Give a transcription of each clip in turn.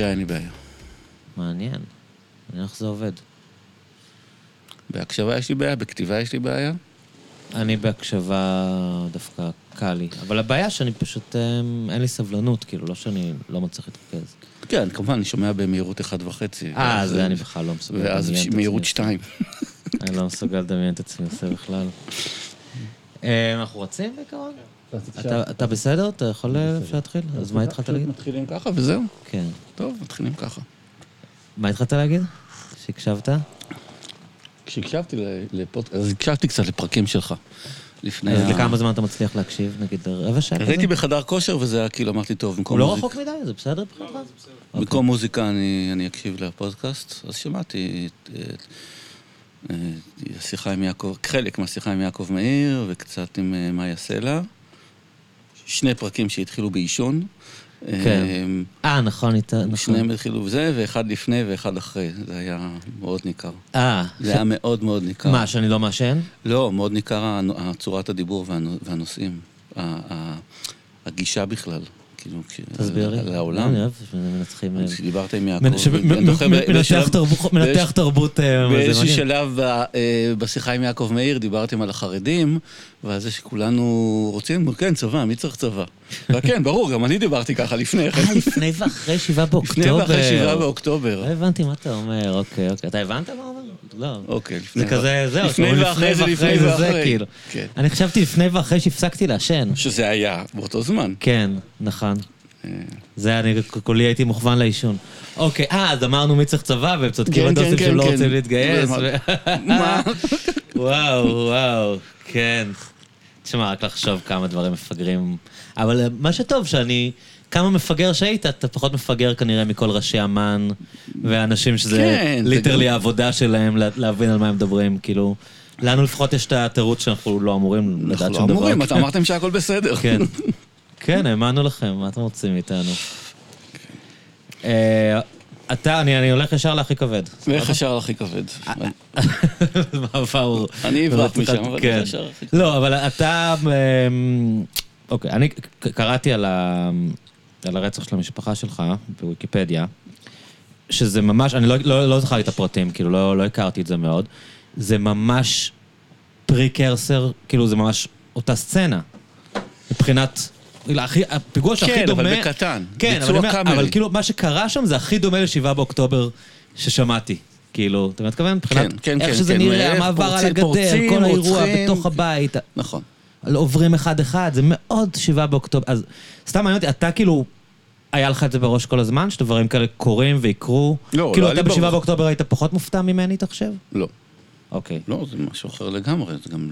בקריאה אין לי בעיה. מעניין. מעניין איך זה עובד. בהקשבה יש לי בעיה, בכתיבה יש לי בעיה. אני בהקשבה דווקא קל לי. אבל הבעיה שאני פשוט, אמ, אין לי סבלנות, כאילו, לא שאני לא מצליח להתרכז. כן, כמובן, אני שומע במהירות 1.5. אה, זה אני בכלל לא מסוגל לדמיין את ואז עצמי מהירות עושה. 2. אני לא מסוגל לדמיין את עצמי עושה בכלל. אה, אנחנו רצים בעיקרון? אתה- בסדר? אתה יכול אה, להתחיל? אז מה התחלת להגיד? מתחילים ככה וזהו. כן. טוב, מתחילים ככה. מה התחלת להגיד? שהקשבת? כשהקשבתי לפודקאסט, אז הקשבתי קצת לפרקים שלך. לפני אז לכמה זמן אתה מצליח להקשיב? נגיד רבע שעה כזה? הייתי בחדר כושר וזה היה כאילו, אמרתי, טוב, במקום הוא לא מוזיקה- רחוק מדי? זה בסדר מבחינתך? במקום מוזיקה אני אקשיב לפודקאסט, אז שמעתי את- את- את השיחה עם יעקב, חלק מהשיחה עם יעקב מאיר וקצת עם אה, מאיה סלע. שני פרקים שהתחילו בעישון. כן. אה, אה, נכון, נכון. שניהם התחילו בזה, ואחד לפני ואחד אחרי. זה היה מאוד ניכר. אה, זה היה מאוד מאוד ניכר. מה, שאני לא מעשן? לא, מאוד ניכר צורת הדיבור והנו- והנושאים. הגישה בכלל. כאילו, תסביר לי. לעולם. אני אוהב שמנצחים... אה, כשדיברת עם יעקב. מנתח תרבות- באיזשהו- אה, באיזשהו. שלב אה, בשיחה עם יעקב מאיר דיברתם על החרדים, ועל זה שכולנו רוצים, כן, צבא, מי צריך צבא? וכן, ברור, גם אני דיברתי ככה לפני כן. לפני ואחרי שבעה באוקטובר. לפני ואחרי שבעה באוקטובר. לא הבנתי מה אתה אומר, אוקיי, אוקיי. אתה הבנת מה הוא אומר? לא. אוקיי, לפני זה כזה, זהו, לפני ואחרי זה לפני ואחרי. כאילו. כן. אני חשבתי לפני ואחרי שהפסקתי לעשן. שזה היה באותו זמן. כן, נכון. זה אני כולי הייתי מוכוון לעישון. אוקיי, אה, אז אמרנו מי צריך צבא, והם צודקים כן, הדוסים כן, שהם לא כן, רוצים. להתגייס. מה? וואו, וואו, כן. תשמע, רק לחשוב כמה דברים מפגרים. אבל אה, מה שטוב, שאני... כמה מפגר שהיית, אתה פחות מפגר כנראה מכל ראשי אמ"ן והאנשים שזה כן, ליטרלי גם- העבודה שלהם לה- להבין על מה הם מדברים, כאילו... לנו לפחות יש את התירוץ שאנחנו לא אמורים לדעת אנחנו שום לא דבר. אמורים, אתה אמרתם שהכל בסדר. כן. כן, האמנו לכם, מה אתם רוצים מאיתנו? אה, אתה, אני אני הולך ישר להכי כבד. ואיך השער הכי כבד? מעבר. אני אברח משם, אבל כן. איך השער הכי כבד? לא, אבל אתה... אמ, אוקיי, אני קראתי על ה- על הרצח של המשפחה שלך בוויקיפדיה, שזה ממש, אני לא- לא לא זכרתי את הפרטים, כאילו, לא לא הכרתי את זה מאוד. זה ממש פריקרסר, כאילו, זה ממש אותה סצנה. מבחינת... הפיגוע שהכי כן, דומה... אבל בקטן. כן, אבל, אומר. אבל כאילו, מה שקרה שם זה הכי דומה ל-7 באוקטובר ששמעתי. כאילו, אתה מתכוון? מבחינת כן, איך כן, שזה כן, נראה, איך המעבר על הגדר, פורצים, כל האירוע רוצחים. בתוך הבית. נכון. עוברים אחד-אחד, זה מאוד 7 באוקטובר. אז סתם מעניין אותי, אתה כאילו, היה לך את זה בראש כל הזמן, שדברים כאלה קורים ויקרו? לא, כאילו, לא אתה לי ב-7 בראש. באוקטובר היית פחות מופתע ממני, אתה חושב? לא. אוקיי. לא, זה משהו אחר לגמרי, זה גם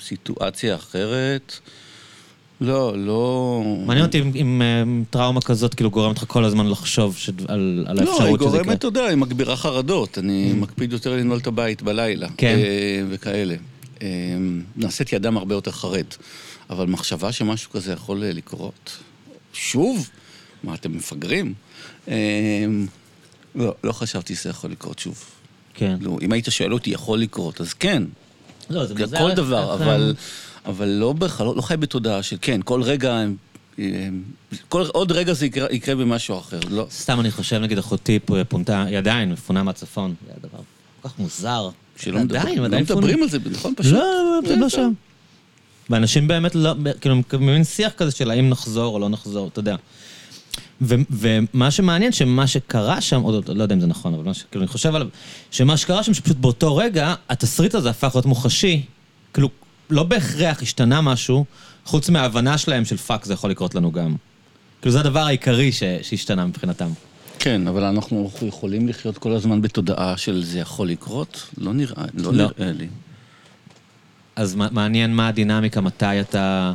סיטואציה אחרת. לא, לא... מעניין אותי אם- אם אה, טראומה כזאת כאילו גורמת לך כל הזמן לחשוב שד- על על לא, היא האפשרות שזה יקרה. גורמת, אתה יודע, היא מגבירה חרדות. אני מקפיד יותר לנעול את הבית בלילה. כן. אה, וכאלה. אה, נעשיתי אדם הרבה יותר חרד. אבל מחשבה שמשהו כזה יכול לקרות, שוב? מה, אתם מפגרים? אה, לא, לא חשבתי שזה יכול לקרות שוב. כן. לא, אם היית שואל אותי, יכול לקרות, אז כן. לא, זה זה מוזר כל דבר, אבל, אבל לא, בכ, לא, לא חי בתודעה של כן, כל רגע, כל, עוד רגע זה יקרה, יקרה במשהו אחר. לא. סתם אני חושב, נגיד אחותי פונתה, היא עדיין מפונה מהצפון. זה היה דבר כל כך מוזר. שלא עדיין, מדבר, עדיין לא מדברים. על זה, נכון? פשוט. לא, זה הם לא טוב. שם. ואנשים באמת לא, כאילו, מין שיח כזה של האם נחזור או לא נחזור, אתה יודע. ו- ומה שמעניין, שמה שקרה שם, או לא, לא יודע אם זה נכון, אבל מה שכאילו אני חושב עליו, שמה שקרה שם, שפשוט באותו רגע, התסריט הזה הפך להיות מוחשי. כאילו, לא בהכרח השתנה משהו, חוץ מההבנה שלהם של fuck, זה יכול לקרות לנו גם. כאילו, זה הדבר העיקרי ש- שהשתנה מבחינתם. כן, אבל אנחנו יכולים לחיות כל הזמן בתודעה של זה יכול לקרות? לא נראה, לא, לא. נראה לי. אז מע- מעניין מה הדינמיקה, מתי אתה...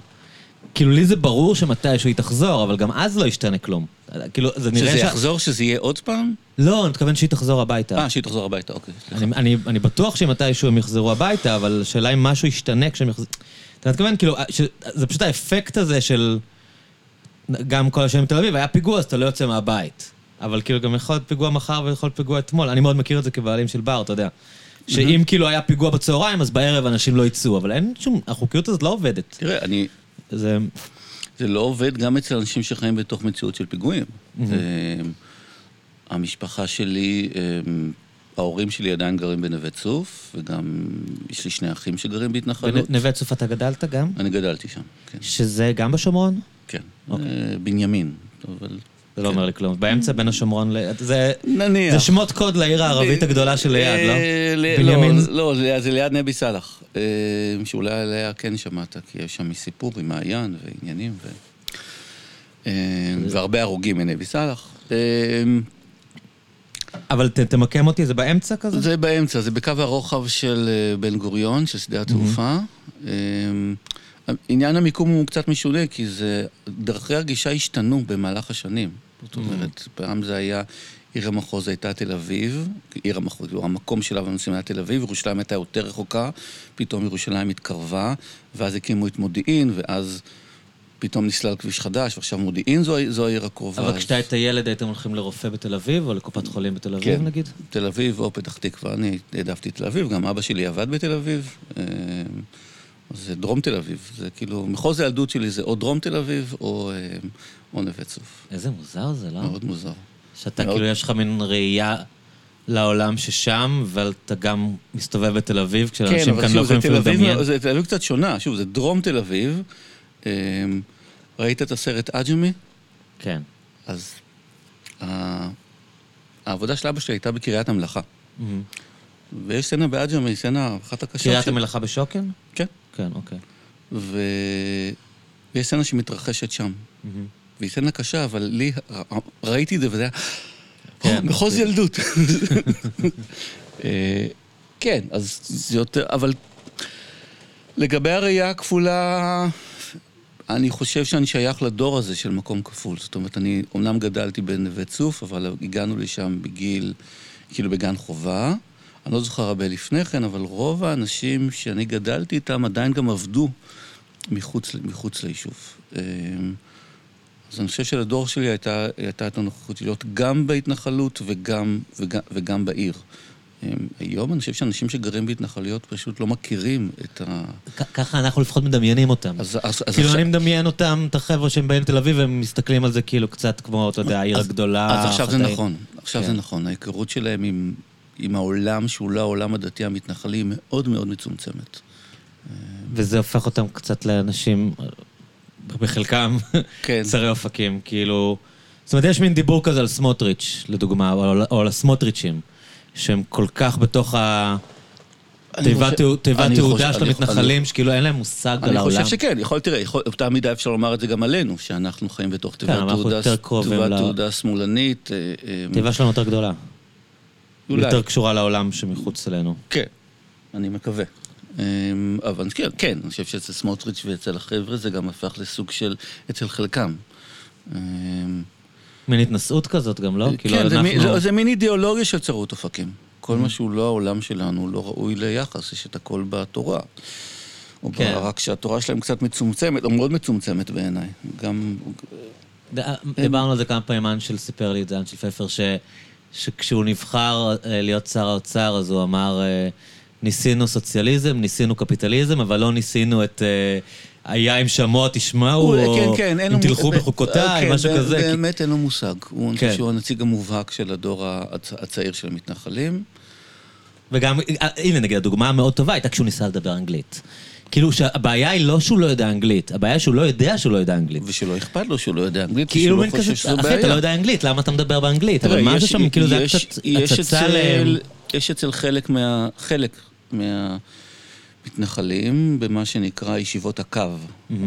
כאילו, לי זה ברור שמתישהו היא תחזור, אבל גם אז לא ישתנה כלום. כאילו, זה נראה שזה ש... יחזור, שזה יהיה עוד פעם? לא, אני מתכוון שהיא תחזור הביתה. אה, שהיא תחזור הביתה, אוקיי. אני, אני, אני בטוח שמתישהו הם יחזרו הביתה, אבל השאלה אם משהו ישתנה כשהם יחזרו... אתה מתכוון, כאילו, ש... זה פשוט האפקט הזה של... גם כל השנים בתל אביב, היה פיגוע, אז אתה לא יוצא מהבית. אבל כאילו, גם יכול להיות פיגוע מחר ויכול להיות פיגוע אתמול. אני מאוד מכיר את זה כבעלים של בר, אתה יודע. שאם כאילו היה פיגוע בצהריים, אז בערב אנשים לא יצאו, אבל אין שום... החוקיות הזאת לא עובדת. תראה, אני... זה... זה לא עובד גם אצל אנשים שחיים בתוך מציאות של פיגועים. אה, המשפחה שלי, אמ, ההורים שלי עדיין גרים בנווה צוף, וגם יש לי שני אחים שגרים בהתנחלות. בנווה צוף אתה גדלת גם? אני גדלתי שם, כן. שזה גם בשומרון? כן. אוקיי. אה, בנימין, אבל... זה לא. אומר לי כלום. באמצע בין השומרון ל... זה... נניח. זה שמות קוד לעיר הערבית הגדולה של ליד, לא? אה, ל- בנימין? לא, לא, זה- ליד נבי סאלח. אה, שאולי עליה כן שמעת, כי יש שם סיפור עם מעיין ועניינים, ו... אה, והרבה הרוגים מנבי סאלח. אבל ת- תמקם אותי, זה באמצע כזה? זה באמצע, זה בקו הרוחב של בן גוריון, של שדה התעופה. אה, עניין המיקום הוא קצת משונה, כי זה... דרכי הגישה השתנו במהלך השנים. זאת אומרת, פעם זה היה... עיר המחוז הייתה תל אביב, עיר המחוז, כאילו, המקום שלה בנושאים היה תל אביב, ירושלים הייתה יותר רחוקה, פתאום ירושלים התקרבה, ואז הקימו את מודיעין, ואז פתאום נסלל כביש חדש, ועכשיו מודיעין זו, זו העיר הקרובה. אבל אז- כשאתה היית ילד הייתם הולכים לרופא בתל אביב, או לקופת חולים בתל אביב כן. נגיד? תל אביב או פתח תקווה, אני העדפתי תל אביב, גם אבא שלי עבד בתל אביב. אה, זה דרום תל אביב, זה כאילו, מחוז הילדות שלי זה או דרום תל אביב או, אה, או נווה צוף. איזה מוזר זה, לא? מאוד מוזר. שאתה מאוד. כאילו, יש לך מין ראייה לעולם ששם, ואתה גם מסתובב בתל אביב, כשאנשים כאן לא שוב, זה יכולים אפילו לדמיין. זה תל אביב קצת שונה, שוב, זה דרום תל אביב. אה, ראית את הסרט עג'מי? כן. אז ה- העבודה של אבא שלי הייתה בקריית המלאכה. מהמם. ויש סצנה בעג'מי, סצנה אחת הקשות. קריית של- המלאכה בשוקן? כן. כן, אוקיי. ו... ויש סצנה שמתרחשת שם. מהמם. והיא סצנה קשה, אבל לי, ראיתי את זה וזה היה... כן, "או, מחוז זה- ילדות. אה, כן, אז זה יותר... אבל לגבי הראייה הכפולה, אני חושב שאני שייך לדור הזה של מקום כפול. זאת אומרת, אני אומנם גדלתי בנווה צוף, אבל הגענו לשם בגיל, כאילו בגן חובה. אני לא זוכר הרבה לפני כן, אבל רוב האנשים שאני גדלתי איתם עדיין גם עבדו מחוץ, מחוץ ליישוב. אה, אז אני חושב שלדור שלי הייתה, הייתה את הנוכחות להיות גם בהתנחלות וגם, וגם, וגם בעיר. אמ, היום אני חושב שאנשים שגרים בהתנחלויות פשוט לא מכירים את ה... ככה אנחנו לפחות מדמיינים אותם. אז, אז, אז כאילו עכשיו, אני מדמיין אותם, את החבר'ה שהם באים לתל אביב, והם מסתכלים על זה כאילו קצת כמו, אתה יודע, העיר אז- הגדולה. אז עכשיו זה. נכון, עכשיו כן. זה נכון. ההיכרות שלהם עם, עם העולם שהוא לא העולם הדתי המתנחלי מאוד מאוד מצומצמת. וזה הופך אותם קצת לאנשים, בחלקם, כן. צרי אופקים, כאילו... זאת אומרת, יש מין דיבור כזה על סמוטריץ', לדוגמה, או על- הסמוטריצ'ים, שהם כל כך בתוך ה... אני תיבת אני תעודה של אני- המתנחלים, שכאילו אין להם מושג על אני העולם. חושב שכן, יכול, תראה, באותה מידה אפשר לומר את זה גם עלינו, שאנחנו חיים בתוך תיבת כן, תעודה, תיבת תעודה שמאלנית. אה, אה, התיבה שלנו יותר גדולה. אולי. יותר קשורה לעולם שמחוץ אלינו. כן, אני מקווה. אמ, אבל כן, כן, אני חושב שאצל סמוטריץ' ואצל החבר'ה זה גם הפך לסוג של... אצל חלקם. אמ, מין התנשאות כזאת גם, לא? כאילו כן, זה מין- אנחנו... זה- זה מין אידיאולוגיה של צרות אופקים. כל מה שהוא לא העולם שלנו לא ראוי ליחס, יש את הכל בתורה. או כן. רק שהתורה שלהם קצת מצומצמת, או מאוד מצומצמת בעיניי. גם... ד- דיברנו על זה כמה פעמים, אנשל סיפר לי את זה, אנשל פפר, ש... שכשהוא נבחר אה, להיות שר האוצר, אז הוא אמר, אה, ניסינו סוציאליזם, ניסינו קפיטליזם, אבל לא ניסינו את... אה, היה אם שמוע תשמעו, הוא- או כן, כן, אם. תלכו בחוקותיי, כן, משהו ב- כזה. כי- באמת אין לו מושג. הוא, כן. שהוא הנציג המובהק של הדור הצ- הצעיר של המתנחלים. וגם, הנה נגיד, הדוגמה המאוד טובה הייתה כשהוא ניסה לדבר אנגלית. כאילו שהבעיה היא לא שהוא לא יודע אנגלית, הבעיה שהוא לא יודע שהוא לא יודע אנגלית. ושלא אכפת לו שהוא לא יודע אנגלית, כאילו ושהוא מין לא כזה, חושב אחי, בעיה. אתה לא יודע אנגלית, למה אתה מדבר באנגלית? אבל משהו יש- שם, כאילו זה היה קצת הצצה ל... יש אצל חלק מה... חלק מהמתנחלים במה שנקרא ישיבות הקו,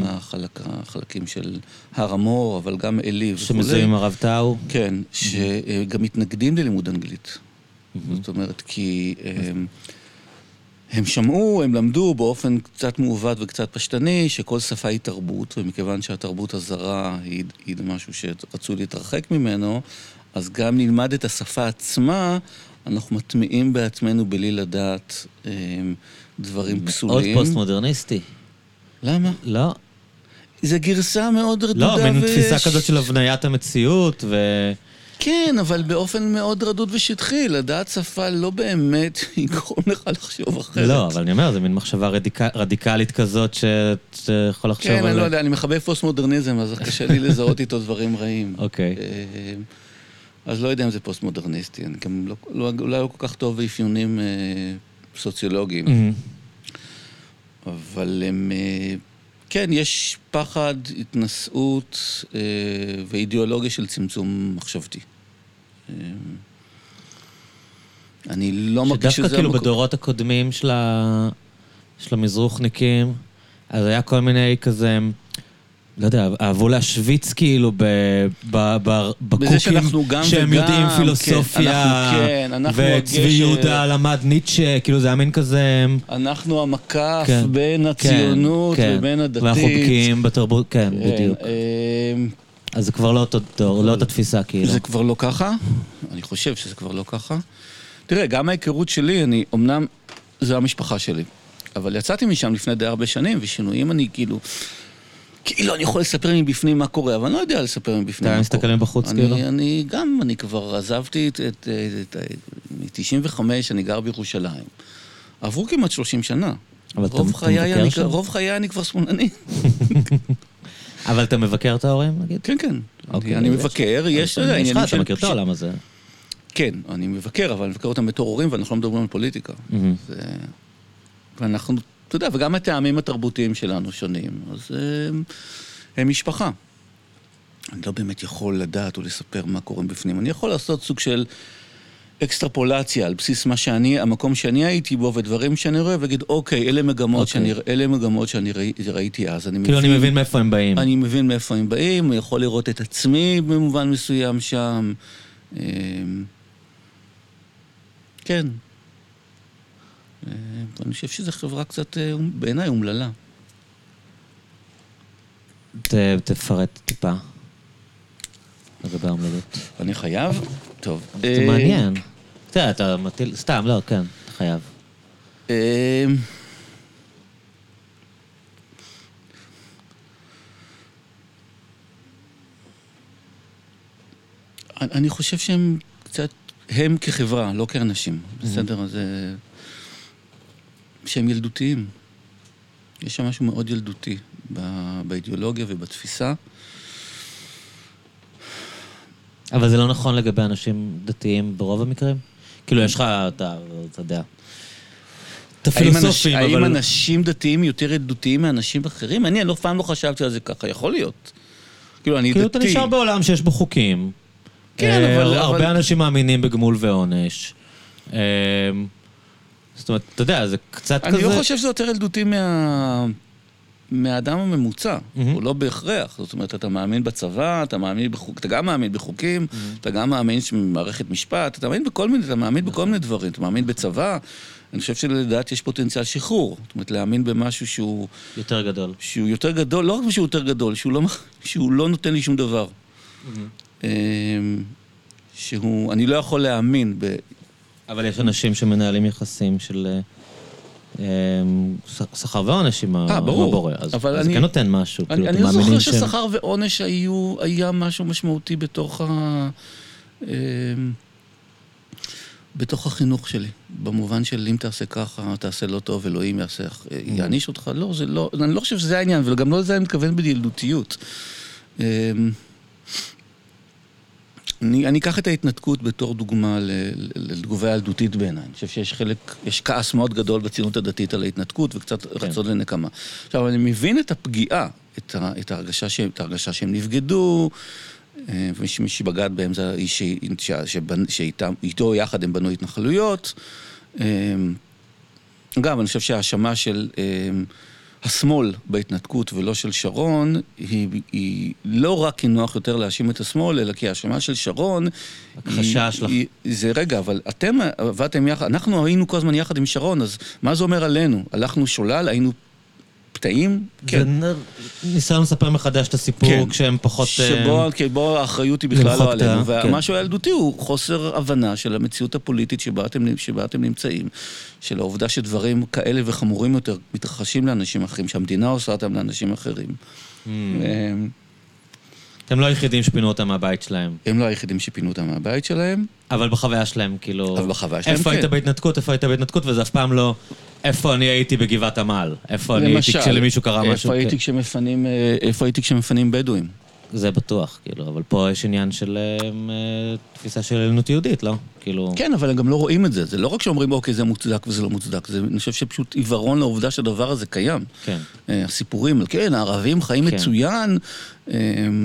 החלק, החלקים של הר המור, אבל גם עלי וכולי. שמזוהים עם הרב טאו. כן, שגם מתנגדים ללימוד אנגלית. זאת אומרת, כי הם, הם שמעו, הם למדו באופן קצת מעוות וקצת פשטני, שכל שפה היא תרבות, ומכיוון שהתרבות הזרה היא, היא משהו שרצו להתרחק ממנו, אז גם נלמד את השפה עצמה, אנחנו מטמיעים בעצמנו בלי לדעת הם, דברים עוד פסולים. פוסט-מודרניסטי. למה? לא. זו גרסה מאוד רדודה לא, מין ו- תפיסה כזאת של הבניית המציאות, ו... כן, אבל באופן מאוד רדוד ושטחי, לדעת שפה לא באמת יגרום לך לחשוב אחרת. לא, אבל אני אומר, זו מין מחשבה רדיקה- רדיקלית כזאת שאתה יכול לחשוב כן, עליה. אני לא יודע, אני מחבב פוסט-מודרניזם, אז קשה לי לזהות איתו דברים רעים. אוקיי. אה, אז לא יודע אם זה פוסט-מודרניסטי, אני גם לא, לא, אולי לא כל כך טוב באפיונים אה, סוציולוגיים, Mm-hmm. אבל הם... אה, כן, יש פחד, התנשאות אה, ואידיאולוגיה של צמצום מחשבתי. אה, אני לא מרגיש שזה... שדווקא כאילו המקום- בדורות הקודמים של, ה... של המזרוחניקים, אז היה כל מיני כזה, לא יודע, אהבו להשוויץ כאילו ב... ב... ב... בקוקים שאנחנו גם שהם וגם, יודעים כן, פילוסופיה, אנחנו כן, אנחנו וצבי הגשר- יהודה למד ניטשה, כאילו זה היה מין כזה... אנחנו המקף כן, בין הציונות כן, ובין הדתית. ואנחנו בקיאים בתרבות, כן, כן, בדיוק. אה, אז זה כבר לא אותו דור, לא אותה תפיסה כאילו. זה כבר לא ככה, אני חושב שזה כבר לא ככה. תראה, גם ההיכרות שלי, אני, אמנם, זו המשפחה שלי, אבל יצאתי משם לפני די הרבה שנים, ושינויים אני כאילו... כאילו, אני יכול לספר מבפנים מה קורה, אבל אני לא יודע לספר מבפנים אתה מה קורה. מסתכל מבחוץ, כאילו? אני גם, אני כבר עזבתי את... את, את, את מ-95 אני גר בירושלים. עברו כמעט 30 שנה. אבל אתה- אתה מבקר שם? רוב חיי אני כבר שמאלני. אבל אתה מבקר את ההורים, נגיד? כן, כן. אוקיי, אני- אז מבקר, יש, אתה יש לך, אתה מכיר את העולם הזה. כן, אני מבקר, אבל אני מבקר אותם בתור הורים, ואנחנו לא מדברים על פוליטיקה. ואנחנו, אתה יודע, וגם הטעמים התרבותיים שלנו שונים, אז הם, הם משפחה. אני לא באמת יכול לדעת או לספר מה קורה בפנים. אני יכול לעשות סוג של אקסטרפולציה על בסיס מה שאני, המקום שאני הייתי בו ודברים שאני רואה, ולהגיד, אוקיי, אלה מגמות, אוקיי. שאני, אלה מגמות שאני ראי, ראיתי אז. אני כאילו, אני מבין מאיפה הם באים. אני מבין מאיפה הם באים, אני יכול לראות את עצמי במובן מסוים שם. אמ, כן. אמ, אני חושב שזו חברה קצת, אה, בעיניי, אומללה. תפרט טיפה. לגבי האומללות. אני חייב? טוב. זה אה, מעניין. אתה יודע, אתה מטיל... סתם, לא, כן, אתה חייב. אני- אני חושב שהם קצת, הם כחברה, לא כאנשים, בסדר? אז... אה, שהם ילדותיים. יש שם משהו מאוד ילדותי באידיאולוגיה ובתפיסה. אבל זה לא נכון לגבי אנשים דתיים ברוב המקרים? כאילו, יש לך, אתה, אתה יודע. את האם הפילוסופים, האם אבל... אנשים דתיים יותר ילדותיים מאנשים אחרים? אני אף פעם לא חשבתי על זה ככה, יכול להיות. כאילו, אני כאילו, דתי. אתה נשאר בעולם שיש בו חוקים. כן, אה, אבל- הרבה אנשים מאמינים בגמול ועונש. זאת אומרת, אתה יודע, זה קצת כזה... אני לא חושב שזה יותר ילדותי מה... מהאדם הממוצע, מהמם. הוא לא בהכרח. זאת אומרת, אתה מאמין בצבא, אתה מאמין בחוק, אתה גם מאמין בחוקים, אתה גם מאמין במערכת משפט, אתה מאמין בכל מיני, אתה מאמין בכל מיני דברים, אתה מאמין בצבא. אני חושב שלדעת יש פוטנציאל שחרור. זאת אומרת, להאמין במשהו שהוא, יותר גדול. שהוא יותר גדול, לא רק שהוא יותר גדול, שהוא לא, שהוא לא נותן לי שום דבר. אמ, שהוא, אני לא יכול להאמין ב... אבל יש אנשים שמנהלים יחסים של אה, ש- שכר ועונש עם אה. הבורא. אז זה כן נותן משהו. אני, כאילו, לא זוכר ששכר ועונש היה משהו משמעותי בתוך ה... אמ, בתוך החינוך שלי, במובן של אם תעשה ככה, תעשה לא טוב, אלוהים יעשה, יעניש אותך. לא, זה לא, אני לא חושב שזה העניין, וגם לא לזה אני מתכוון בילדותיות. אני, אני אקח את ההתנתקות בתור דוגמה לתגובה ילדותית בעיניי. אני חושב שיש חלק, יש כעס מאוד גדול בציונות הדתית על ההתנתקות וקצת כן. רצון לנקמה. עכשיו, אני מבין את הפגיעה, את, ה, את, ההרגשה, שהם, את ההרגשה שהם נבגדו, אה, ומי שבגד בהם זה האיש ש- ש- שבנ- שאיתם- איתו יחד הם בנו התנחלויות. אה, אגב, אני חושב שההאשמה של אה, השמאל בהתנתקות ולא של שרון, היא, היא לא רק כי נוח יותר להאשים את השמאל, אלא כי ההאשמה של שרון... הכחשה שלך. זה רגע, אבל אתם עבדתם יחד, אנחנו היינו כל הזמן יחד עם שרון, אז מה זה אומר עלינו? הלכנו שולל, היינו זה נ- ניסיון לספר מחדש את הסיפור כן. כשהם פחות... שבו, אה, כן, בו האחריות היא בכלל לא עלינו. כן. והמשהו הילדותי הוא חוסר הבנה של המציאות הפוליטית שבה אתם, שבה אתם נמצאים. של העובדה שדברים כאלה וחמורים יותר מתרחשים לאנשים אחרים, שהמדינה עושה אותם לאנשים אחרים. Hmm. הם, אתם לא היחידים שפינו אותם מהבית שלהם. הם לא היחידים שפינו אותם מהבית שלהם, אבל בחוויה שלהם, כאילו... אבל בחוויה שלהם איפה כן. היית בהתנתקות, איפה היית בהתנתקות, וזה אף פעם לא... איפה אני הייתי בגבעת עמל? איפה אני הייתי למשל, כשלמישהו קרה משהו? איפה הייתי כן. כשמפנים, אה, איפה הייתי כשמפנים בדואים? זה בטוח, כאילו, אבל פה יש עניין של אה, אה, תפיסה של עליונות יהודית, לא? כאילו... כן, אבל הם גם לא רואים את זה. זה לא רק שאומרים, אוקיי, זה מוצדק וזה לא מוצדק. זה, אני חושב שפשוט עיוורון לעובדה שהדבר הזה קיים. כן. אה, הסיפורים, כן, הערבים חיים כן. מצוין. אה,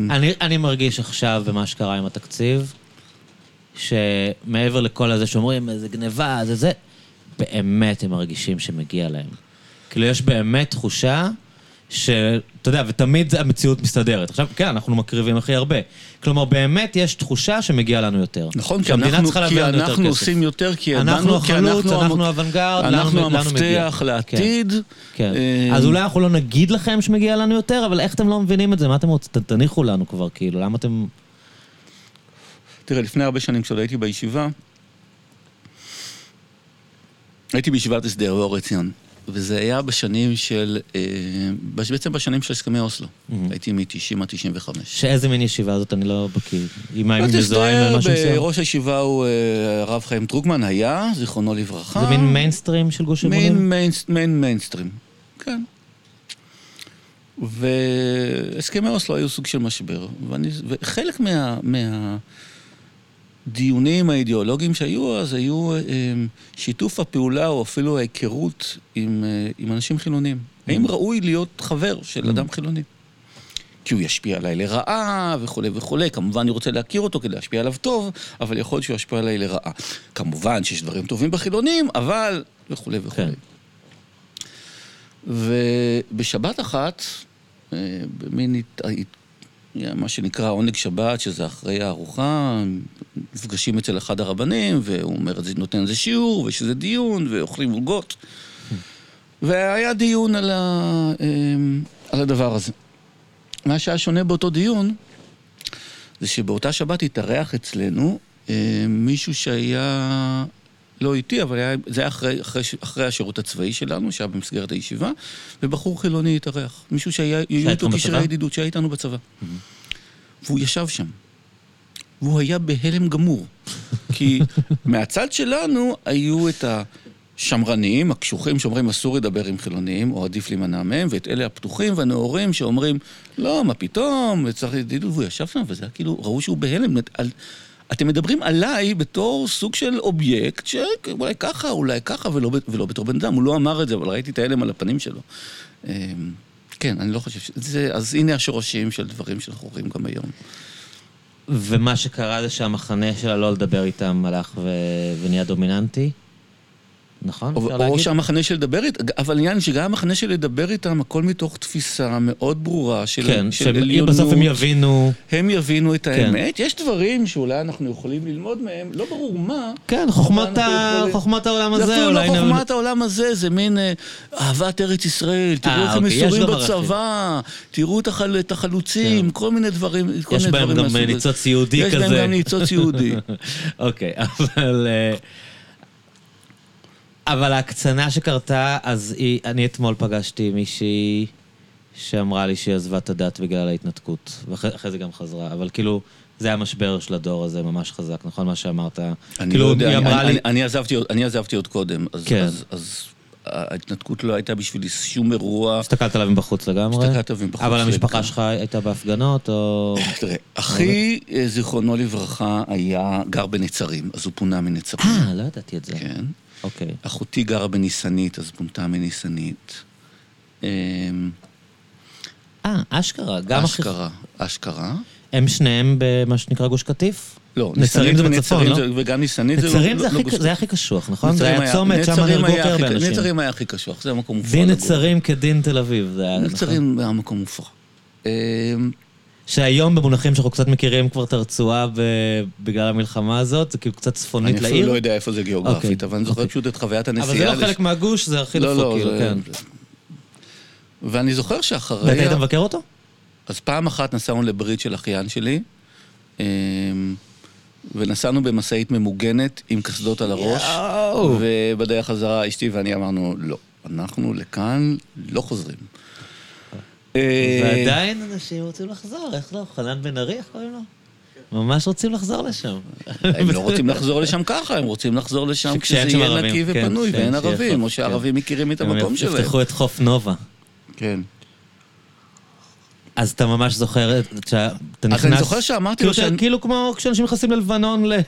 אני, אני מרגיש עכשיו במה שקרה עם התקציב, שמעבר לכל הזה שאומרים, זה גניבה, זה זה, באמת הם מרגישים שמגיע להם. כאילו, יש באמת תחושה שאתה יודע, ותמיד המציאות מסתדרת. עכשיו, כן, אנחנו מקריבים הכי הרבה. כלומר, באמת יש תחושה שמגיע לנו יותר. נכון, כי אנחנו, צריכה כי להביא לנו יותר אנחנו. עושים יותר, כי אנחנו החלוץ, אנחנו האוונגרד, אנחנו. המפתח לעתיד. כן. אה, אז אולי אנחנו לא נגיד לכם שמגיע לנו יותר, אבל איך אתם לא מבינים את זה? מה אתם רוצים? תניחו לנו כבר, כאילו, למה אתם... תראה, לפני הרבה שנים, כשעוד הייתי בישיבה, הייתי בישיבת הסדר באור עציון, וזה היה בשנים של, אה, בעצם בשנים של הסכמי אוסלו. הייתי מ-90 עד 95. שאיזה מין ישיבה זאת, אני לא בקיא. עם מה, עם ישיבת מזוהה עם משהו מסוים? בראש הישיבה הוא אה, הרב חיים דרוקמן, היה, זיכרונו לברכה. זה מין מיינסטרים של גוש אמונים? מין מיינס- מין מיינסטרים, כן. והסכמי אוסלו היו סוג של משבר, ואני, וחלק מה, מהדיונים האידיאולוגיים שהיו אז היו אה, שיתוף הפעולה או אפילו ההיכרות עם, אה, עם אנשים חילונים. האם ראוי להיות חבר של אדם חילוני? כי הוא ישפיע עליי לרעה וכולי וכולי. כמובן אני רוצה להכיר אותו כדי להשפיע עליו טוב, אבל יכול להיות שהוא ישפיע עליי לרעה. כמובן שיש דברים טובים בחילונים, אבל וכולי וכולי. כן. ובשבת אחת, אה, במין, הת- הת- מה שנקרא עונג שבת, שזה אחרי הארוחה, נפגשים אצל אחד הרבנים, והוא אומר, נותן איזה שיעור, ויש איזה דיון, ואוכלים עוגות. והיה דיון על, ה, אה, על הדבר הזה. מה שהיה שונה באותו דיון, זה שבאותה שבת התארח אצלנו אה, מישהו שהיה, לא איתי, אבל היה, זה היה אחרי, אחרי, אחרי השירות הצבאי שלנו, שהיה במסגרת הישיבה, ובחור חילוני התארח. מישהו שהיה, היו איתו קשרי? ידידות, שהיה איתנו בצבא. והוא ישב שם. והוא היה בהלם גמור. כי מהצד שלנו היו את השמרנים, הקשוחים שאומרים אסור לדבר עם חילונים, או עדיף להימנע מהם, ואת אלה הפתוחים והנאורים שאומרים, לא, מה פתאום, צריך ידידות, והוא ישב שם, וזה היה כאילו, ראו שהוא בהלם. על, אתם מדברים עליי בתור סוג של אובייקט, שאולי ככה, אולי ככה, ולא, ולא בתור בן אדם. הוא לא אמר את זה, אבל ראיתי את ההלם על הפנים שלו. אמ, כן, אני לא חושב ש... זה, אז הנה השורשים של דברים שאנחנו רואים גם היום. ומה שקרה זה שהמחנה שלה לא לדבר איתם הלך ו... ונהיה דומיננטי? נכון? או, אפשר או להגיד? שהמחנה של לדבר איתם, אבל העניין שגם המחנה של לדבר איתם, הכל מתוך תפיסה מאוד ברורה של, כן, של עליונות. שבסוף הם יבינו... הם יבינו את כן. האמת. יש דברים שאולי אנחנו יכולים ללמוד מהם, לא ברור מה. כן, חוכמת, ה... יכולים- חוכמת העולם זה הזה, אפילו לא חוכמת העולם הזה, זה מין אה, אהבת ארץ ישראל, תראו אה, איך הם אוקיי, יש מסורים. בצבא, תראו את החל- את החלוצים, כן. כל מיני דברים, כל יש מיני בהם דברים גם הזה. ניצוץ יהודי יש כזה. בהם גם ניצוץ יהודי. אוקיי, אבל... אבל ההקצנה שקרתה, אז היא, אני אתמול פגשתי מישהי שאמרה לי שהיא עזבה את הדת בגלל ההתנתקות, ואחרי אחרי זה גם חזרה, אבל כאילו, זה היה משבר של הדור הזה ממש חזק, נכון מה שאמרת? אני כאילו, לא יודע, אני- אמרה אני- לי... אני עזבתי אני עזבתי עוד קודם, אז- כן. אז- אז ההתנתקות לא הייתה בשבילי שום אירוע. הסתכלת עליו מבחוץ לגמרי? הסתכלתי עליו מבחוץ אבל המשפחה. שלך הייתה בהפגנות, או... תראה, אחי, אה, זיכרונו לברכה, היה גר בנצרים, אז הוא פונה מנצרים. אה, לא ידעתי את זה. כן. אוקיי. אחותי גרה בניסנית, אז פונתה מניסנית. אמ, אה, אשכרה, גם אחי... אשכרה, אשכרה. הם שניהם במה שנקרא גוש קטיף? לא, נצרים זה בצפון, לא? וגם ניסנית זה לא... נצרים זה לא- הכי- זה הכי קשוח, נכון? זה היה צומת, שם נהרגו הכי הרבה אנשים. נצרים היה הכי קשוח, זה המקום מופרע. דין. נצרים כדין תל אביב, זה היה נכון. נצרים היה מקום מופרע. שהיום במונחים שאנחנו קצת מכירים כבר את הרצועה בגלל המלחמה הזאת, זה כאילו קצת אני צפונית אפילו לעיר. לא יודע איפה זה גיאוגרפית, אוקיי, אבל אני זוכר אוקיי. פשוט את חוויית הנסיעה. אבל זה לא חלק מהגוש, זה הכי לא, דפוק, לא, כאילו, זה- כן. ואני זוכר ואתה שאחרי... היית מבקר אותו? אז פעם אחת נסענו לברית של אחיין שלי, אמ, ונסענו במשאית ממוגנת עם קסדות על הראש. ובדרך חזרה אשתי ואני אמרנו, לא, אנחנו לכאן לא חוזרים. אה, ועדיין אנשים רוצים לחזור, איך לא? חנן בן ארי, איך קוראים לו? ממש רוצים לחזור לשם. הם לא רוצים לחזור לשם ככה, הם רוצים לחזור לשם כשזה יהיה נקי כן, ופנוי כן, ואין ערבים, או שהערבים מכירים את המקום הם שלהם. יפתחו את חוף נובה. כן. אז אתה ממש זוכר, את- שאתה נכנס... אני זוכר שאמרתי כאילו לו שאני- ש- כאילו כמו כשאנשים נכנסים ללבנון, ל-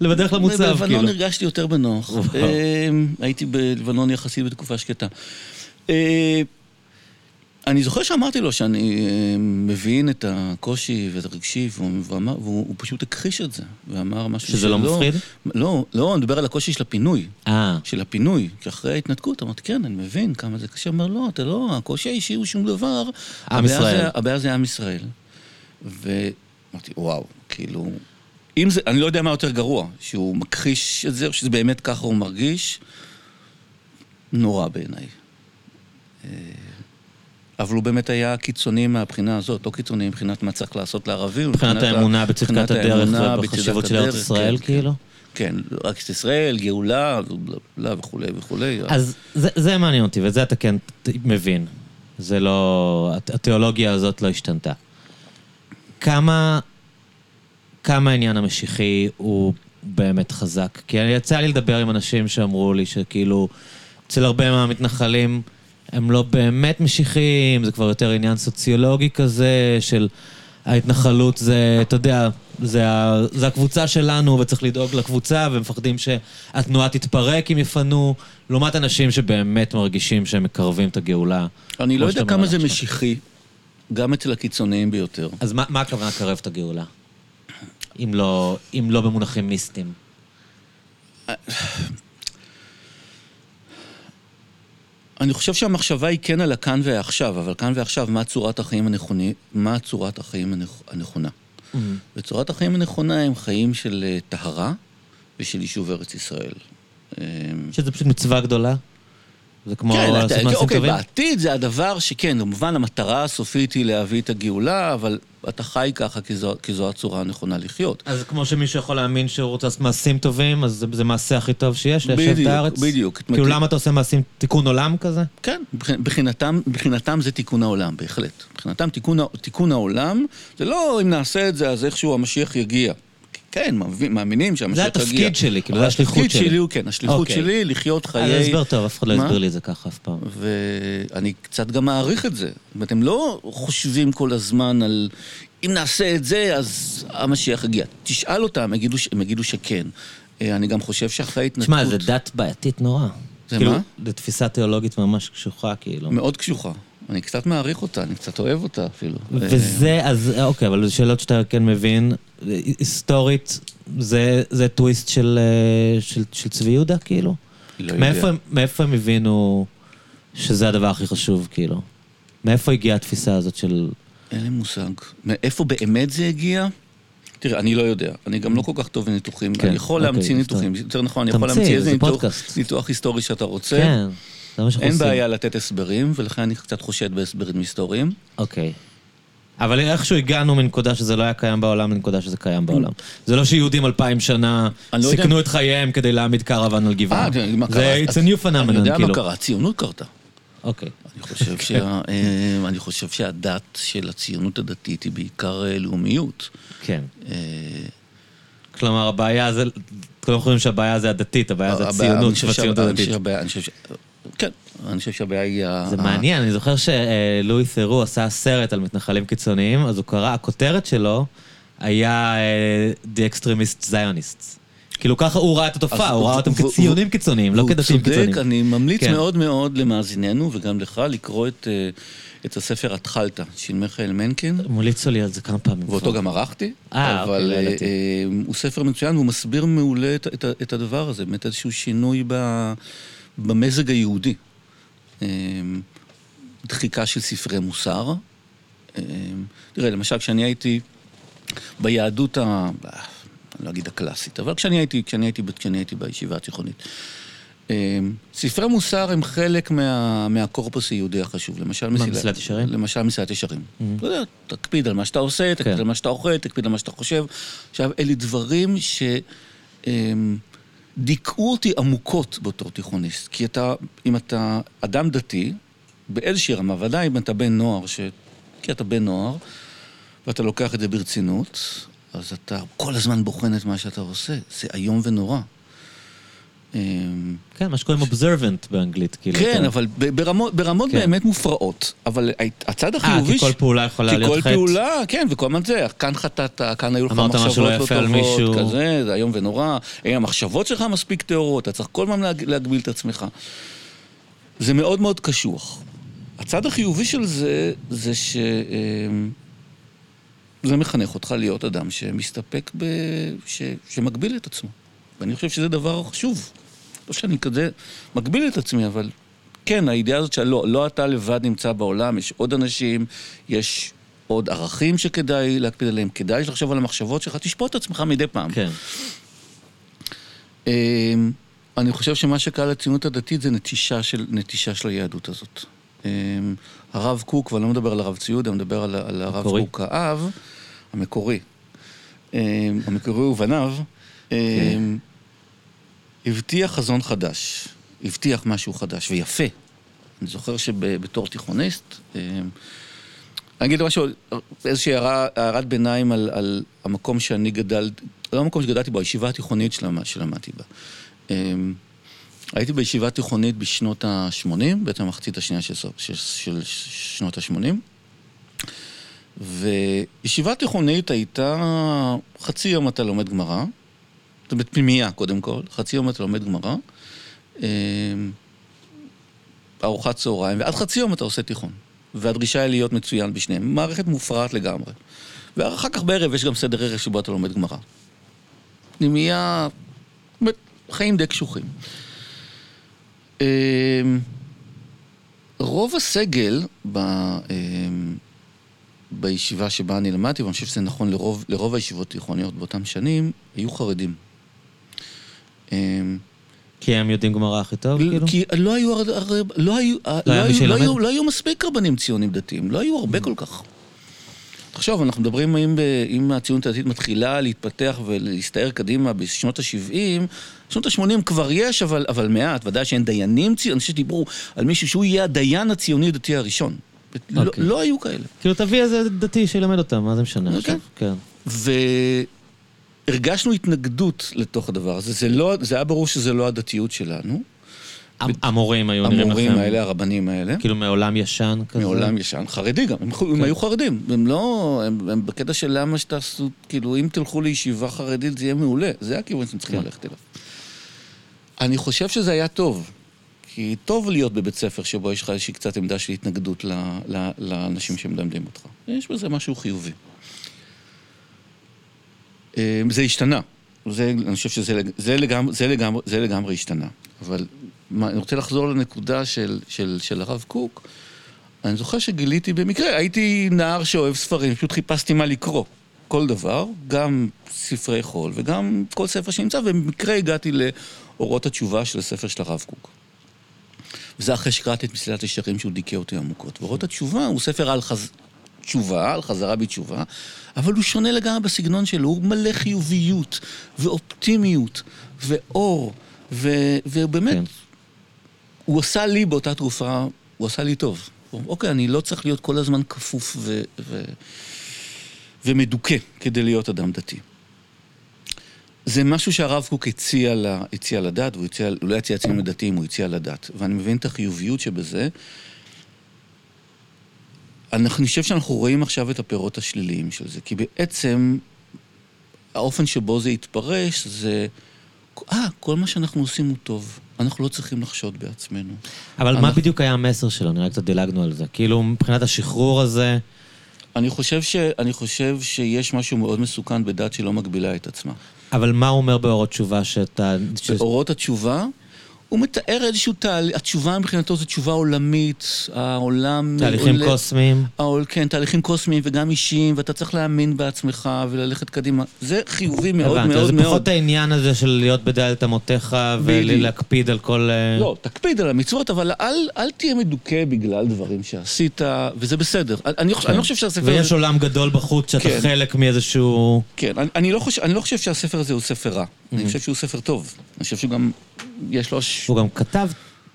בדרך למוצב, בלבנון כאילו. הרגשתי יותר בנוח. אה, הייתי בלבנון יחסית בתקופה שקטה. אה, אני זוכר שאמרתי לו שאני אה, מבין את הקושי ואת הרגשי, והוא, ואמר, והוא הוא פשוט הכחיש את זה, ואמר משהו שזה לא מפחיד? לא, לא, אני מדבר על הקושי של הפינוי. אה, של הפינוי, כי אחרי ההתנתקות אמרתי, כן, אני מבין כמה זה קשה. הוא אומר, לא, אתה לא, הקושי האישי הוא שום דבר. עם ישראל. הבעיה זה עם ישראל. ואמרתי, וואו, כאילו, אם זה, אני לא יודע מה יותר גרוע, שהוא מכחיש את זה, או שזה באמת ככה הוא מרגיש, נורא בעיניי. אבל הוא באמת היה קיצוני מהבחינה הזאת, לא קיצוני מבחינת מה צריך לעשות לערבים. מבחינת האמונה בצדקת הדרך ובחשיבות של ארץ הדרך, ישראל, כן, כאילו? כן, רק את ישראל, גאולה, וכולי וכולי. אז זה, זה מעניין אותי, ואת זה אתה כן מבין. זה לא... הת- התיאולוגיה הזאת לא השתנתה. כמה... כמה העניין המשיחי הוא באמת חזק? כי יצא לי לדבר עם אנשים שאמרו לי שכאילו, אצל הרבה מהמתנחלים הם לא באמת משיחיים, זה כבר יותר עניין סוציולוגי כזה, של ההתנחלות זה, אתה יודע, זה, ה, זה הקבוצה שלנו וצריך לדאוג לקבוצה, ומפחדים שהתנועה תתפרק אם יפנו, לעומת אנשים שבאמת מרגישים שהם מקרבים את הגאולה. אני לא יודע כמה זה עכשיו. משיחי, גם אצל הקיצוניים ביותר. אז מה, מה הכוונה לקרב את הגאולה? אם לא, אם לא במונחים מיסטיים. אני חושב שהמחשבה היא כן על הכאן והעכשיו, אבל כאן ועכשיו, מה צורת החיים הנכוני, מה צורת החיים הנכ, הנכונה. וצורת החיים הנכונה הם חיים של אה, טהרה ושל יישוב ארץ ישראל. אה, שזה פשוט מצווה גדולה? זה כמו כן, לעשות מעשים אוקיי, טובים? בעתיד זה הדבר שכן, כמובן המטרה הסופית היא להביא את הגאולה, אבל אתה חי ככה כי זו, כי זו הצורה הנכונה לחיות. אז כמו שמישהו יכול להאמין שהוא רוצה לעשות מעשים טובים, אז זה, זה מעשה הכי טוב שיש, ליישב את בדיוק, הארץ? בדיוק. כאילו למה אתה עושה מעשים, תיקון עולם כזה? כן, מבח- מבחינתם, מבחינתם זה תיקון העולם, בהחלט. מבחינתם תיקון, תיקון העולם, זה לא אם נעשה את זה אז איכשהו המשיח יגיע. כן, מאמינים שהמשיח יגיע. התפקיד שלי, כאילו, זה השליחות התפקיד שלי. שלי הוא כן, השליחות אוקיי. שלי לחיות אה, חיי... זה הסבר טוב, אף אחד לא מה? הסביר לי את זה ככה אף פעם. ואני קצת גם מעריך את זה. זאת אומרת, הם לא חושבים כל הזמן על אם נעשה את זה, אז המשיח יגיע. תשאל אותם, הם יגידו, ש- הם יגידו שכן. אה, אני גם חושב שאחרי ההתנתקות... תשמע, זו דת בעייתית נורא. זה כאילו, מה? זו תפיסה תיאולוגית ממש קשוחה, כאילו. מאוד קשוחה. אני קצת מעריך אותה, אני קצת אוהב אותה אפילו. וזה, אז אוקיי, אבל זה שאלות שאתה כן מבין. היסטורית, זה, זה טוויסט של, אה, של, של צבי יהודה, כאילו? לא יודע. מאיפה, מאיפה הם הבינו שזה הדבר הכי חשוב, כאילו? מאיפה הגיעה התפיסה הזאת של... אין לי מושג. מאיפה באמת זה הגיע? תראה, אני לא יודע. אני גם לא כל כך טוב בניתוחים. כן, אני יכול אוקיי, להמציא. ניתוחים. יותר נכון, אני יכול להמציא איזה זה ניתוח. ניתוח היסטורי שאתה רוצה. כן, זה מה שאנחנו אין עושים. בעיה לתת הסברים, ולכן אני קצת חושד בהסברים היסטוריים. אוקיי. אבל איכשהו הגענו מנקודה שזה לא היה קיים בעולם לנקודה שזה קיים בעולם. זה לא שיהודים אלפיים שנה לא יודע- סיכנו את חייהם כדי להעמיד קרוון על גבעה. אה, זה it's a new phenomenon, אני יודע כאילו. מה קרה, הציונות קרתה. אוקיי. אני חושב, שה, אה, אני חושב שהדת של הציונות הדתית היא בעיקר אה, לאומיות. כן. כלומר, הבעיה זה... כולם חושבים שהבעיה זה הדתית, הבעיה זה הציונות אני חושב והציונות שהבעיה- הדתית. כן, אני חושב שהבעיה היא... זה ה- מעניין, אני זוכר שלואי ת'רו עשה סרט על מתנחלים קיצוניים, אז הוא קרא, הכותרת שלו היה אה, The Extremist Zionists. כאילו ככה הוא ראה את התופעה, הוא ראה אותם כציונים קיצוניים, לא כדתיים הוא קיצוניים. צודק, אני ממליץ כן. מאוד מאוד למאזיננו, וגם לך, לקרוא את, אה, הספר "התחלת" של מיכאל מנקין. מוליצו לי על זה כמה פעמים. ואותו כבר. גם ערכתי, אה, אבל אוקיי, לא ידעתי. אה, הוא ספר מצוין, והוא מסביר מעולה את הדבר הזה, באמת איזשהו שינוי ב, במזג היהודי. אה, דחיקה של ספרי מוסר. אה, תראה, למשל, כשאני הייתי ביהדות ה... אני לא אגיד הקלאסית, אבל כשאני הייתי, כשאני הייתי, כשאני הייתי בישיבה התיכונית. אה, ספרי מוסר הם חלק מה, מהקורפוס היהודי החשוב. למשל, מה, מסילת- ישרים? למשל מסילת ישרים. אתה יודע, תקפיד על מה שאתה עושה, תקפיד כן. על מה שאתה אוכל, תקפיד על מה שאתה חושב. עכשיו, אלה דברים ש... אמ, דיכאו אותי עמוקות בתור תיכוניסט. כי אתה, אם אתה אדם דתי, באיזושהי רמה, ודאי אם אתה בן נוער, ש... כי אתה בן נוער, ואתה לוקח את זה ברצינות, אז אתה כל הזמן בוחן את מה שאתה עושה. זה איום ונורא. אמ, כן, מה שקוראים observant באנגלית, כאילו. כן, אבל ברמות, ברמות כן. באמת מופרעות. אבל הצד אה, החיובי... כי כל פעולה יכולה כי להיות כל חטא. פעולה, כן, וכל הזמן זה, כאן חטאת, כאן היו לך משהו מחשבות לא לא טובות, מישהו. כזה, זה איום ונורא. האם המחשבות שלך מספיק טהורות, אתה צריך כל הזמן להג- להגביל את עצמך. זה מאוד מאוד קשוח. הצד החיובי של זה, זה ש... אמ, זה מחנך אותך להיות אדם שמסתפק ב... ש... שמגביל את עצמו. ואני חושב שזה דבר חשוב. לא שאני כזה מגביל את עצמי, אבל כן, הידיעה הזאת שלא, לא אתה לבד נמצא בעולם, יש עוד אנשים, יש עוד ערכים שכדאי להקפיד עליהם, כדאי לחשוב על המחשבות שלך, תשפוט את עצמך מדי פעם. כן. אמ, אני חושב שמה שקרה לציונות הדתית זה נטישה של, נטישה של היהדות הזאת. אמ, הרב קוק, ואני לא מדבר על הרב ציודה, אני מדבר על, על הרב המקורי. קוק האב, המקורי. אמ, המקורי ובניו, אמ, הבטיח חזון חדש, הבטיח משהו חדש ויפה. אני זוכר שבתור תיכוניסט, אמ, אני אגיד משהו, איזושהי הערת ביניים על, על המקום שאני גדלתי, לא המקום שגדלתי בו, הישיבה התיכונית שלמ- שלמדתי בה. אמ, הייתי בישיבה תיכונית בשנות ה-80, בעצם המחצית השנייה של, של, של שנות ה-80. וישיבה תיכונית הייתה חצי יום אתה לומד גמרא, זאת אומרת פנימייה קודם כל, חצי יום אתה לומד גמרא, אמ, ארוחת צהריים, ועד חצי יום אתה עושה תיכון. והדרישה היא להיות מצוין בשניהם. מערכת מופרעת לגמרי. ואחר כך בערב יש גם סדר ערב שבו אתה לומד גמרא. פנימייה, חיים די קשוחים. אמ, רוב הסגל ב, אמ, בישיבה שבה אני למדתי, ואני חושב שזה נכון לרוב, לרוב הישיבות תיכוניות באותם שנים, היו חרדים. אמ, כי הם יודעים גמרא הכי טוב, כאילו? כי לא היו, הר- הר- לא היו, לא היו, לא? היו, לא היו מספיק רבנים ציונים דתיים, לא היו הרבה כל כך. תחשוב, אנחנו מדברים אם, ב- אם הציונות הדתית מתחילה להתפתח ולהסתער קדימה בשנות ה-70, שנות ה-80 כבר יש, אבל, אבל מעט, ודאי שאין דיינים ציונים, אני חושב שדיברו על מישהו שהוא יהיה הדיין הציוני-דתי הראשון. לא, אוקיי. לא היו כאלה. כאילו, תביא איזה דתי שילמד אותם, מה זה משנה אוקיי. עכשיו? כן. והרגשנו התנגדות לתוך הדבר הזה. זה, לא, זה היה ברור שזה לא הדתיות שלנו. המורים היו נראים לכם... המורים האלה, הרבנים האלה. כאילו מעולם ישן כזה? מעולם ישן, חרדי גם, הם, הם היו חרדים, הם לא, הם, הם בקטע של למה שתעשו, כאילו אם תלכו לישיבה חרדית זה יהיה מעולה, זה הכיוון שאתם צריכים כן. ללכת אליו. אני חושב שזה היה טוב, כי טוב להיות בבית ספר שבו יש לך איזושהי קצת עמדה של התנגדות ל, ל, לאנשים שמלמדים אותך. יש בזה משהו חיובי. אה, זה השתנה. זה, אני חושב שזה זה לגמרי, זה לגמרי, זה לגמרי השתנה. אבל מה, אני רוצה לחזור לנקודה של, של, של הרב קוק. אני זוכר שגיליתי במקרה, הייתי נער שאוהב ספרים, פשוט חיפשתי מה לקרוא. כל דבר, גם ספרי חול וגם כל ספר שנמצא, ובמקרה הגעתי לאורות התשובה של הספר של הרב קוק. וזה אחרי שקראתי את מסילת ישרים שהוא דיכא אותי עמוקות. ואורות התשובה הוא ספר על חז... תשובה, על חזרה בתשובה, אבל הוא שונה לגמרי בסגנון שלו, הוא מלא חיוביות ואופטימיות ואור, ו... ובאמת, כן. הוא עשה לי באותה תקופה, הוא עשה לי טוב. הוא אוקיי, אני לא צריך להיות כל הזמן כפוף ו... ו... ומדוכא כדי להיות אדם דתי. זה משהו שהרב קוק הציע, לה, הציע לדת, והוא הציע, הוא לא הציע עצמם לדתיים, הוא הציע לדת. ואני מבין את החיוביות שבזה. אני חושב שאנחנו רואים עכשיו את הפירות השליליים של זה, כי בעצם האופן שבו זה התפרש זה, אה, כל מה שאנחנו עושים הוא טוב, אנחנו לא צריכים לחשוד בעצמנו. אבל מה אנחנו- בדיוק היה המסר שלו? נראה קצת דילגנו על זה. כאילו, מבחינת השחרור הזה... אני חושב, ש, אני חושב שיש משהו מאוד מסוכן בדת שלא מגבילה את עצמה. אבל מה הוא אומר באורות תשובה שאתה... באורות התשובה, הוא מתאר איזשהו תהליך, התשובה מבחינתו זו תשובה עולמית, העולם... תהליכים עולה- קוסמיים? העול, כן, תהליכים קוסמיים וגם אישיים, ואתה צריך להאמין בעצמך וללכת קדימה. זה חיובי מאוד הבנתי, אז מאוד זה מאוד. פחות העניין הזה של להיות בדלת אמותיך. ולהקפיד על כל... אה, לא, תקפיד על המצוות, אבל אל, אל תהיה מדוכא בגלל דברים שעשית, וזה בסדר. אני, חושב- אני לא חושב שהספר... ויש הזה- עולם גדול בחוץ שאתה כן. חלק מאיזשהו... כן, אני, אני, לא חושב, אני לא חושב שהספר הזה הוא ספר רע. אני חושב שהוא ספר טוב. אני חושב שגם יש לו... ש... הוא גם כתב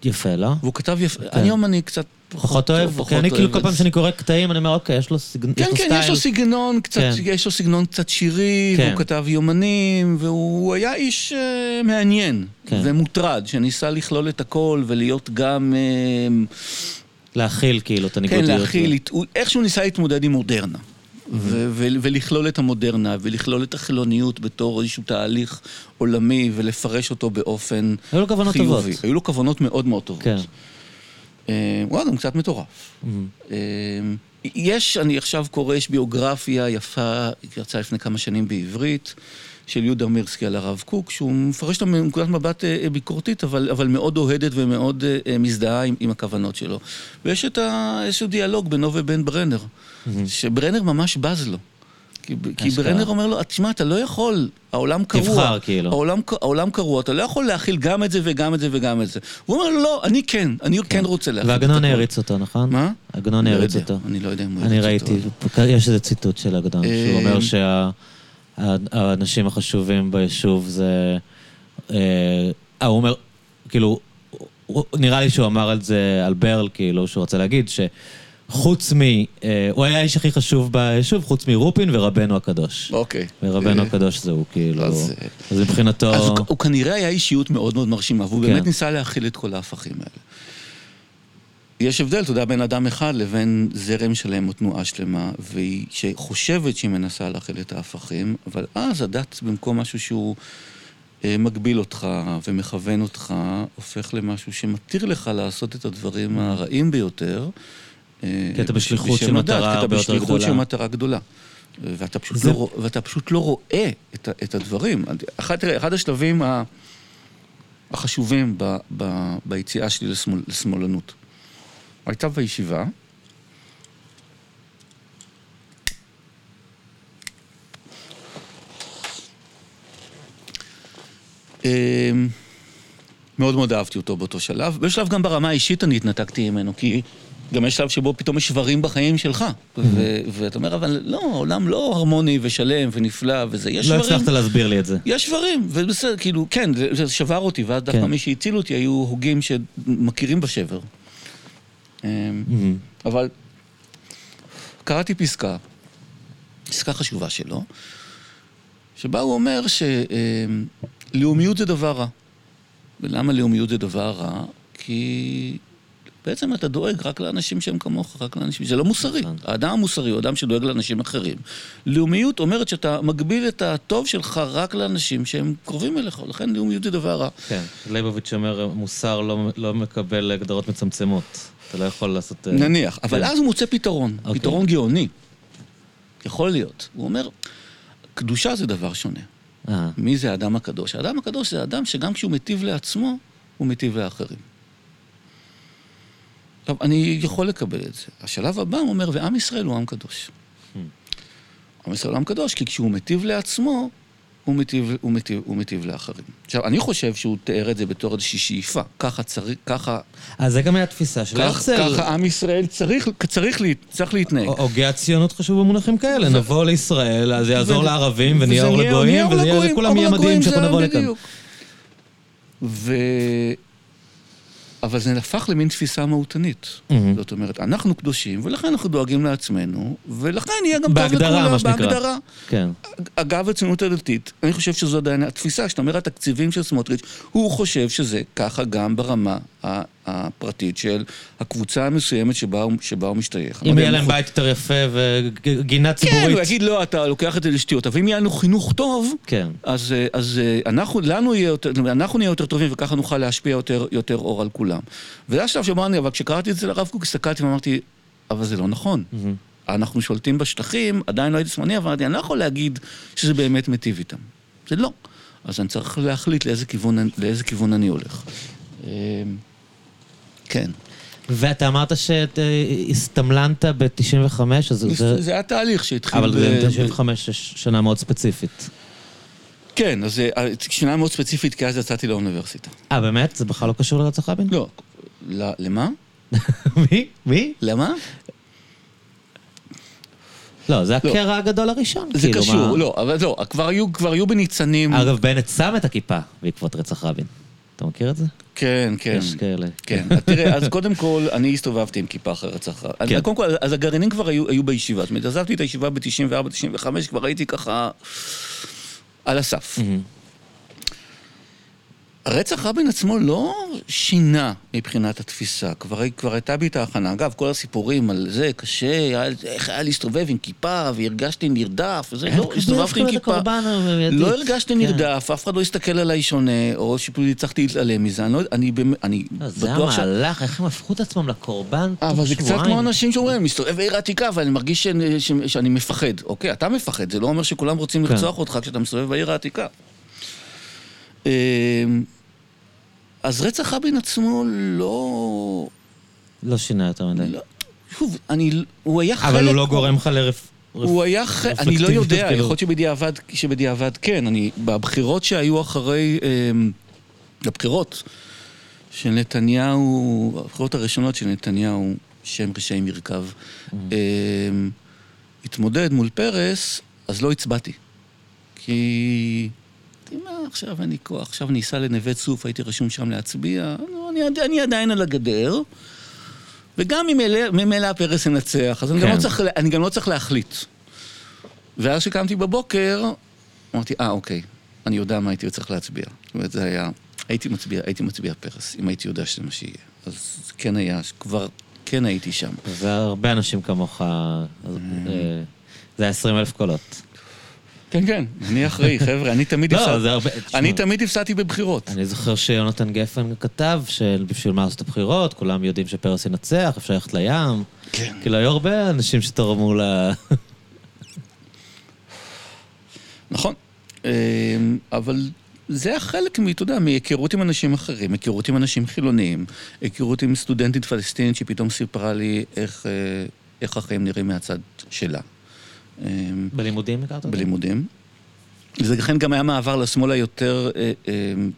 יפה, לא? והוא כתב יפה. היום אני קצת פחות אוהב, פחות כי אני כאילו אוהב כל פעם. שאני קורא קטעים, אני אומר, אוקיי, יש לו סגנון, כן, כן. יש לו סגנון קצת, כן. יש לו סגנון קצת שירי, כן. והוא כתב יומנים, והוא היה איש אה, מעניין כן. ומוטרד, שניסה לכלול את הכל ולהיות גם, אה, להכיל כאילו את כן, הניגודיות. להכיל, הוא- איכשהו ניסה להתמודד עם מודרנה. ו- ו- ולכלול את המודרנה, ולכלול את החילוניות בתור איזשהו תהליך עולמי, ולפרש אותו באופן היו לו כוונות חיובי. טובות. היו לו כוונות מאוד מאוד טובות. כן. אה, הוא גם קצת מטורף. מהמם. אה, יש, אני עכשיו קורא, יש ביוגרפיה יפה, יצאה לפני כמה שנים בעברית, של יהודה מירסקי על הרב קוק, שהוא מפרש אותה מנקודת מבט אה, ביקורתית, אבל, אבל מאוד אוהדת ומאוד אה, מזדהה עם, עם הכוונות שלו. ויש את ה, איזשהו דיאלוג בינו ובין ברנר, שברנר ממש בז לו. כי, כי. ברנר אומר לו, תשמע, אתה לא יכול, העולם קרוע. תבחר, כאילו. העולם, העולם קרוע, אתה לא יכול להכיל גם את זה וגם את זה וגם את זה. הוא אומר לו, לא, אני כן, אני כן רוצה להכיל את הכל. ועגנון העריץ אותו, נכון? מה? עגנון אני לא העריץ אותו. אני לא יודע אם הוא אני העריץ ראיתי, אותו. יש איזה ציטוט של עגנון, שהוא אה, אומר שהאנשים החשובים ביישוב זה... אה, אה, הוא אומר, כאילו, נראה לי שהוא אמר על זה, על ברל, כאילו, שהוא רוצה להגיד שחוץ מ... אה, הוא היה האיש הכי חשוב ביישוב, חוץ מרופין ורבנו הקדוש. אוקיי. ורבנו אה, הקדוש זה הוא, כאילו... אז, אה, אז מבחינתו... אז הוא, הוא כנראה היה אישיות מאוד מאוד מרשימה, והוא כן. באמת ניסה להכיל את כל ההפכים האלה. יש הבדל, אתה יודע, בין אדם אחד לבין זרם שלם או תנועה שלמה, והיא שחושבת שהיא מנסה להכיל את ההפכים, אבל אז הדת במקום משהו שהוא מגביל אותך ומכוון אותך, הופך למשהו שמתיר לך לעשות את הדברים הרעים ביותר. כי אתה בשליחות של מטרה כי אתה הרבה יותר בשליחות של גדולה. מטרה גדולה. ואתה פשוט, זה- לא, ואתה פשוט לא רואה את, את הדברים. אחד, תראה, אחד השלבים החשובים ב, ב, ביציאה שלי לשמאל, לשמאלנות. הייתה בישיבה, אמ, מאוד מאוד אהבתי אותו באותו שלב. בשלב גם ברמה האישית אני התנתקתי ממנו, כי גם יש שלב שבו פתאום יש שברים בחיים שלך. ו- ואתה אומר, אבל לא, העולם לא הרמוני ושלם ונפלא וזה, יש לא דברים... הצלחת להסביר לי את זה. יש דברים, ובסדר, כאילו, כן, זה, שבר אותי, ואז דווקא כן. מי שהציל אותי היו הוגים שמכירים בשבר. אמ, מהמם. אבל קראתי פסקה, פסקה חשובה שלו, שבה הוא אומר שלאומיות זה דבר רע. ולמה לאומיות זה דבר רע? כי בעצם אתה דואג רק לאנשים שהם כמוך, רק לאנשים... זה לא מוסרי. נכון. האדם המוסרי הוא אדם שדואג לאנשים אחרים. לאומיות אומרת שאתה מגביל את הטוב שלך רק לאנשים שהם קרובים אליך, לכן לאומיות זה דבר רע. כן, ליבוביץ' אומר, מוסר לא, לא מקבל הגדרות מצמצמות. אתה לא יכול לעשות... אה, נניח, אבל כן. אז הוא מוצא פתרון, אוקיי. פתרון גאוני. יכול להיות. הוא אומר, קדושה זה דבר שונה. אה, מי זה האדם הקדוש? האדם הקדוש זה אדם שגם כשהוא מיטיב לעצמו, הוא מיטיב לאחרים. עכשיו, אני יכול לקבל את זה. השלב הבא הוא אומר, ועם ישראל הוא עם קדוש. עם ישראל הוא עם קדוש, כי כשהוא מיטיב לעצמו, הוא מיטיב, הוא מיטיב, הוא מיטיב לאחרים. עכשיו, אני חושב שהוא תיאר את זה בתור איזושהי שאיפה. ככה צריך, ככה, אז זה גם היה תפיסה של הרצל. ככה עם ישראל צריך, צריך, לה, צריך להתנהג. הוגי הציונות חשוב במונחים כאלה, נבוא לישראל, אז זה יעזור לערבים ונהיה אור לגויים, וזה יהיה מדהים לגויים שאנחנו זה נבוא לכאן. אבל זה הפך למין תפיסה מהותנית. מהמם. זאת אומרת, אנחנו קדושים, ולכן אנחנו דואגים לעצמנו, ולכן יהיה גם טוב בהגדרה, מה שנקרא. בהגדרה. כן. אגב, הציונות הדתית, אני חושב שזו עדיין התפיסה, כשאתה אומר התקציבים של סמוטריץ', הוא חושב שזה ככה גם ברמה ה- הפרטית של הקבוצה המסוימת שבה הוא, שבה הוא משתייך. אם יהיה להם הוא בית יותר יפה וגינה כן, ציבורית. הוא יגיד, לא, אתה לוקח את זה לשטויות, אבל אם יהיה לנו חינוך טוב, כן. אז, אה, אז אה, אנחנו, לנו יהיה יותר, אנחנו נהיה יותר טובים וככה נוכל להשפיע יותר, יותר אור על כולם. וזה השלב שבו אני, אבל כשקראתי את זה לרב קוק, הסתכלתי ואמרתי, אבל זה לא נכון. מהמם. אנחנו שולטים בשטחים, עדיין לא הייתי שמאלני, אבל אני לא יכול להגיד שזה באמת מיטיב איתם. זה לא. אז אני צריך להחליט לאיזה כיוון, לאיזה כיוון אני הולך. אה, כן. ואתה אמרת שהסתמלנת ב-95, אז זה... זה היה תהליך שהתחיל... אבל ב- ב-95 יש שנה מאוד ספציפית. כן, אז אה, שנה מאוד ספציפית, כי אז יצאתי לאוניברסיטה. אה, באמת? זה בכלל לא קשור לרצח רבין? לא, למה? מי? מי? למה? לא, זה לא. הקרע הגדול הראשון. זה כאילו, קשור, מה- לא, אבל לא, כבר היו, כבר היו בניצנים... אגב, בנט שם את הכיפה בעקבות רצח רבין. אתה מכיר את זה? כן, כן. יש כאלה. כן, תראה, אז קודם כל, אני הסתובבתי עם כיפה אחרי רצח רבין. כן. קודם כל, אז הגרעינים כבר היו, היו בישיבה. זאת אומרת, עזבתי את הישיבה ב-94-95, כבר הייתי ככה על הסף. מהמם. רצח רבין עצמו לא שינה מבחינת התפיסה, כבר, כבר הייתה בי את ההכנה. אגב, כל הסיפורים על זה, קשה, היה, איך היה להסתובב עם כיפה, והרגשתי נרדף, וזה, לא, הסתובבתי עם כיפה. לא הרגשתי כן. נרדף, אף אחד לא הסתכל עליי שונה, או שפשוט הצלחתי להתעלם מזה, אני, לא, אני, אני לא, זה בטוח ש... המהלך, איך הם הפכו את עצמם לקורבן אבל זה קצת כמו. אנשים שאומרים, מסתובב בעיר העתיקה ואני מרגיש ש... ש... שאני מפחד. אוקיי, אתה מפחד, זה לא אומר שכולם רוצים כן. לרצוח אותך כשאתה מסתובב בעיר העתיקה. אז רצח רבין עצמו לא... לא שינה יותר מדי. לא שוב, אני... הוא היה חלק... אבל הוא לא גורם לך לרף... הוא היה ח... אני לא יודע. יכול להיות שבדיעבד, שבדיעבד כן. אני, בבחירות שהיו אחרי, אמ, בבחירות של נתניהו, הבחירות הראשונות של נתניהו, שם רשעים ירכב, אמ, התמודד מול פרס, אז לא הצבעתי. כי... אמרתי, מה, עכשיו אין לי כוח, עכשיו אני אסע לנווה צוף, הייתי רשום שם להצביע, לא, אני, אני עדיין על הגדר, וגם ממילא- ממילא הפרס ינצח, אז אני, גם כן. לא צריך, אני גם לא צריך להחליט. ואז כשקמתי בבוקר, אמרתי, אה, אוקיי, אני יודע מה הייתי צריך להצביע. זאת אומרת, זה היה, הייתי מצביע, הייתי מצביע פרס, אם הייתי יודע שזה מה שיהיה. אז כן היה, כבר, כן הייתי שם. והרבה אנשים כמוך, אז, אה, זה היה 20 אלף קולות. כן, כן, אני אחראי, חבר'ה, אני תמיד לא, הפסדתי. אני תמיד הפסדתי בבחירות. אני זוכר שיונתן גפן כתב שבשביל מה לעשות את הבחירות, כולם יודעים שפרס ינצח, אפשר ללכת לים. כן. כאילו, היו הרבה אנשים שתרמו ל... נכון. אמ, אבל זה היה חלק, מ- אתה יודע, מהיכרות עם אנשים אחרים, היכרות עם אנשים חילוניים, היכרות עם סטודנטית פלסטינית שפתאום סיפרה לי איך, אה, איך החיים נראים מהצד שלה. אמ, בלימודים הכרת אותם? בלימודים. זה לכן גם היה מעבר לשמאל היותר אה, אה,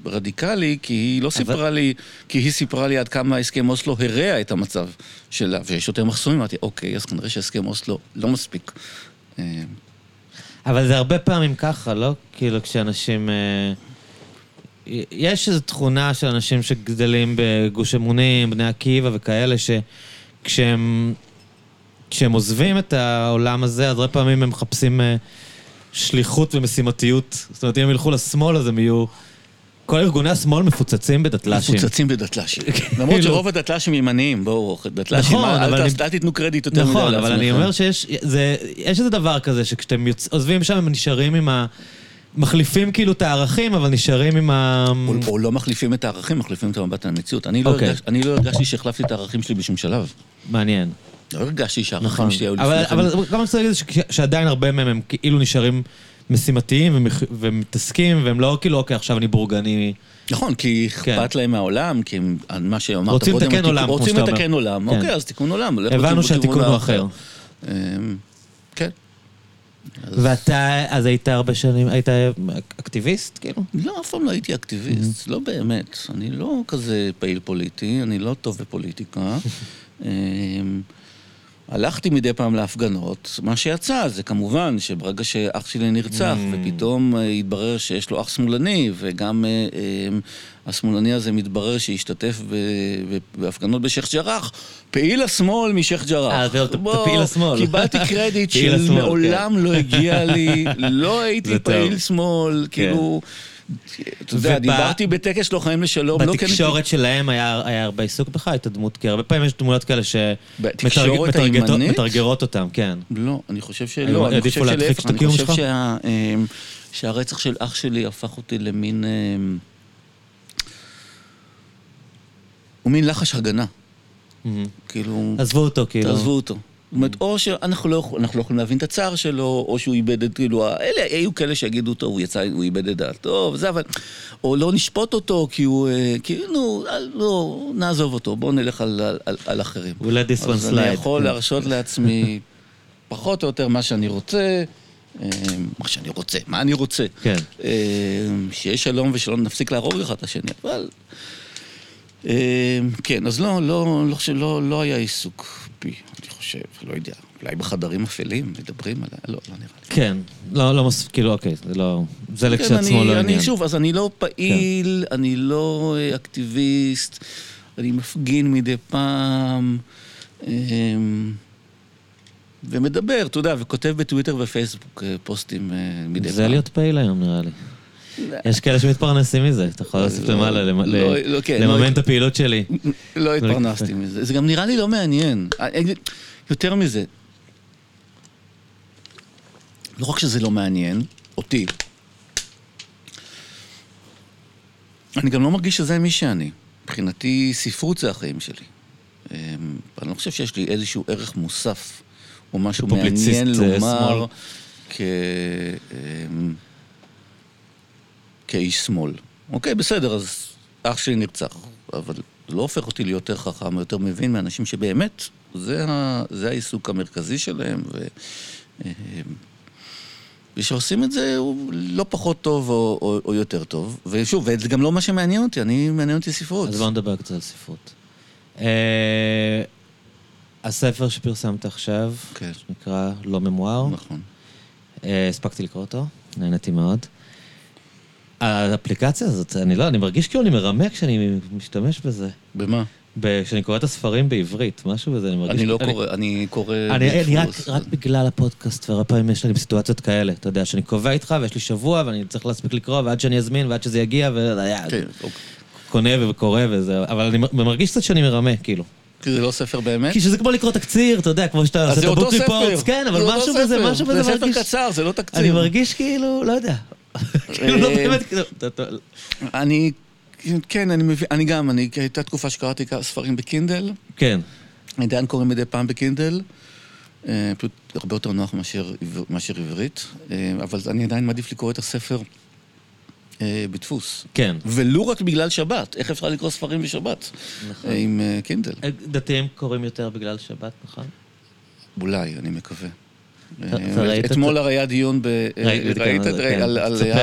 רדיקלי, כי היא לא סיפרה לי, כי היא סיפרה לי עד כמה הסכם אוסלו הרע את המצב שלה, ויש יותר מחסומים, אמרתי, אוקיי, אז כנראה שהסכם אוסלו לא מספיק. אה, אבל זה הרבה פעמים ככה, לא? כאילו, כשאנשים... אה, יש איזו תכונה של אנשים שגדלים בגוש אמונים, בני עקיבא וכאלה, שכשהם כשהם עוזבים את העולם הזה, אז הרבה פעמים הם מחפשים אה, שליחות ומשימתיות. זאת אומרת, אם הם ילכו לשמאל, אז הם יהיו... כל ארגוני השמאל מפוצצים בדתל"שים. מפוצצים בדתל"שים. למרות כאילו- שרוב הדתל"שים ימניים, בואו, דתל"שים, נכון, אל- תיתנו קרדיט יותר מדי נכון, לעצמכם. אבל אני אומר שיש זה, יש איזה דבר כזה, שכשאתם. עוזבים שם, הם נשארים עם ה... מחליפים כאילו את הערכים, אבל נשארים עם ה... או- או לא מחליפים את הערכים, מחליפים את המבט על המציאות. אני לא אוקיי. הרגש- אני לא הרגשתי שהחלפתי את הערכים שלי בשום שלב. מעניין. לא הרגשתי שהערכים. שלי היו לפני כן. אבל גם אני רוצה להגיד שעדיין הרבה מהם הם כאילו נשארים משימתיים ומתעסקים, והם לא כאילו, אוקיי, עכשיו אני בורגני. נכון, כי אכפת להם מהעולם, כי מה שאמרת כן. רוצים קודם, לתקן עולם, כמו רוצים שאתה אומר. לתקן עולם, כן. אוקיי, אז תיקון עולם. הבנו שהתיקון הוא. אחר. אמ, כן. ואתה, אז היית הרבה שנים, היית אקטיביסט, כאילו? לא, אף פעם לא הייתי אקטיביסט, Mm-hmm. לא באמת. אני לא כזה פעיל פוליטי, אני לא טוב בפוליטיקה. הלכתי מדי פעם להפגנות, מה שיצא זה כמובן שברגע שאח שלי נרצח, Mm. ופתאום אה, התברר שיש לו אח שמאלני, וגם אה, אה, השמאלני הזה מתברר שהשתתף ב- ב- בהפגנות בשייח' ג'ראח, פעיל השמאל משייח' ג'ראח. אה, אתה- אתה פעיל השמאל. קיבלתי קרדיט פעיל שמעולם לא הגיע לי, לא הייתי זה טוב. פעיל שמאל, כאילו... אתה יודע, דיברתי בטקס לוחמים לשלום, לא. בתקשורת שלהם היה הרבה עיסוק בך, הייתה דמות, כי הרבה פעמים יש דמויות כאלה שמתרגרות אותם, כן. לא, אני חושב שלא, אני חושב שלהפך, אני אמ, שהרצח של אח שלי הפך אותי למין... אמ, הוא מין לחש הגנה. כאילו... עזבו אותו, כאילו. תעזבו אותו. זאת אומרת, או שאנחנו לא לא יכולים להבין את הצער שלו, או שהוא איבד את, כאילו, אלה היו כאלה שיגידו, טוב, הוא יצא, הוא איבד את דעתו, וזה, אבל... או לא נשפוט אותו, כי הוא, אה, כאילו, לא, נעזוב אותו, בואו נלך על, על, על, על אחרים. We'll let this one אז אני slide. יכול כן. להרשות לעצמי פחות או יותר מה שאני רוצה, אה, מה שאני רוצה, מה אני רוצה. כן. אה, שיהיה שלום ושלא נפסיק להרוג אחד את השני, אבל... כן, אז לא, לא, לא, לא, לא היה עיסוק אני חושב, לא יודע. אולי בחדרים אפלים מדברים עליה, לא, לא נראה לי. כן, לא, לא מוסיף, כאילו, אוקיי, זה לא... זה כן, לכשעצמו לא עניין. שוב, אז אני לא פעיל, אני לא אה, אקטיביסט, אני מפגין מדי פעם, אמ, ומדבר, אתה יודע, וכותב בטוויטר ופייסבוק אה, פוסטים אה, מדי פעם. זה להיות פעיל היום, נראה לי. יש כאלה שמתפרנסים מזה, אתה יכול להוסיף לא, למעלה, לא, ל- לא, כן, לממן את הפעילות שלי. לא התפרנסתי מזה. זה גם נראה לי לא מעניין. יותר מזה, לא רק שזה לא מעניין, אותי, אני גם לא מרגיש שזה מי שאני. מבחינתי, ספרות זה החיים שלי. אמ, אני לא חושב שיש לי איזשהו ערך מוסף, או משהו מעניין אה, לומר. כ... אמ, כאיש שמאל. אוקיי, בסדר, אז אח שלי נרצח, אבל זה לא הופך אותי ליותר חכם או יותר מבין מאנשים שבאמת, זה, ה... זה העיסוק המרכזי שלהם, ו... אמ, ושעושים את זה הוא לא פחות טוב או, או, או יותר טוב. ושוב, וזה גם לא מה שמעניין אותי, אני, מעניין אותי ספרות. אז בואו נדבר קצת על ספרות. אה, הספר שפרסמת עכשיו, כן. שנקרא לא ממואר, נכון. אה, הספקתי לקרוא אותו, נהניתי מאוד. האפליקציה הזאת, אני לא, אני מרגיש כאילו אני מרמה כשאני משתמש בזה. במה? כשאני קורא את הספרים בעברית, משהו בזה, אני מרגיש... אני לא קורא, אני קורא... אני, רק, בגלל הפודקאסט, והרבה פעמים יש לי סיטואציות כאלה, אתה יודע, שאני קובע איתך ויש לי שבוע ואני צריך להספיק לקרוא, ועד שאני אזמין ועד שזה יגיע, כן, אוקיי. וקונה וקורא וזה, אבל אני מרגיש קצת שאני מרמה, כאילו. כי זה לא ספר באמת? כי שזה כמו לקרוא תקציר, אתה יודע, כמו שאתה עושה את הבוק ריפורטס. כן, אבל משהו בזה. משהו בזה זה ספר מרגיש... קצר, זה לא תקציר. אני מרגיש כאילו, לא יודע. כאילו לא אה, באמת, כאילו, אני... כן, אני מבין, אני גם, אני, הייתה תקופה שקראתי ספרים בקינדל, כן, אני עדיין קורא מדי פעם בקינדל, אה, פשוט הרבה יותר נוח מאשר מאשר עברית, אה, אבל אני עדיין מעדיף לקרוא את הספר אה, בדפוס. כן. ולו רק בגלל שבת, איך אפשר לקרוא ספרים בשבת? נכון. עם קינדל. דתיים קוראים יותר בגלל שבת, נכון? אולי, אני מקווה. אה, את אתמול? הרי היה דיון ב... ראיתי ראית כמה זה,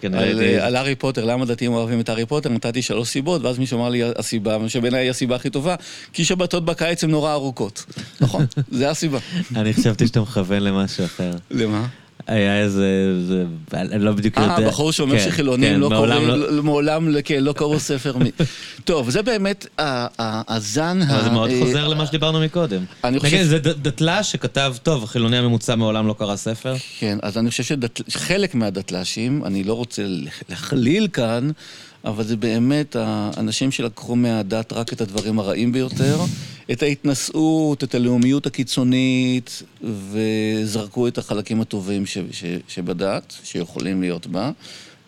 כן. אה, על הארי פוטר, למה דתיים אוהבים את הארי פוטר, נתתי שלוש סיבות, ואז מישהו אמר לי הסיבה, שבעיניי היא הסיבה הכי טובה, כי שבתות בקיץ הן נורא ארוכות. נכון, זה הסיבה. אני חשבתי שאתה מכוון למשהו אחר. למה? היה איזה, זה- אני לא בדיוק יודע. אה, בחור שאומר כן, שחילונים כן, לא קוראים, לא- לא- מעולם לא- כן, לא קראו ספר. מ- טוב, זה באמת הזן ה... זה מאוד אה, חוזר למה שדיברנו מקודם. אני חושב- נגיד, זה דתל"ש שכתב, טוב, החילוני הממוצע מעולם לא קרא ספר. כן, אז אני חושב שחלק מהדתל"שים, אני לא רוצה להכליל כאן, אבל זה באמת האנשים שלקחו מהדת רק את הדברים הרעים ביותר, את ההתנשאות, את הלאומיות הקיצונית, וזרקו את החלקים הטובים ש, ש, שבדת, שיכולים להיות בה,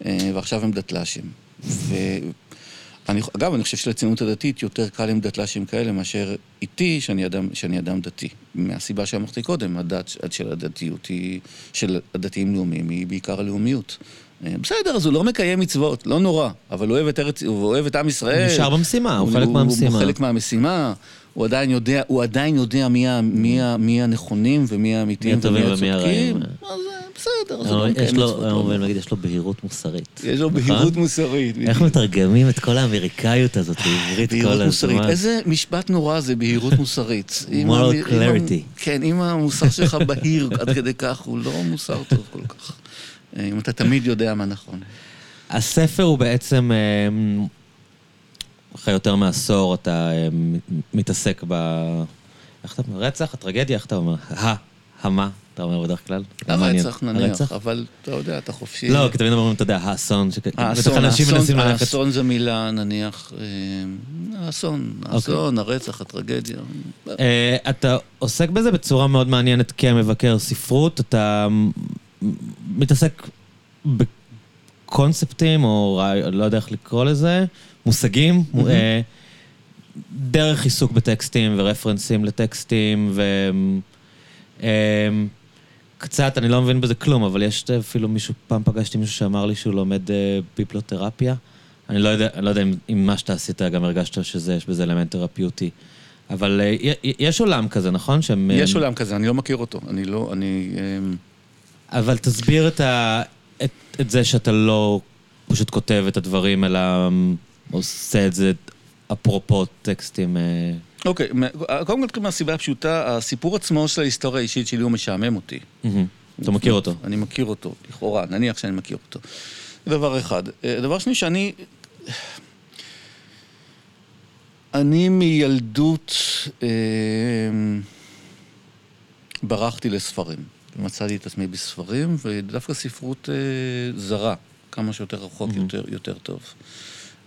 אה, ועכשיו הם דתל"שים. ואני, אגב, אני חושב שלציונות הדתית יותר קל עם דתל"שים כאלה מאשר איתי, שאני אדם, שאני אדם דתי. מהסיבה שאמרתי קודם, הדת של הדתיות היא, של הדתיים לאומיים, היא בעיקר הלאומיות. אה, בסדר, אז הוא לא מקיים מצוות, לא נורא, אבל הוא אוהב את ארץ, הוא אוהב את עם ישראל. הוא נשאר במשימה, הוא חלק מהמשימה. הוא חלק מהמשימה. הוא עדיין יודע, הוא עדיין יודע מי, ה- מי, ה- מי הנכונים ומי האמיתיים ומי הצודקים. אז אה, בסדר, אז הוא לא יש מקיים לו, מצוות. נורא. להגיד, יש לו בהירות מוסרית. יש לו נכון? בהירות מוסרית. איך מתרגמים את כל האמריקאיות הזאת לעברית כל בהירות מוסרית. הזמן? איזה משפט נורא זה בהירות מוסרית. Moral clarity. כן, אם המוסר שלך בהיר עד כדי כך, הוא לא מוסר טוב כל כך. אה, אם אתה תמיד יודע מה נכון. הספר הוא בעצם, אה, אחרי יותר מעשור אתה אה, מתעסק ב... איך אתה אומר? רצח? הטרגדיה? איך אתה אומר? ה, המה, אתה אומר בדרך כלל? לא. הרצח נניח? אבל אתה יודע, אתה חופשי. לא, כי תמיד אומרים, אתה יודע, האסון. האסון, האסון-. האסון זה מילה, נניח, האסון, אוקיי. האסון, הרצח, הטרגדיה. אתה עוסק בזה בצורה מאוד מעניינת כמבקר ספרות, אתה מתעסק בקונספטים, או רעי- לא יודע איך לקרוא לזה, מושגים. אה, דרך עיסוק בטקסטים ורפרנסים לטקסטים, ו... אה, קצת, אני לא מבין בזה כלום, אבל יש אפילו מישהו, פעם פגשתי מישהו שאמר לי שהוא לומד אה, ביפלותרפיה. אני לא יודע, אני לא יודע אם, אם מה שאתה עשית גם הרגשת שזה, יש בזה אלמנט תרפיוטי. אבל אה, יש עולם כזה, נכון? שהם, אה, יש עולם כזה, אני לא מכיר אותו. אני לא, אני... אבל תסביר את, ה, את, את זה שאתה לא פשוט כותב את הדברים, אלא עושה את זה אפרופו טקסטים. אה, אוקיי, מ- קודם כל נתחיל מהסיבה הפשוטה, הסיפור עצמו של ההיסטוריה האישית שלי הוא משעמם אותי. מהמם. אתה מכיר אותו. אני מכיר אותו, לכאורה, נניח שאני מכיר אותו. זה דבר אחד. אה, דבר שני, שאני... אני מילדות אה, ברחתי לספרים. מצאתי את עצמי בספרים, ודווקא ספרות אה, זרה, כמה שיותר רחוק, Mhm. יותר, יותר טוב.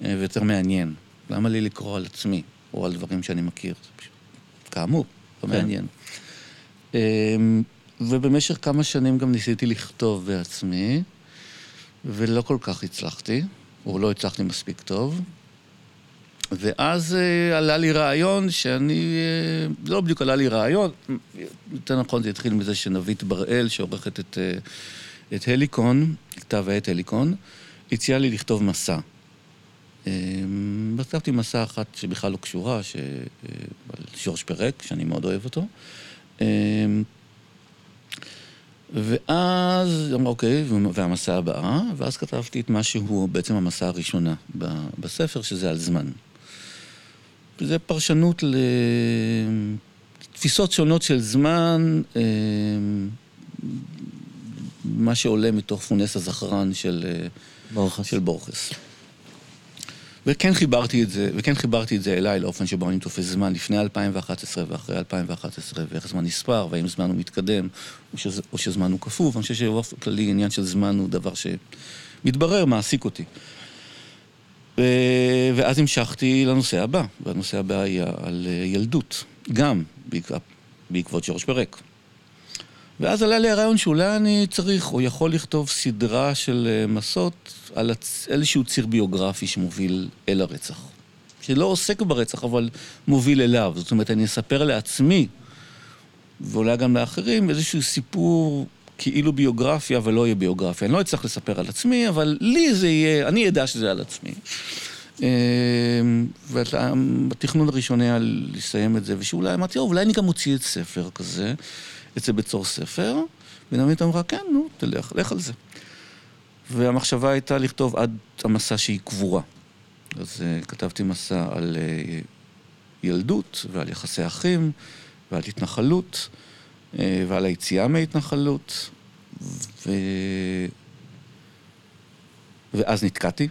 אה, ויותר מעניין. למה לי לקרוא על עצמי, או על דברים שאני מכיר? כאמור, לא כן. מעניין. אה, ובמשך כמה שנים גם ניסיתי לכתוב בעצמי, ולא כל כך הצלחתי, או לא הצלחתי מספיק טוב. ואז אה, עלה לי רעיון שאני, אה, לא בדיוק עלה לי רעיון, יותר נכון זה התחיל מזה שנבית בראל, שעורכת את, אה, את הליקון, כתב העת הליקון, הציעה לי לכתוב מסע. כתבתי מסע אחת שבכלל לא קשורה, ש... על ז'ורג' פרק, שאני מאוד אוהב אותו. ואז, אמרה, אוקיי, והמסע הבאה, ואז כתבתי את מה שהוא בעצם המסע הראשונה בספר, שזה על זמן. זה פרשנות לתפיסות שונות של זמן, אה, מה שעולה מתוך פונס הזכרן של, אה, ברוך של בורכס. וכן חיברתי את זה, וכן חיברתי את זה אליי לאופן שבו אני תופס זמן לפני 2011 ואחרי 2011, ואיך זמן נספר, והאם זמן הוא מתקדם, או, שזה, או שזמן הוא כפוף. אני חושב שבאופן כללי עניין של זמן הוא דבר שמתברר, מעסיק אותי. ו... ואז המשכתי לנושא הבא, והנושא הבא היה על אה, ילדות, גם בעק... בעקבות ג'ורג' פרק. ואז עלה לי הרעיון שאולי אני צריך או יכול לכתוב סדרה של אה, מסות על. איזשהו ציר ביוגרפי שמוביל אל הרצח. שלא עוסק ברצח, אבל מוביל אליו. זאת אומרת, אני אספר לעצמי, ואולי גם לאחרים, איזשהו סיפור כאילו ביוגרפיה, אבל לא יהיה ביוגרפיה. אני לא אצטרך לספר על עצמי, אבל לי זה יהיה, אני אדע שזה על עצמי. אה, והתכנון הראשוני היה לסיים את זה, ושאולי אמרתי, "טוב, אולי אני גם מוציא את ספר כזה, אצל בית סוהר ספר, ונעמית אמרה, כן, נו, תלך, לך על זה. והמחשבה הייתה לכתוב עד המסע שהיא קבורה. אז uh, כתבתי מסע על uh, ילדות ועל יחסי אחים ועל התנחלות ועל היציאה מההתנחלות, ו... ואז נתקעתי.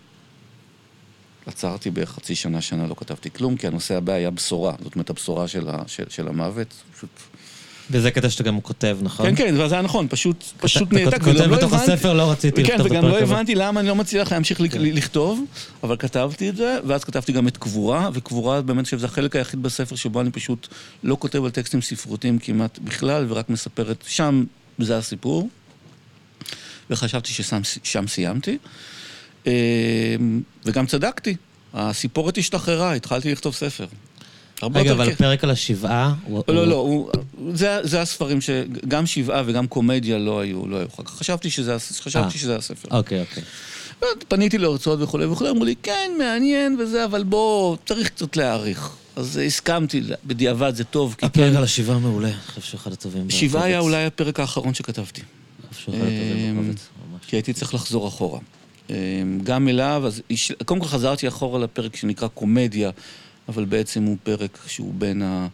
עצרתי בערך חצי שנה, שנה לא כתבתי כלום, כי הנושא הבא היה בשורה, זאת אומרת הבשורה של, ה... של, של המוות. פשוט... וזה קטע שאתה גם כותב, נכון? כן, כן, וזה היה נכון, פשוט, פשוט נעתק. כותב וגם לא בתוך הספר, לא רציתי כן, לכתוב את וגם הפרק לא הבא. הבנתי למה אני לא מצליח להמשיך כן. לכתוב, אבל כתבתי את זה, ואז כתבתי גם את קבורה, וקבורה באמת, אני חושב שזה החלק היחיד בספר שבו אני פשוט לא כותב על טקסטים ספרותיים כמעט בכלל, ורק מספר את... שם זה הסיפור, וחשבתי ששם שם סיימתי. אה, וגם צדקתי, הסיפורת השתחררה, התחלתי לכתוב ספר. הרבה רגע, יותר אבל כיף. פרק על השבעה... לא, לא, הוא, זה, זה הספרים שגם שבעה וגם קומדיה לא היו, לא היו. חשבתי שזה, אה. שזה הספר. אוקיי, אוקיי. פניתי להרצאות וכולי וכולי, אמרו לי, כן, מעניין וזה, אבל בוא, צריך קצת להעריך. אז הסכמתי, בדיעבד זה טוב, כי כן, הפרק על השבעה מעולה, אני חושב שהוא אחד הטובים. שבעה היה. אולי הפרק האחרון שכתבתי. אמ. כי הייתי צריך לחזור אחורה. אמ, גם אליו, אז קודם כל חזרתי אחורה לפרק שנקרא קומדיה, אבל בעצם הוא פרק שהוא בין, ה,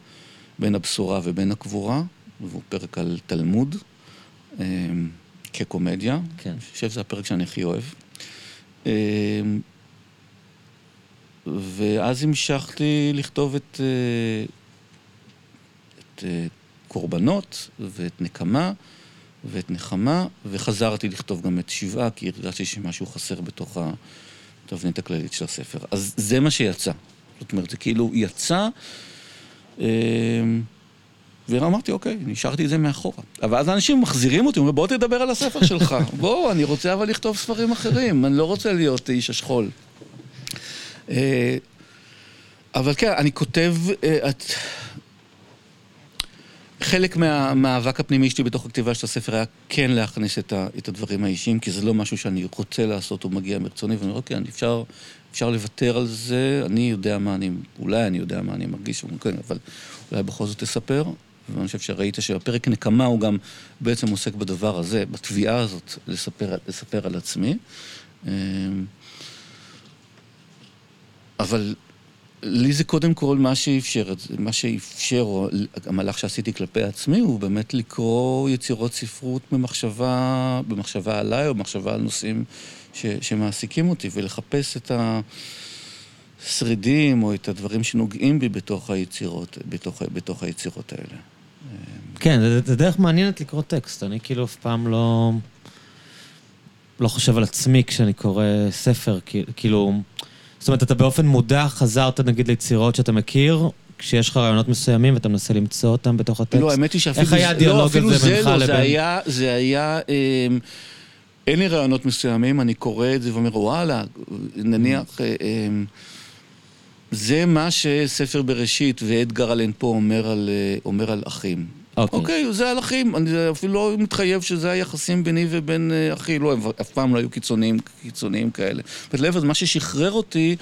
בין הבשורה ובין הקבורה, והוא פרק על תלמוד, אמ, כקומדיה. כן. אני חושב שזה הפרק שאני הכי אוהב. אמ, ואז המשכתי לכתוב את, אה, את אה, קורבנות ואת נקמה ואת נחמה, וחזרתי לכתוב גם את שבעה, כי הרגשתי שמשהו חסר בתוך התבנית הכללית של הספר. אז זה מה שיצא. זאת אומרת, זה כאילו יצא, אמ, ואמרתי, אוקיי, נשארתי את זה מאחורה. אבל אז אנשים מחזירים אותי, אומרים, בוא תדבר על הספר שלך. בוא, אני רוצה אבל לכתוב ספרים אחרים, אני לא רוצה להיות איש השכול. אה, אבל כן, אני כותב אה, את... חלק מהמאבק הפנימי שלי בתוך הכתיבה של הספר היה כן להכניס את, ה, את הדברים האישיים, כי זה לא משהו שאני רוצה לעשות או מגיע מרצוני, ואני אומר, אוקיי, אפשר, אפשר לוותר על זה, אני יודע מה אני, אולי אני יודע מה אני מרגיש, כן, אבל אולי בכל זאת תספר. ואני חושב שראית שהפרק נקמה הוא גם בעצם עוסק בדבר הזה, בתביעה הזאת, לספר, לספר על עצמי. אמ, אבל לי זה קודם כל מה שאפשר, מה שאפשר, או המהלך שעשיתי כלפי עצמי, הוא באמת לקרוא יצירות ספרות במחשבה, במחשבה עליי, או במחשבה על נושאים ש, שמעסיקים אותי, ולחפש את השרידים, או את הדברים שנוגעים בי בתוך היצירות, בתוך, בתוך היצירות האלה. כן, זה, זה דרך מעניינת לקרוא טקסט. אני כאילו אף פעם לא... לא חושב על עצמי כשאני קורא ספר, כאילו... זאת אומרת, אתה באופן מודע חזרת נגיד ליצירות שאתה מכיר, כשיש לך רעיונות מסוימים ואתה מנסה למצוא אותם בתוך הטקסט? לא, האמת היא שאפילו... איך היה הדיאלוג לא, הזה בינך לא, לבין... זה היה, זה היה... אה, אין לי רעיונות מסוימים, אני קורא את זה ואומר, וואלה, נניח... אה, אה, זה מה שספר בראשית ואדגר אלן פה אומר על, אה, אומר על אחים. אוקיי. אוקיי, זה על אחים, אני אפילו לא מתחייב שזה היחסים ביני ובין אחי, לא, הם אף פעם לא היו קיצוניים, קיצוניים כאלה. בלב, מה ששחרר אותי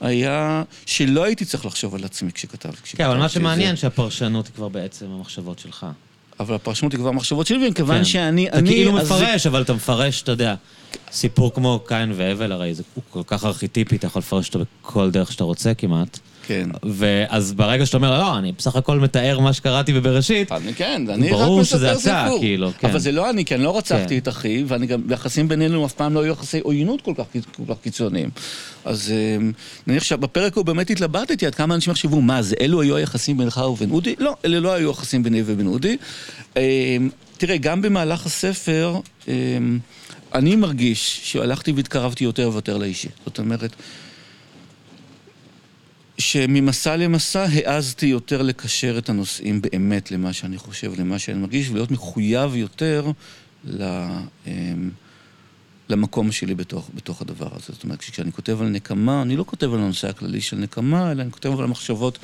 היה שלא הייתי צריך לחשוב על עצמי כשכתבתי. כן, אבל מה שמעניין שהפרשנות היא כבר בעצם המחשבות שלך. אבל הפרשנות היא כבר המחשבות שלי, וכיוון כן. שאני... אתה אני, כאילו זה- מפרש, אבל אתה מפרש, אתה יודע, סיפור כמו קין והבל, הרי זה הוא כל כך ארכיטיפי, אתה יכול לפרש אותו בכל דרך שאתה רוצה כמעט. כן. ואז ברגע שאתה אומר, לא, אני בסך הכל מתאר מה שקראתי בבראשית, אני כן, אני רק ברור מספר שזה אתה, סיפור. כאילו, כן. אבל זה לא אני, כי אני לא רצחתי כן. את אחי, ואני גם, והיחסים בינינו אף פעם לא היו יחסי עוינות כל כך, כל כך קיצוניים. אז אה, נניח שבפרק הוא באמת התלבטתי עד כמה אנשים יחשבו, מה זה, אלו היו היחסים בינך ובין אודי? לא, אלה לא היו יחסים ביני ובין אודי. אה, תראה, גם במהלך הספר, אה, אני מרגיש שהלכתי והתקרבתי יותר ויותר לאישי. זאת אומרת, שממסע למסע העזתי יותר לקשר את הנושאים באמת למה שאני חושב, למה שאני מרגיש, ולהיות מחויב יותר ל, אמ, למקום שלי בתוך, בתוך הדבר הזה. זאת אומרת, כשאני כותב על נקמה, אני לא כותב על הנושא הכללי של נקמה, אלא אני כותב על המחשבות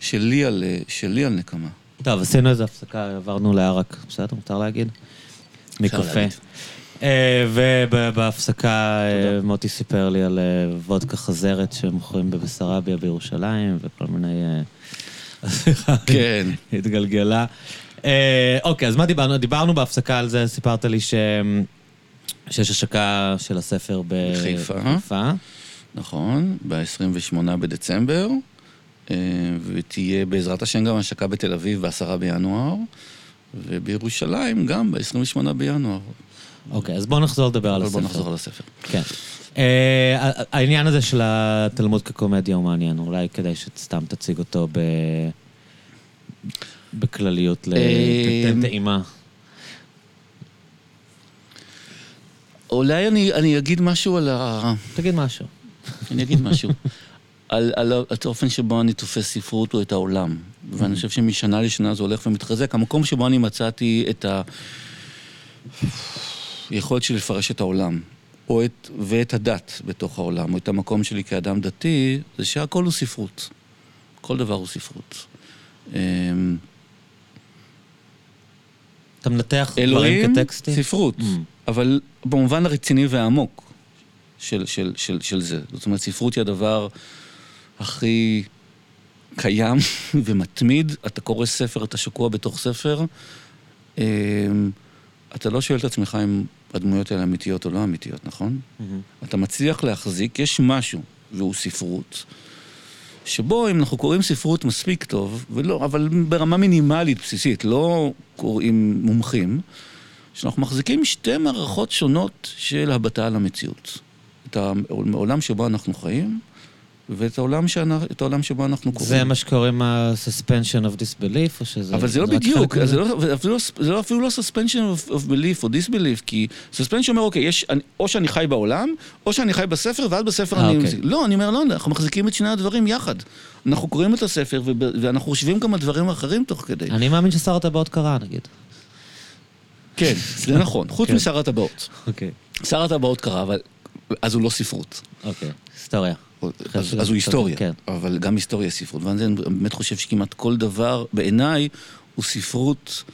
שלי על, שלי על נקמה. טוב, עשינו איזו הפסקה, עברנו לערק, בסדר, מותר להגיד? מקפה. אה, ובהפסקה אה, מוטי סיפר לי על אה, וודקה חזרת שמוכרים בבסרביה בירושלים, וכל מיני... כן. התגלגלה. אוקיי, אז מה דיברנו? דיברנו בהפסקה על זה, סיפרת לי ש... שיש השקה של הספר בחיפה. נכון, ב-28 בדצמבר, ותהיה בעזרת השם גם השקה בתל אביב ב-10 בינואר, ובירושלים גם ב-28 בינואר. אוקיי, אז בואו נחזור לדבר על הספר. בוא נחזור על הספר. כן. אה, העניין הזה של התלמוד כקומדיה הוא מעניין, אולי כדאי שסתם תציג אותו ב... בכלליות, אה, תתן טעימה. אולי אני, אני אגיד משהו על ה... תגיד משהו. אני אגיד משהו. על, על, ה- על האופן שבו אני תופס ספרות או את העולם. ואני חושב שמשנה לשנה זה הולך ומתחזק. המקום שבו אני מצאתי את היכולת שלי לפרש את העולם, או את, ואת הדת בתוך העולם, או את המקום שלי כאדם דתי, זה שהכל הוא ספרות. כל דבר הוא ספרות. אמ, אתה מנתח דברים אלוהים, כטקסטים? ספרות, Mm. אבל במובן הרציני והעמוק של, של, של, של זה. זאת אומרת, ספרות היא הדבר הכי קיים ומתמיד. אתה קורא ספר, אתה שקוע בתוך ספר. אמ, אתה לא שואל את עצמך אם הדמויות האלה אמיתיות או לא אמיתיות, נכון? מהמם. אתה מצליח להחזיק, יש משהו, והוא ספרות, שבו אם אנחנו קוראים ספרות מספיק טוב, ולא, אבל ברמה מינימלית, בסיסית, לא קוראים מומחים, שאנחנו מחזיקים שתי מערכות שונות של הבטה על המציאות. את העולם שבו אנחנו חיים, ואת העולם, שאנחנו, את העולם שבו אנחנו קוראים. זה מה שקוראים ה-suspension of disbelief, או שזה... אבל זה לא בדיוק, זה? לא, אפילו, זה לא, אפילו לא suspension of, of belief או disbelief, כי suspension אומר, אוקיי, יש, אני, או שאני חי בעולם, או שאני חי בספר, ואז בספר אה, אני... אוקיי. מחזיק. לא, אני אומר, לא, אנחנו מחזיקים את שני הדברים יחד. אנחנו קוראים את הספר, וב, ואנחנו חושבים גם על דברים אחרים תוך כדי. אני מאמין ששר הטבעות קרה, נגיד. כן, זה נכון, חוץ כן. משר הטבעות. אוקיי. שר הטבעות קרה, אבל... אז הוא לא ספרות. אוקיי, היסטוריה. אז, אז הוא היסטוריה, כן. אבל גם היסטוריה היא ספרות. ואני באמת חושב שכמעט כל דבר, בעיניי, הוא ספרות,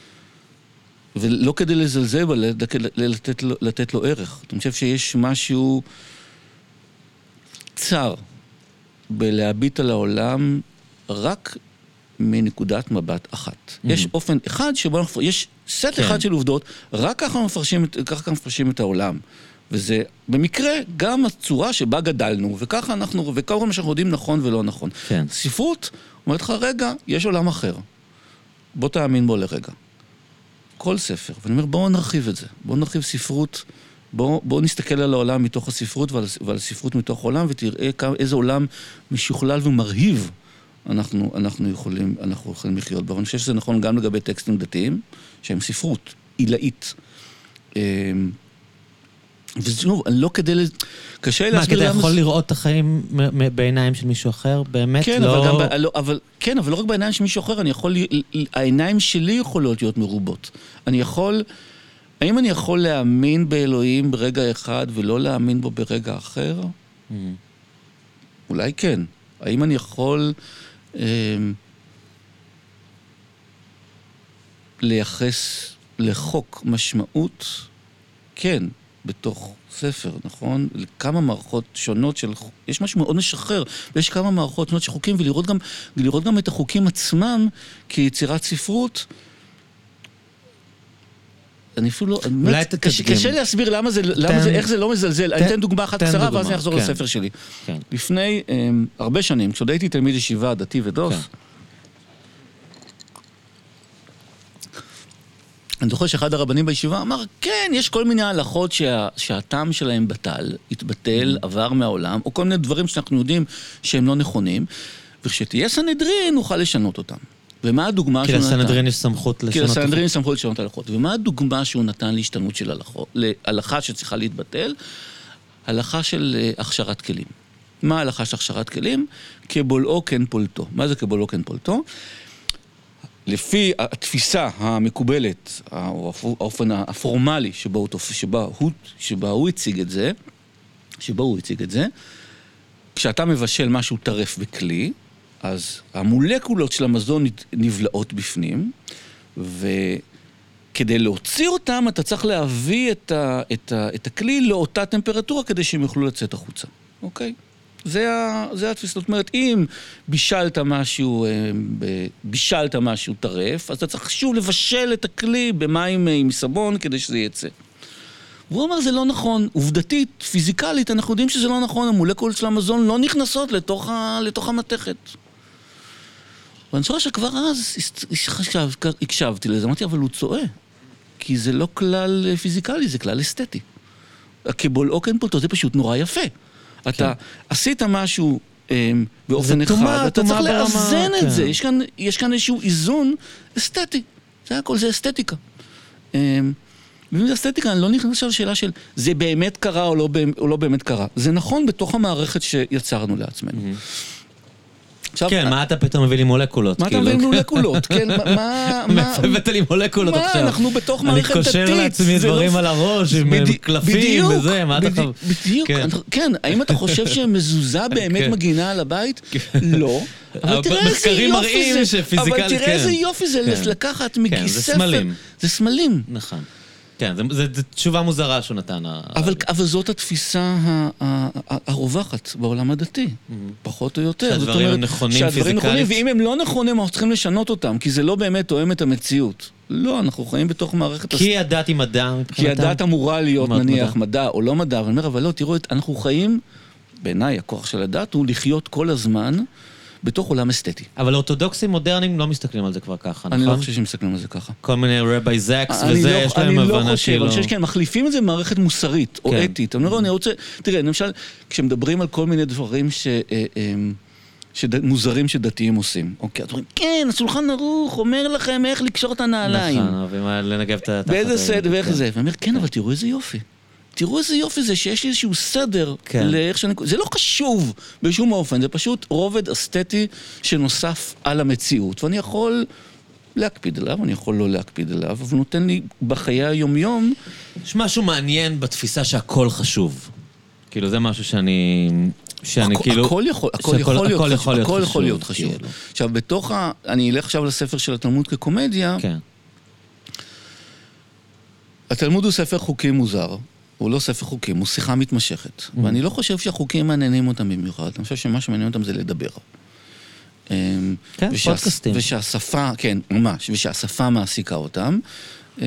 ולא כדי לזלזל בה, לתת, לתת לו ערך. אני חושב שיש משהו צר בלהביט על העולם רק מנקודת מבט אחת. יש אופן אחד שבו אנחנו, יש סט כן. אחד של עובדות, רק ככה מפרשים, ככה מפרשים את העולם. וזה במקרה גם הצורה שבה גדלנו, וככה אנחנו, וכל מה שאנחנו יודעים נכון ולא נכון. כן. ספרות אומרת לך, רגע, יש עולם אחר. בוא תאמין בו לרגע. כל ספר. ואני אומר, בואו נרחיב את זה. בואו נרחיב ספרות. בואו בוא נסתכל על העולם מתוך הספרות ועל, ועל הספרות מתוך העולם, ותראה כמה, איזה עולם משוכלל ומרהיב אנחנו, אנחנו, יכולים, אנחנו יכולים לחיות בו. ואני חושב שזה נכון גם לגבי טקסטים דתיים, שהם ספרות עילאית. ושוב, לא כדי... ל- קשה לי מה, להסביר כי אתה למה... יכול לראות את החיים בעיניים של מישהו אחר? באמת כן, לא... אבל, גם, ב- לא, אבל, כן, אבל לא רק בעיניים של מישהו אחר, אני יכול, העיניים שלי יכולות להיות מרובות. אני יכול, האם אני יכול להאמין באלוהים ברגע אחד ולא להאמין בו ברגע אחר? Mm. אולי כן. האם אני יכול אה, לייחס לחוק משמעות? כן, בתוך ספר, נכון? לכמה מערכות שונות של... יש משהו מאוד משחרר, ויש כמה מערכות שונות של חוקים, ולראות גם, גם את החוקים עצמם כיצירת ספרות. אני אפילו לא... אולי באמת, תתרגם. קשה, להסביר למה זה, למה תן- זה, איך זה לא מזלזל. אני תן- אתן דוגמה אחת קצרה, ואז אני אחזור כן. לספר שלי. כן. לפני um, הרבה שנים, כשעוד הייתי תלמיד ישיבה דתי ודוס, אני זוכר שאחד הרבנים בישיבה אמר, כן, יש כל מיני הלכות שה, שהטעם שלהם בטל, התבטל, Mm-hmm. עבר מהעולם, או כל מיני דברים שאנחנו יודעים שהם לא נכונים, וכשתהיה סנהדרין נוכל לשנות אותם. ומה הדוגמה כי שהוא נתן? לסנהדרין יש סמכות כי לשנות... לסנהדרין יש סמכות לשנות הלכות. ומה הדוגמה שהוא נתן להשתנות של הלכות, להלכה שצריכה להתבטל? הלכה של אה, הכשרת כלים. מה ההלכה של הכשרת כלים? כבולעו כן פולטו. מה זה כבולעו כן פולטו? לפי התפיסה המקובלת, או האופן הפורמלי שבו שבה הוא, שבה הוא הציג את זה, שבו הוא הציג את זה, כשאתה מבשל משהו טרף בכלי, אז המולקולות של המזון נבלעות בפנים, וכדי להוציא אותם אתה צריך להביא את, ה, את, ה, את הכלי לאותה טמפרטורה כדי שהם יוכלו לצאת החוצה, אוקיי? זה, זה התפיסה. זאת אומרת, אם בישלת משהו, אה, בישלת משהו טרף, אז אתה צריך שוב לבשל את הכלי במים אה, עם סבון כדי שזה יצא. והוא אמר, זה לא נכון. עובדתית, פיזיקלית, אנחנו יודעים שזה לא נכון, המולקולות של המזון לא נכנסות לתוך, ה, לתוך המתכת. ואני זוכר שכבר אז הקשבתי לזה, אמרתי, אבל הוא צועה. כי זה לא כלל אה, פיזיקלי, זה כלל אסתטי. כבולעו כן פולטו, זה פשוט נורא יפה. אתה עשית משהו אמ, באופן אחד, ואתה צריך לאזן כן. את זה. יש כאן, יש כאן איזשהו איזון אסתטי. זה הכל, זה אסתטיקה. אמ, ואם זה אסתטיקה, אני לא נכנס עכשיו לשאלה של זה באמת קרה או לא, או לא באמת קרה. זה נכון בתוך המערכת שיצרנו לעצמנו. עכשיו, כן, מה אתה פתאום מביא לי מולקולות? מה אתה כאילו? מביא לי מולקולות? כן, מה- מה... מה- מאיפה הבאת לי מולקולות מה, עכשיו? אנחנו בתוך מערכת דתית. אני קושר לעצמי זה לא- דברים על הראש עם קלפים וזה, מה אתה חושב? בדיוק, כן. כן. האם אתה חושב שמזוזה באמת כן. מגינה על הבית? לא. אבל תראה איזה יופי זה. אבל תראה כן. איזה יופי זה כן. לקחת כן, מגיס זה ספר. סמלים. זה סמלים. נכון. כן, זה תשובה מוזרה שהוא נתן. ה- אבל, אבל זאת התפיסה הרווחת בעולם הדתי, פחות או יותר. Mm-hmm. שהדברים אומרת, נכונים שהדברים נכונים, פיזיקלית? ואם הם לא נכונים, אנחנו צריכים לשנות אותם, כי זה לא באמת תואם את המציאות. לא, אנחנו חיים בתוך מערכת... כי הדת היא מדע מבחינתם? כי הדת אמורה להיות נניח מדע. מדע או לא מדע, אבל אני אומר, אבל לא, תראו, אנחנו חיים, בעיניי הכוח של הדת הוא לחיות כל הזמן בתוך עולם אסתטי. אבל אורתודוקסים מודרניים לא מסתכלים על זה כבר ככה, נכון? אני לא חושב שמסתכלים על זה ככה. כל מיני רבי זקס וזה, לא- יש להם אני לא הבנה חושב, כאילו... אני חושב שכן, מחליפים את זה במערכת מוסרית או כן. אתית. אני אני רוצה, תראה, למשל, כשמדברים על כל מיני דברים ש... אה, אה, שד- מוזרים שדתיים עושים. אוקיי, אז אומרים, כן, השולחן ערוך אומר לכם איך לקשור את הנעליים. נכון, אוהבים לנגב את התחת. באיזה. סדר ואיך כן. זה. ואני אומר, כן, אבל תראו איזה יופי. תראו איזה יופי זה שיש לי איזשהו סדר כן. לאיך שאני... זה לא חשוב בשום אופן, זה פשוט רובד אסתטי שנוסף על המציאות. ואני יכול להקפיד עליו, אני יכול לא להקפיד עליו, אבל הוא נותן לי בחיי היומיום... יש משהו מעניין בתפיסה שהכל חשוב. כאילו, זה משהו שאני... שאני הכ- כאילו... הכל יכול, הכל שהכל- יכול להיות הכל חשוב, יכול להיות הכל חשוב, יכול להיות חשוב. כאילו. עכשיו, בתוך ה... אני אלך עכשיו לספר של התלמוד כקומדיה. כן. התלמוד הוא ספר חוקים מוזר. הוא לא ספר חוקים, הוא שיחה מתמשכת. Mm. ואני לא חושב שהחוקים מעניינים אותם במיוחד. אני חושב שמה שמעניין אותם זה לדבר. אמ, כן, ושהס- פודקאסטים. ושהשפה, כן, ממש, ושהשפה מעסיקה אותם, אמ,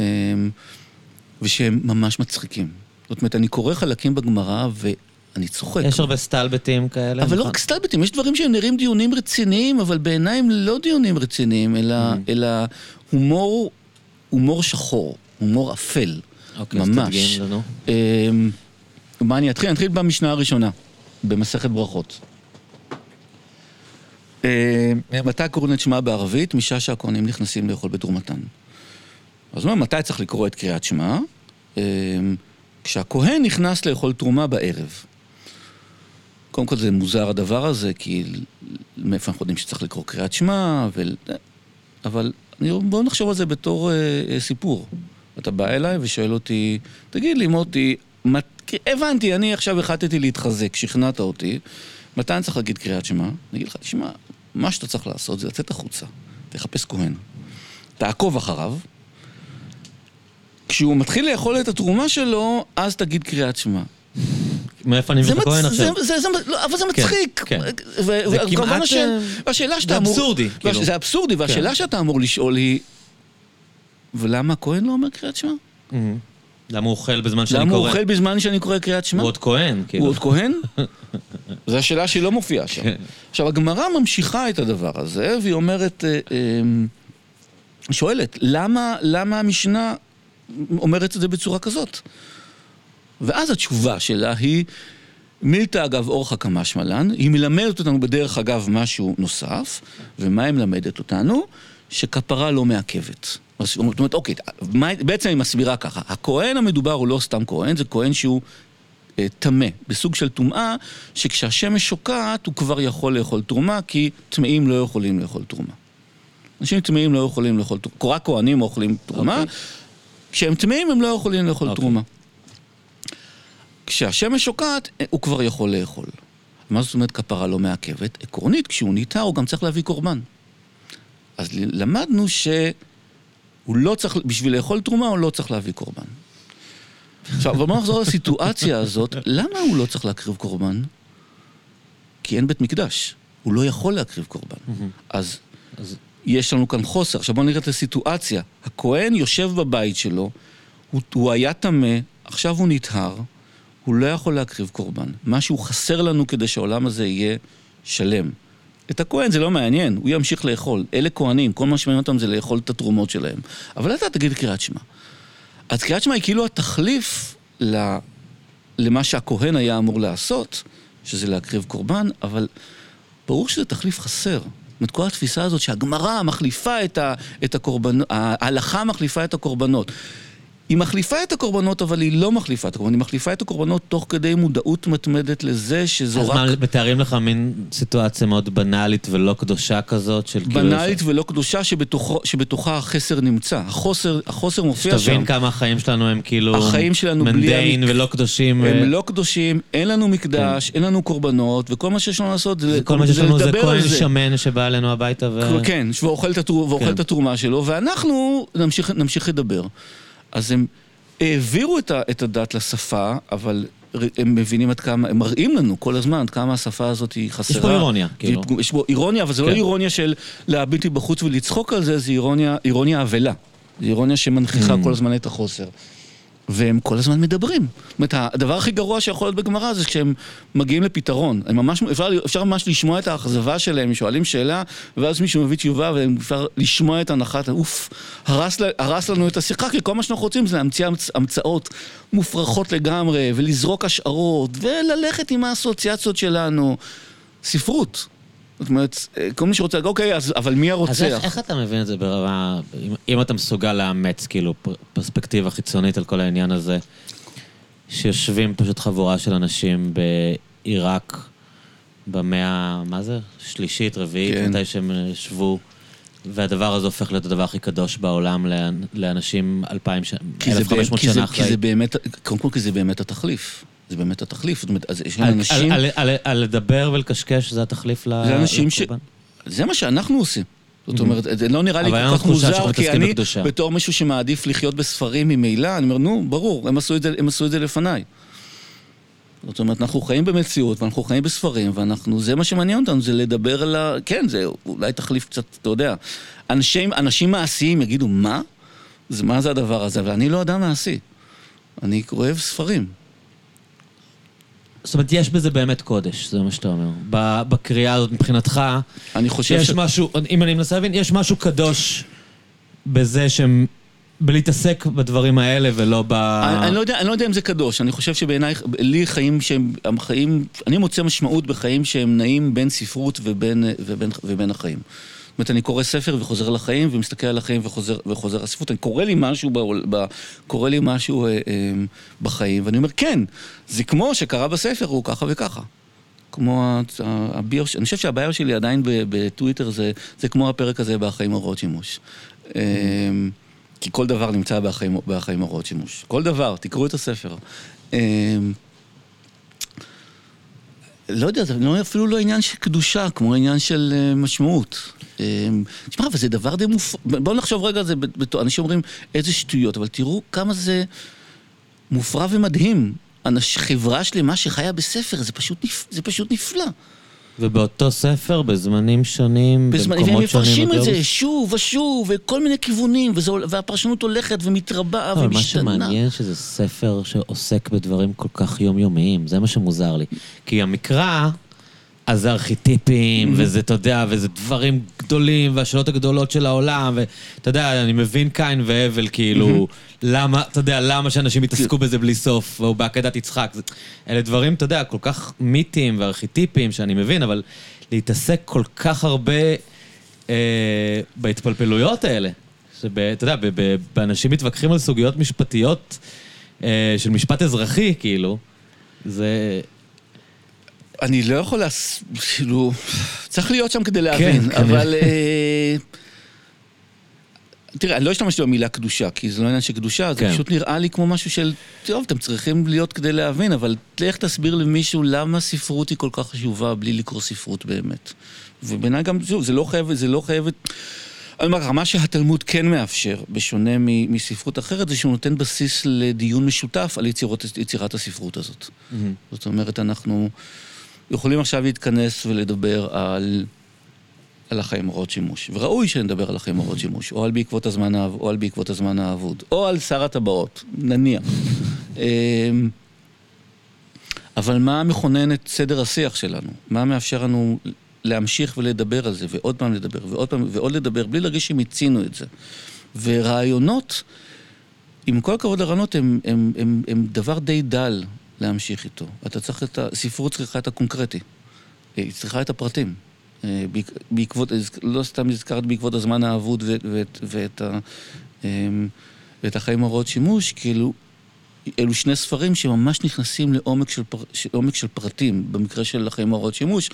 ושהם ממש מצחיקים. זאת אומרת, אני קורא חלקים בגמרא ואני צוחק. יש הרבה סטלבטים כאלה. אבל לא נכון? רק סטלבטים, יש דברים שנראים דיונים רציניים, אבל בעיניי הם לא דיונים רציניים, אלא, Mm. אלא הומור, הומור שחור, הומור אפל, אוקיי, אז ממש. תדגים לנו. אמ, מה אני אתחיל? אני אתחיל במשנה הראשונה, במסכת ברכות. אמ, מתי קוראים את שמע בערבית? משעה שהכהנים נכנסים לאכול בתרומתן. אז מה, מתי צריך לקרוא את קריאת שמע? אמ, כשהכהן נכנס לאכול תרומה בערב. קודם כל זה מוזר הדבר הזה, כי מאיפה אנחנו יודעים שצריך לקרוא קריאת שמע, ו... אבל אני- בואו נחשוב על זה בתור אה, אה, סיפור. אתה בא אליי ושואל אותי, תגיד לי מוטי, מת... הבנתי, אני עכשיו החלטתי להתחזק, שכנעת אותי, מתי אני צריך להגיד קריאת שמע? אני אגיד לך, תשמע, מה שאתה צריך לעשות זה לצאת החוצה, תחפש כהן, תעקוב אחריו, כשהוא מתחיל לאכול את התרומה שלו, אז תגיד קריאת שמע. מאיפה אני לך כהן עכשיו? זה- זה- זה- לא, אבל זה כן, מצחיק. כן. ו- זה כמעט, השאל- אה, זה. אבסורדי, כאילו. זה אבסורדי, והשאלה שאתה אמור לשאול היא, ולמה הכהן לא אומר קריאת שמע? למה הוא אוכל בזמן שאני למה הוא קורא? אוכל בזמן שאני קורא קריאת שמע? הוא עוד כהן, הוא כאילו. עוד כהן? זו השאלה שהיא לא מופיעה שם. כן. עכשיו, הגמרא ממשיכה את הדבר הזה, והיא אומרת, אה, אה, שואלת, למה, למה המשנה אומרת את זה בצורה כזאת? ואז התשובה שלה היא, מילתא אגב אורחא קמשמע לן, היא מלמדת אותנו בדרך אגב משהו נוסף, ומה היא מלמדת אותנו? שכפרה לא מעכבת. זאת אומרת, אוקיי, מה, בעצם היא מסבירה ככה, הכהן המדובר הוא לא סתם כהן, זה כהן שהוא אה, טמא, בסוג של טומאה, שכשהשמש שוקעת הוא כבר יכול לאכול תרומה, כי טמאים לא יכולים לאכול תרומה. אנשים טמאים לא יכולים לאכול תרומה, רק כהנים אוכלים תרומה, אוקיי. כשהם טמאים הם לא יכולים לאכול אוקיי. תרומה. כשהשמש שוקעת, אה, הוא כבר יכול לאכול. מה זאת אומרת כפרה לא מעכבת? עקרונית, כשהוא ניטר הוא גם צריך להביא קורבן. אז למדנו שהוא לא צריך, בשביל לאכול תרומה הוא לא צריך להביא קורבן. עכשיו, אבל בוא נחזור לסיטואציה הזאת, למה הוא לא צריך להקריב קורבן? כי אין בית מקדש, הוא לא יכול להקריב קורבן. אז אז- יש לנו כאן חוסר. עכשיו בואו נראה את הסיטואציה. הכהן יושב בבית שלו, הוא, הוא היה טמא, עכשיו הוא נטהר, הוא לא יכול להקריב קורבן. משהו חסר לנו כדי שהעולם הזה יהיה שלם. את הכהן זה לא מעניין, הוא ימשיך לאכול. אלה כהנים, כל מה שמעניין אותם זה לאכול את התרומות שלהם. אבל אתה תגיד קריאת שמע. אז קריאת שמע היא כאילו התחליף ל... למה שהכהן היה אמור לעשות, שזה להקריב קורבן, אבל ברור שזה תחליף חסר. זאת אומרת, כל התפיסה הזאת שהגמרא מחליפה את, ה, את הקורבנות, ההלכה מחליפה את הקורבנות. היא מחליפה את הקורבנות, אבל היא לא מחליפה את הקורבנות, היא מחליפה את הקורבנות תוך כדי מודעות מתמדת לזה שזו אז רק מה, מתארים לך מין סיטואציה מאוד בנאלית ולא קדושה כזאת של כאילו... בנאלית ולא קדושה שבתוכו, שבתוכה החסר נמצא. החוסר, החוסר מופיע שם. שתבין כמה החיים שלנו הם כאילו... החיים שלנו בלי מנדיין ולא קדושים. הם אה, לא קדושים, אין לנו מקדש, אין לנו קורבנות, וכל מה שיש לנו לעשות זה, כל מה שיש לנו זה כהן שמן שבא אלינו הביתה ו... כן, ואוכל את, כן. את התרומה שלו, ואנחנו נמשיך, נמשיך לדבר. אז הם העבירו את, ה... את הדת לשפה, אבל הם מבינים עד כמה, הם מראים לנו כל הזמן עד כמה השפה הזאת היא חסרה. יש פה אירוניה, כאילו. יש פה אירוניה, אבל זה לא כן. אירוניה של להביט מבחוץ ולצחוק על זה, זה אירוניה, אירוניה אבלה. זה אירוניה שמנכיחה Mm. כל הזמן את החוסר. והם כל הזמן מדברים. זאת אומרת, הדבר הכי גרוע שיכול להיות בגמרא זה כשהם מגיעים לפתרון. הם ממש, אפשר, אפשר ממש לשמוע את האכזבה שלהם, הם שואלים שאלה, ואז מישהו מביא תשובה, ואפשר לשמוע את הנחת, אוף, הרס, הרס לנו את השיחה, כי כל מה שאנחנו רוצים זה להמציא המצ, המצאות מופרכות לגמרי, ולזרוק השערות, וללכת עם האסוציאציות שלנו. ספרות. זאת אומרת, כל מי שרוצה, אוקיי, אז, אבל מי אז הרוצח? איך, איך אתה מבין את זה ברמה... אם, אם אתה מסוגל לאמץ כאילו פר- פרספקטיבה חיצונית על כל העניין הזה, שיושבים פשוט חבורה של אנשים בעיראק במאה, מה זה? שלישית, רביעית, כן. מתי שהם ישבו, והדבר הזה הופך להיות הדבר הכי קדוש בעולם לאנ- לאנשים אלפיים שנה, כי זה, 1500 כי זה, שנה כי אחרי. זה באמת, קודם כל כי זה באמת התחליף. זה באמת התחליף. זאת אומרת, אז יש על, אנשים... על, על, על, על לדבר ולקשקש זה התחליף ל- זה אנשים ש-? זה מה שאנחנו עושים. זאת אומרת, זה לא נראה לי כל כך מוזר, כי אני, בקדושה. בתור מישהו שמעדיף לחיות בספרים ממילא, אני אומר, נו, ברור, הם עשו את זה, הם עשו את זה לפניי. זאת אומרת, אנחנו חיים במציאות, ואנחנו חיים בספרים, ואנחנו, זה מה שמעניין אותנו, זה לדבר על ה... כן, זה אולי תחליף קצת, אתה יודע. אנשים, אנשים מעשיים יגידו, מה? זה, מה זה הדבר הזה? אבל אני לא אדם מעשי. אני אוהב ספרים. זאת אומרת, יש בזה באמת קודש, זה מה שאתה אומר. בקריאה הזאת מבחינתך, אני חושב יש ש... משהו, אם אני מנסה להבין, יש משהו קדוש בזה שהם... בלהתעסק בדברים האלה ולא ב... אני, אני, לא יודע, אני לא יודע אם זה קדוש, אני חושב שבעיניי, לי חיים שהם, הם חיים, אני מוצא משמעות בחיים שהם נעים בין ספרות ובין, ובין, ובין החיים. זאת אומרת, אני קורא ספר וחוזר לחיים, ומסתכל על החיים וחוזר, וחוזר לספרות. אני קורא לי משהו, ב, ב, קורא לי משהו אה, אה, בחיים, ואני אומר, כן, זה כמו שקרה בספר, הוא ככה וככה. כמו הביו, אני חושב שהבעיה שלי עדיין בטוויטר זה, זה כמו הפרק הזה בהחיים הוראות שימוש. Mm-hmm. כי כל דבר נמצא בהחיים, בהחיים הוראות שימוש. כל דבר, תקראו את הספר. לא יודע, זה לא, אפילו לא עניין של קדושה, כמו עניין של משמעות. תשמע, אבל זה דבר די מופ... בואו נחשוב רגע על זה, אנשים אומרים איזה שטויות, אבל תראו כמה זה מופרע ומדהים. חברה שלמה שחיה בספר. זה פשוט נפלא. ובאותו ספר, בזמנים שונים, בזמנים, במקומות שונים. והם מפרשים את זה שוב ושוב, וכל מיני כיוונים, וזה, והפרשנות הולכת ומתרבה אבל ומשתנה. מה שמעניין שזה ספר שעוסק בדברים כל כך יומיומיים, זה מה שמוזר לי. כי המקרא, אז זה ארכיטיפים, Mhm. וזה, אתה יודע, וזה דברים גדולים, והשאלות הגדולות של העולם, ואתה יודע, אני מבין קין והבל, כאילו, למה, אתה יודע, למה שאנשים יתעסקו בזה בלי סוף, או בעקדת יצחק. זה- אלה דברים, אתה יודע, כל כך מיתיים וארכיטיפיים שאני מבין, אבל להתעסק כל כך הרבה אה, בהתפלפלויות האלה, שאתה יודע, ב- ב- באנשים מתווכחים על סוגיות משפטיות אה, של משפט אזרחי, כאילו, זה... אני לא יכול להס... כאילו... צריך להיות שם כדי להבין, כנראה. אבל... אה, תראה, אני לא השתמשתי במילה קדושה, כי זה לא עניין של קדושה, זה כן. פשוט נראה לי כמו משהו של, טוב, אתם צריכים להיות כדי להבין, אבל לך תסביר למישהו למה ספרות היא כל כך חשובה בלי לקרוא ספרות באמת. ובעיניי גם, שוב, זה לא חייב, זה לא חייבת... אני אומר לך, מה שהתלמוד כן מאפשר, בשונה מ- מספרות אחרת, זה שהוא נותן בסיס לדיון משותף על יצירות, יצירת הספרות הזאת. זאת אומרת, אנחנו יכולים עכשיו להתכנס ולדבר על, על החיים הוראות שימוש. וראוי שנדבר על החיים הוראות שימוש, או על בעקבות הזמן, או על בעקבות הזמן האבוד, או על שר הטבעות, נניח. אמ, אבל מה מכונן את סדר השיח שלנו? מה מאפשר לנו להמשיך ולדבר על זה, ועוד פעם לדבר, ועוד פעם, ועוד לדבר, בלי להרגיש שמיצינו את זה. ורעיונות, עם כל הכבוד לרעיונות, הם, הם, הם, הם דבר די דל להמשיך איתו. אתה צריך את ה... ספרות צריכה את הקונקרטי. היא צריכה את הפרטים. אה, בעק- בעקבות, לא סתם הזכרת בעקבות הזמן האבוד ואת, ואת, ואת, אמ, ואת החיים הוראות שימוש, כאילו, אלו שני ספרים שממש נכנסים לעומק של, פר, של, עומק של פרטים. במקרה של החיים הוראות שימוש,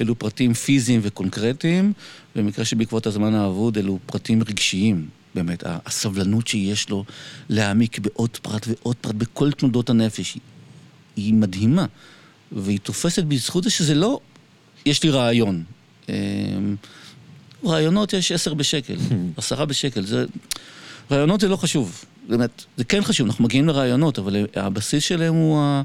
אלו פרטים פיזיים וקונקרטיים, במקרה שבעקבות הזמן האבוד, אלו פרטים רגשיים. באמת, הסבלנות שיש לו להעמיק בעוד פרט ועוד פרט בכל תנודות הנפש, היא, מדהימה. והיא תופסת בזכות זה שזה לא, יש לי רעיון. אמ, רעיונות יש עשר בשקל, עשרה בשקל, זה... רעיונות זה לא חשוב, באמת, זה כן חשוב, אנחנו מגיעים לרעיונות, אבל הבסיס שלהם הוא, ה...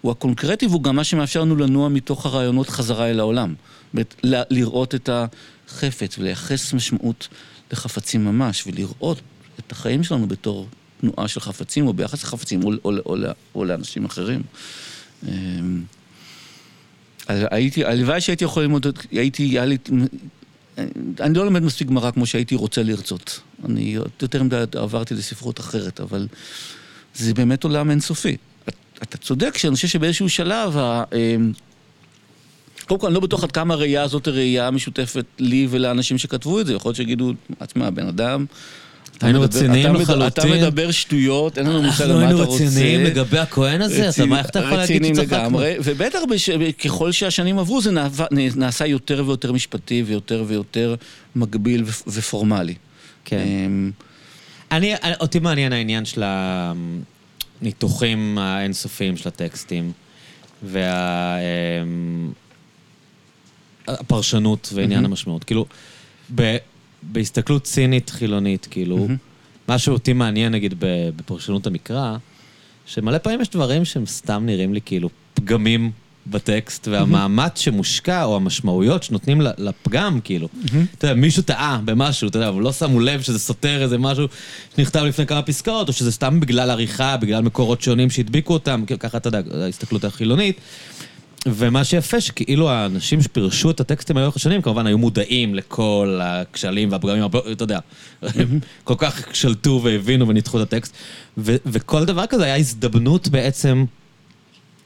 הוא הקונקרטי והוא גם מה שמאפשר לנו לנוע מתוך הרעיונות חזרה אל העולם. באמת, ל- לראות את החפץ ולייחס משמעות לחפצים ממש, ולראות את החיים שלנו בתור תנועה של חפצים, או ביחס לחפצים, או, או, או, או, לאנשים אחרים. אמ, אז הייתי, הלוואי שהייתי יכול ללמוד, הייתי, היה לי, אני לא לומד מספיק גמרא כמו שהייתי רוצה לרצות. אני יותר מדי עברתי לספרות אחרת, אבל זה באמת עולם אינסופי. אתה צודק שאני חושב שבאיזשהו שלב, ה- אמ, קודם כל, אני לא בטוח עד כמה הראייה הזאת היא ראייה משותפת לי ולאנשים שכתבו את זה. יכול להיות שיגידו, תשמע, בן אדם... היינו רציניים מדבר- אתה לחלוטין. מדבר שטויות, אין לנו מושג על אנחנו מה אתה היינו רוצה. רציניים לגבי הכהן הזה? אתה, מה, איך אתה יכול להגיד רציניים שצחקנו? לגמרי, ובטח. ככל שהשנים עברו זה נעשה, יותר ויותר משפטי ויותר ויותר מגביל. ופורמלי. כן. אמ, אני, אותי מעניין העניין של הניתוחים האינסופיים של הטקסטים, והפרשנות ועניין מהמם. המשמעות. כאילו, בהסתכלות צינית חילונית, כאילו, מהמם. מה שאותי מעניין, נגיד, בפרשנות המקרא, שמלא פעמים יש דברים שהם סתם נראים לי כאילו פגמים בטקסט, והמאמץ שמושקע, או המשמעויות שנותנים לפגם, כאילו. אתה יודע, מישהו טעה במשהו, אתה יודע, אבל לא שמו לב שזה סותר איזה משהו שנכתב לפני כמה פסקאות, או שזה סתם בגלל עריכה, בגלל מקורות שונים שהדביקו אותם, ככה, אתה יודע, ההסתכלות החילונית. ומה שיפה, שכאילו האנשים שפירשו את הטקסטים לאורך השנים, כמובן היו מודעים לכל הכשלים והפגמים, אתה יודע, כל כך שלטו והבינו וניתחו את הטקסט, ו- וכל דבר כזה היה הזדמנות בעצם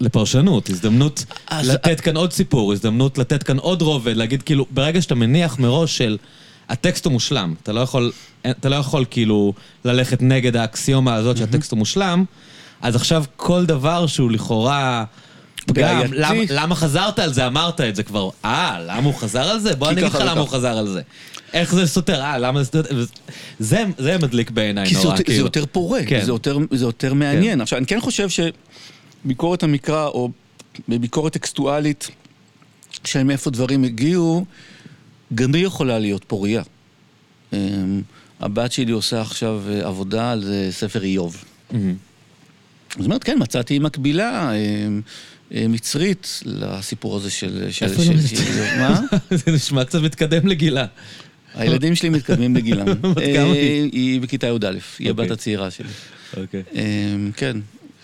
לפרשנות, הזדמנות אז- לתת כאן עוד סיפור, הזדמנות לתת כאן עוד רובד, להגיד כאילו, ברגע שאתה מניח מראש של הטקסט הוא מושלם, אתה לא יכול, אתה לא יכול כאילו ללכת נגד האקסיומה הזאת שהטקסט הוא מושלם, אז עכשיו כל דבר שהוא לכאורה... פגם, בעייתי. למה, למה חזרת על זה? אמרת את זה כבר. אה, למה הוא חזר על זה? בוא אני אגיד לך למה הוא. חזר על זה. איך זה סותר? אה, למה זה סותר? זה, זה מדליק בעיניי זה נורא, זה כאילו. יותר פורה, כן. זה יותר- זה יותר מעניין. עכשיו, אני כן חושב שביקורת המקרא, או בביקורת טקסטואלית, של מאיפה דברים הגיעו, גם היא יכולה להיות פוריה. אמ, הבת שלי עושה עכשיו אה, עבודה על אה, ספר איוב. זאת אומרת, כן, מצאתי מקבילה אמ, מצרית לסיפור הזה של... של- איפה היא לומדת? מה? זה נשמע קצת מתקדם לגילה. הילדים שלי מתקדמים בגילם. בת כמה אה, היא? היא בכיתה י"א, היא הבת אוקיי. הצעירה שלי. אוקיי. אמ, כן.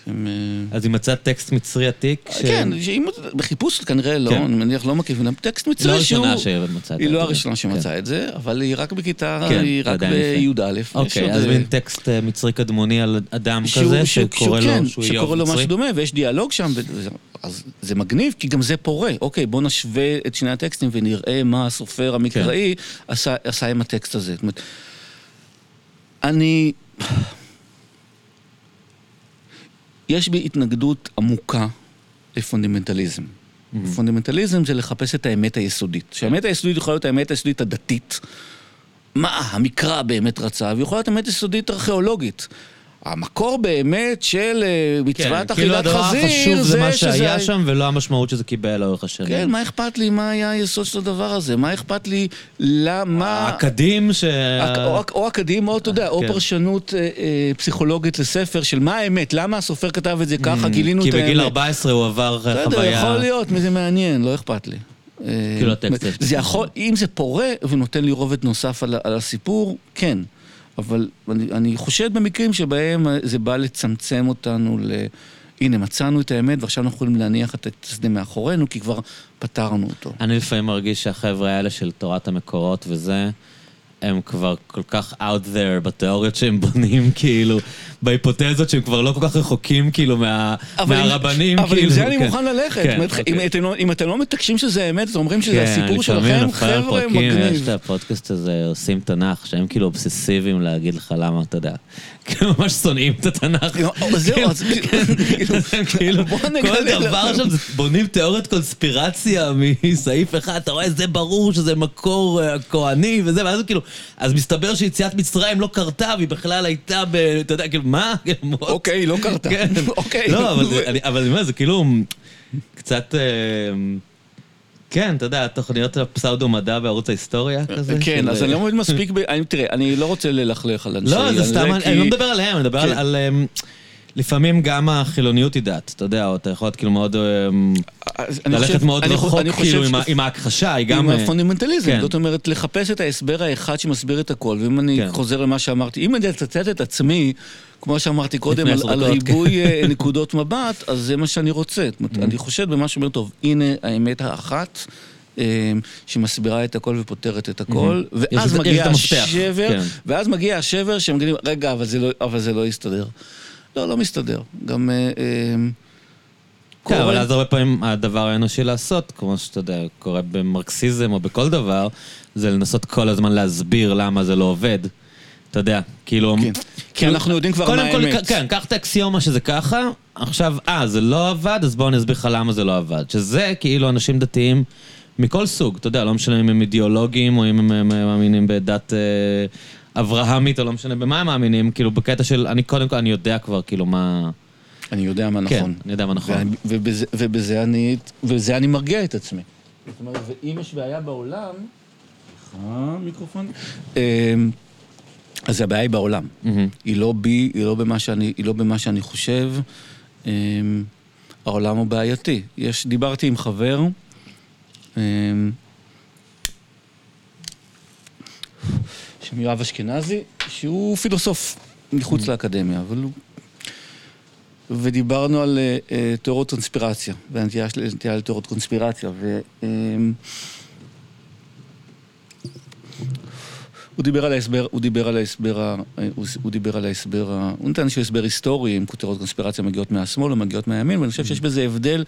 הם, אה, אז היא מצאה טקסט מצרי עתיק? ש- כן, שאם בחיפוש כנראה לא, כן. אני מניח לא מקיף, טקסט לא מצרי שהוא... הראשונה שמצאת. היא לא את זה. הראשונה כן. שמצאה את זה, אבל היא רק בכיתה, כן, היא רק. בי"א. אוקיי, אז אה, מין טקסט אה, מצרי קדמוני על אדם שהוא- כזה, שהוא- שקורא שהוא- לו כן, שהוא שקורא לו? משהו דומה, ויש דיאלוג שם, וזה- אז זה מגניב, כי גם זה פורה. אוקיי, בוא נשווה את שני הטקסטים ונראה מה הסופר המקראי עשה עשה עם הטקסט הזה. זאת אומרת, אני... יש בי התנגדות עמוקה לפונדמנטליזם. פונדמנטליזם זה לחפש את האמת היסודית. שהאמת היסודית יכולה להיות האמת היסודית הדתית. מה המקרא באמת רצה, ויכולה להיות אמת יסודית ארכיאולוגית. המקור באמת של אה, מצוות כן, כאילו אכילת הדבר חזיר, החשוב זה מה שזה- שהיה שם, ולא המשמעות שזה קיבל לאורך השנים. כן, מה אכפת לי מה היה היסוד של הדבר הזה? מה אכפת לי למה... האקדים ש... או, או אקדים, או אתה יודע, או כן. פרשנות אה, אה, פסיכולוגית לספר של מה האמת, למה הסופר כתב את זה ככה, גילינו Mm, כי את האמת. בגיל 14 הוא עבר בסדר, חוויה... יכול להיות, זה מעניין, לא אכפת לי. אה, כאילו הטקסט יש זה יכול, אם זה פורה ונותן לי רובד נוסף על הסיפור, כן. אבל אני, אני חושד במקרים שבהם זה בא לצמצם אותנו ל... הנה, מצאנו את האמת ועכשיו אנחנו יכולים להניח את השדה מאחורינו, כי כבר פתרנו אותו. אני לפעמים מרגיש שהחבר'ה האלה של תורת המקורות וזה, הם כבר כל כך out there בתיאוריות שהם בונים, כאילו, בהיפותזות שהם כבר לא כל כך רחוקים, כאילו, מה, אבל מהרבנים, אבל כאילו. עם זה אני כן. מוכן ללכת. כן, אומרת, אם אוקיי. אתם לא- אם אתם לא מתעקשים שזה האמת, אתם אומרים שזה הסיפור כן, לפעמים שלכם, חבר'ה, פרקים, יש מגניב. את הפודקאסט הזה, עושים תנ"ך, שהם כאילו אובססיביים להגיד לך למה, אתה יודע. כאילו ממש שונאים את התנ"ך. אבל זהו, כאילו, אז כאילו, כאילו, בוא כל דבר. שם, בונים תיאוריית קונספירציה מסעיף אחד, אתה רואה, זה ברור שזה מקור אה, כהני וזה, ואז כאילו, אז מסתבר שיציאת מצרים לא קרתה, והיא בכלל הייתה ב... אתה יודע, כאילו, מה? כאילו? אוקיי, לא קרתה. כן. אוקיי. לא, אבל אני- אומר, זה כאילו קצת... אה, כן, אתה יודע, תוכניות הפסאודו-מדע בערוץ ההיסטוריה כזה. כן, של- אז אני לא מבין מספיק, תראה, אני לא רוצה ללכלך על אנשי... לא, זה סתם, אני- לא מדבר עליהם, אני מדבר על- כן. לפעמים גם החילוניות היא דת, אתה יודע, אתה יכול להיות כאילו מאוד... אני ללכת מאוד רחוק, כאילו, עם ההכחשה, היא גם... עם אה, הפונדמנטליזם, כן. זאת אומרת, לחפש את ההסבר האחד שמסביר את הכל, ואם אני כן. חוזר למה שאמרתי, אם אני אצטט את עצמי, כמו שאמרתי קודם, על דקות, ריבוי אה, נקודות מבט, אז זה מה שאני רוצה. אומרת, אני חושד במה שאומר, טוב, הנה האמת האחת. אה, שמסבירה את הכל ופותרת את הכל, יש ואז מגיע השבר, כן. ואז מגיע השבר שמגלים, רגע, אבל זה לא- אבל זה לא יסתדר. לא, לא מסתדר. גם... אה, אה, כן, אבל אז הרבה פעמים הדבר האנושי לעשות, כמו שאתה יודע, קורה במרקסיזם או בכל דבר, זה לנסות כל הזמן להסביר למה זה לא עובד. אתה יודע, כאילו... כן. כי אנחנו יודעים כבר מה האמת. כן, קח את האקסיומה שזה ככה, עכשיו, אה, זה לא עבד, אז בואו אני אסביר לך למה זה לא עבד. שזה כאילו אנשים דתיים מכל סוג, אתה יודע, לא משנה אם הם אידיאולוגים או אם הם הם מאמינים בדת אה, אברהמית או לא משנה במה הם מאמינים, כאילו בקטע של, אני קודם כל, אני יודע כבר כאילו מה... אני יודע מה כן, נכון. אני יודע מה נכון. ואני- ובזה, ובזה אני, ובזה אני מרגיע את עצמי. זאת אומרת, ואם יש בעיה בעולם... סליחה, מיקרופון. אמ, אז הבעיה היא בעולם. מהמם. היא לא בי, היא לא במה שאני, היא לא במה שאני חושב. אמ, העולם הוא בעייתי. יש, דיברתי עם חבר, אמ, שם יואב אשכנזי, שהוא פילוסוף מחוץ לאקדמיה, אבל הוא... ודיברנו על אה, אה, תיאוריות קונספירציה, והנטייה שלי נטייה לתיאוריות קונספירציה, ו... אמ, הוא דיבר על ההסבר, הוא דיבר על ההסבר, ה- הוא הוא דיבר על ההסבר, הוא נתן איזשהו הסבר היסטורי, אם כותרות קונספירציה מגיעות מהשמאל או מגיעות מהימין, ואני חושב שיש בזה הבדל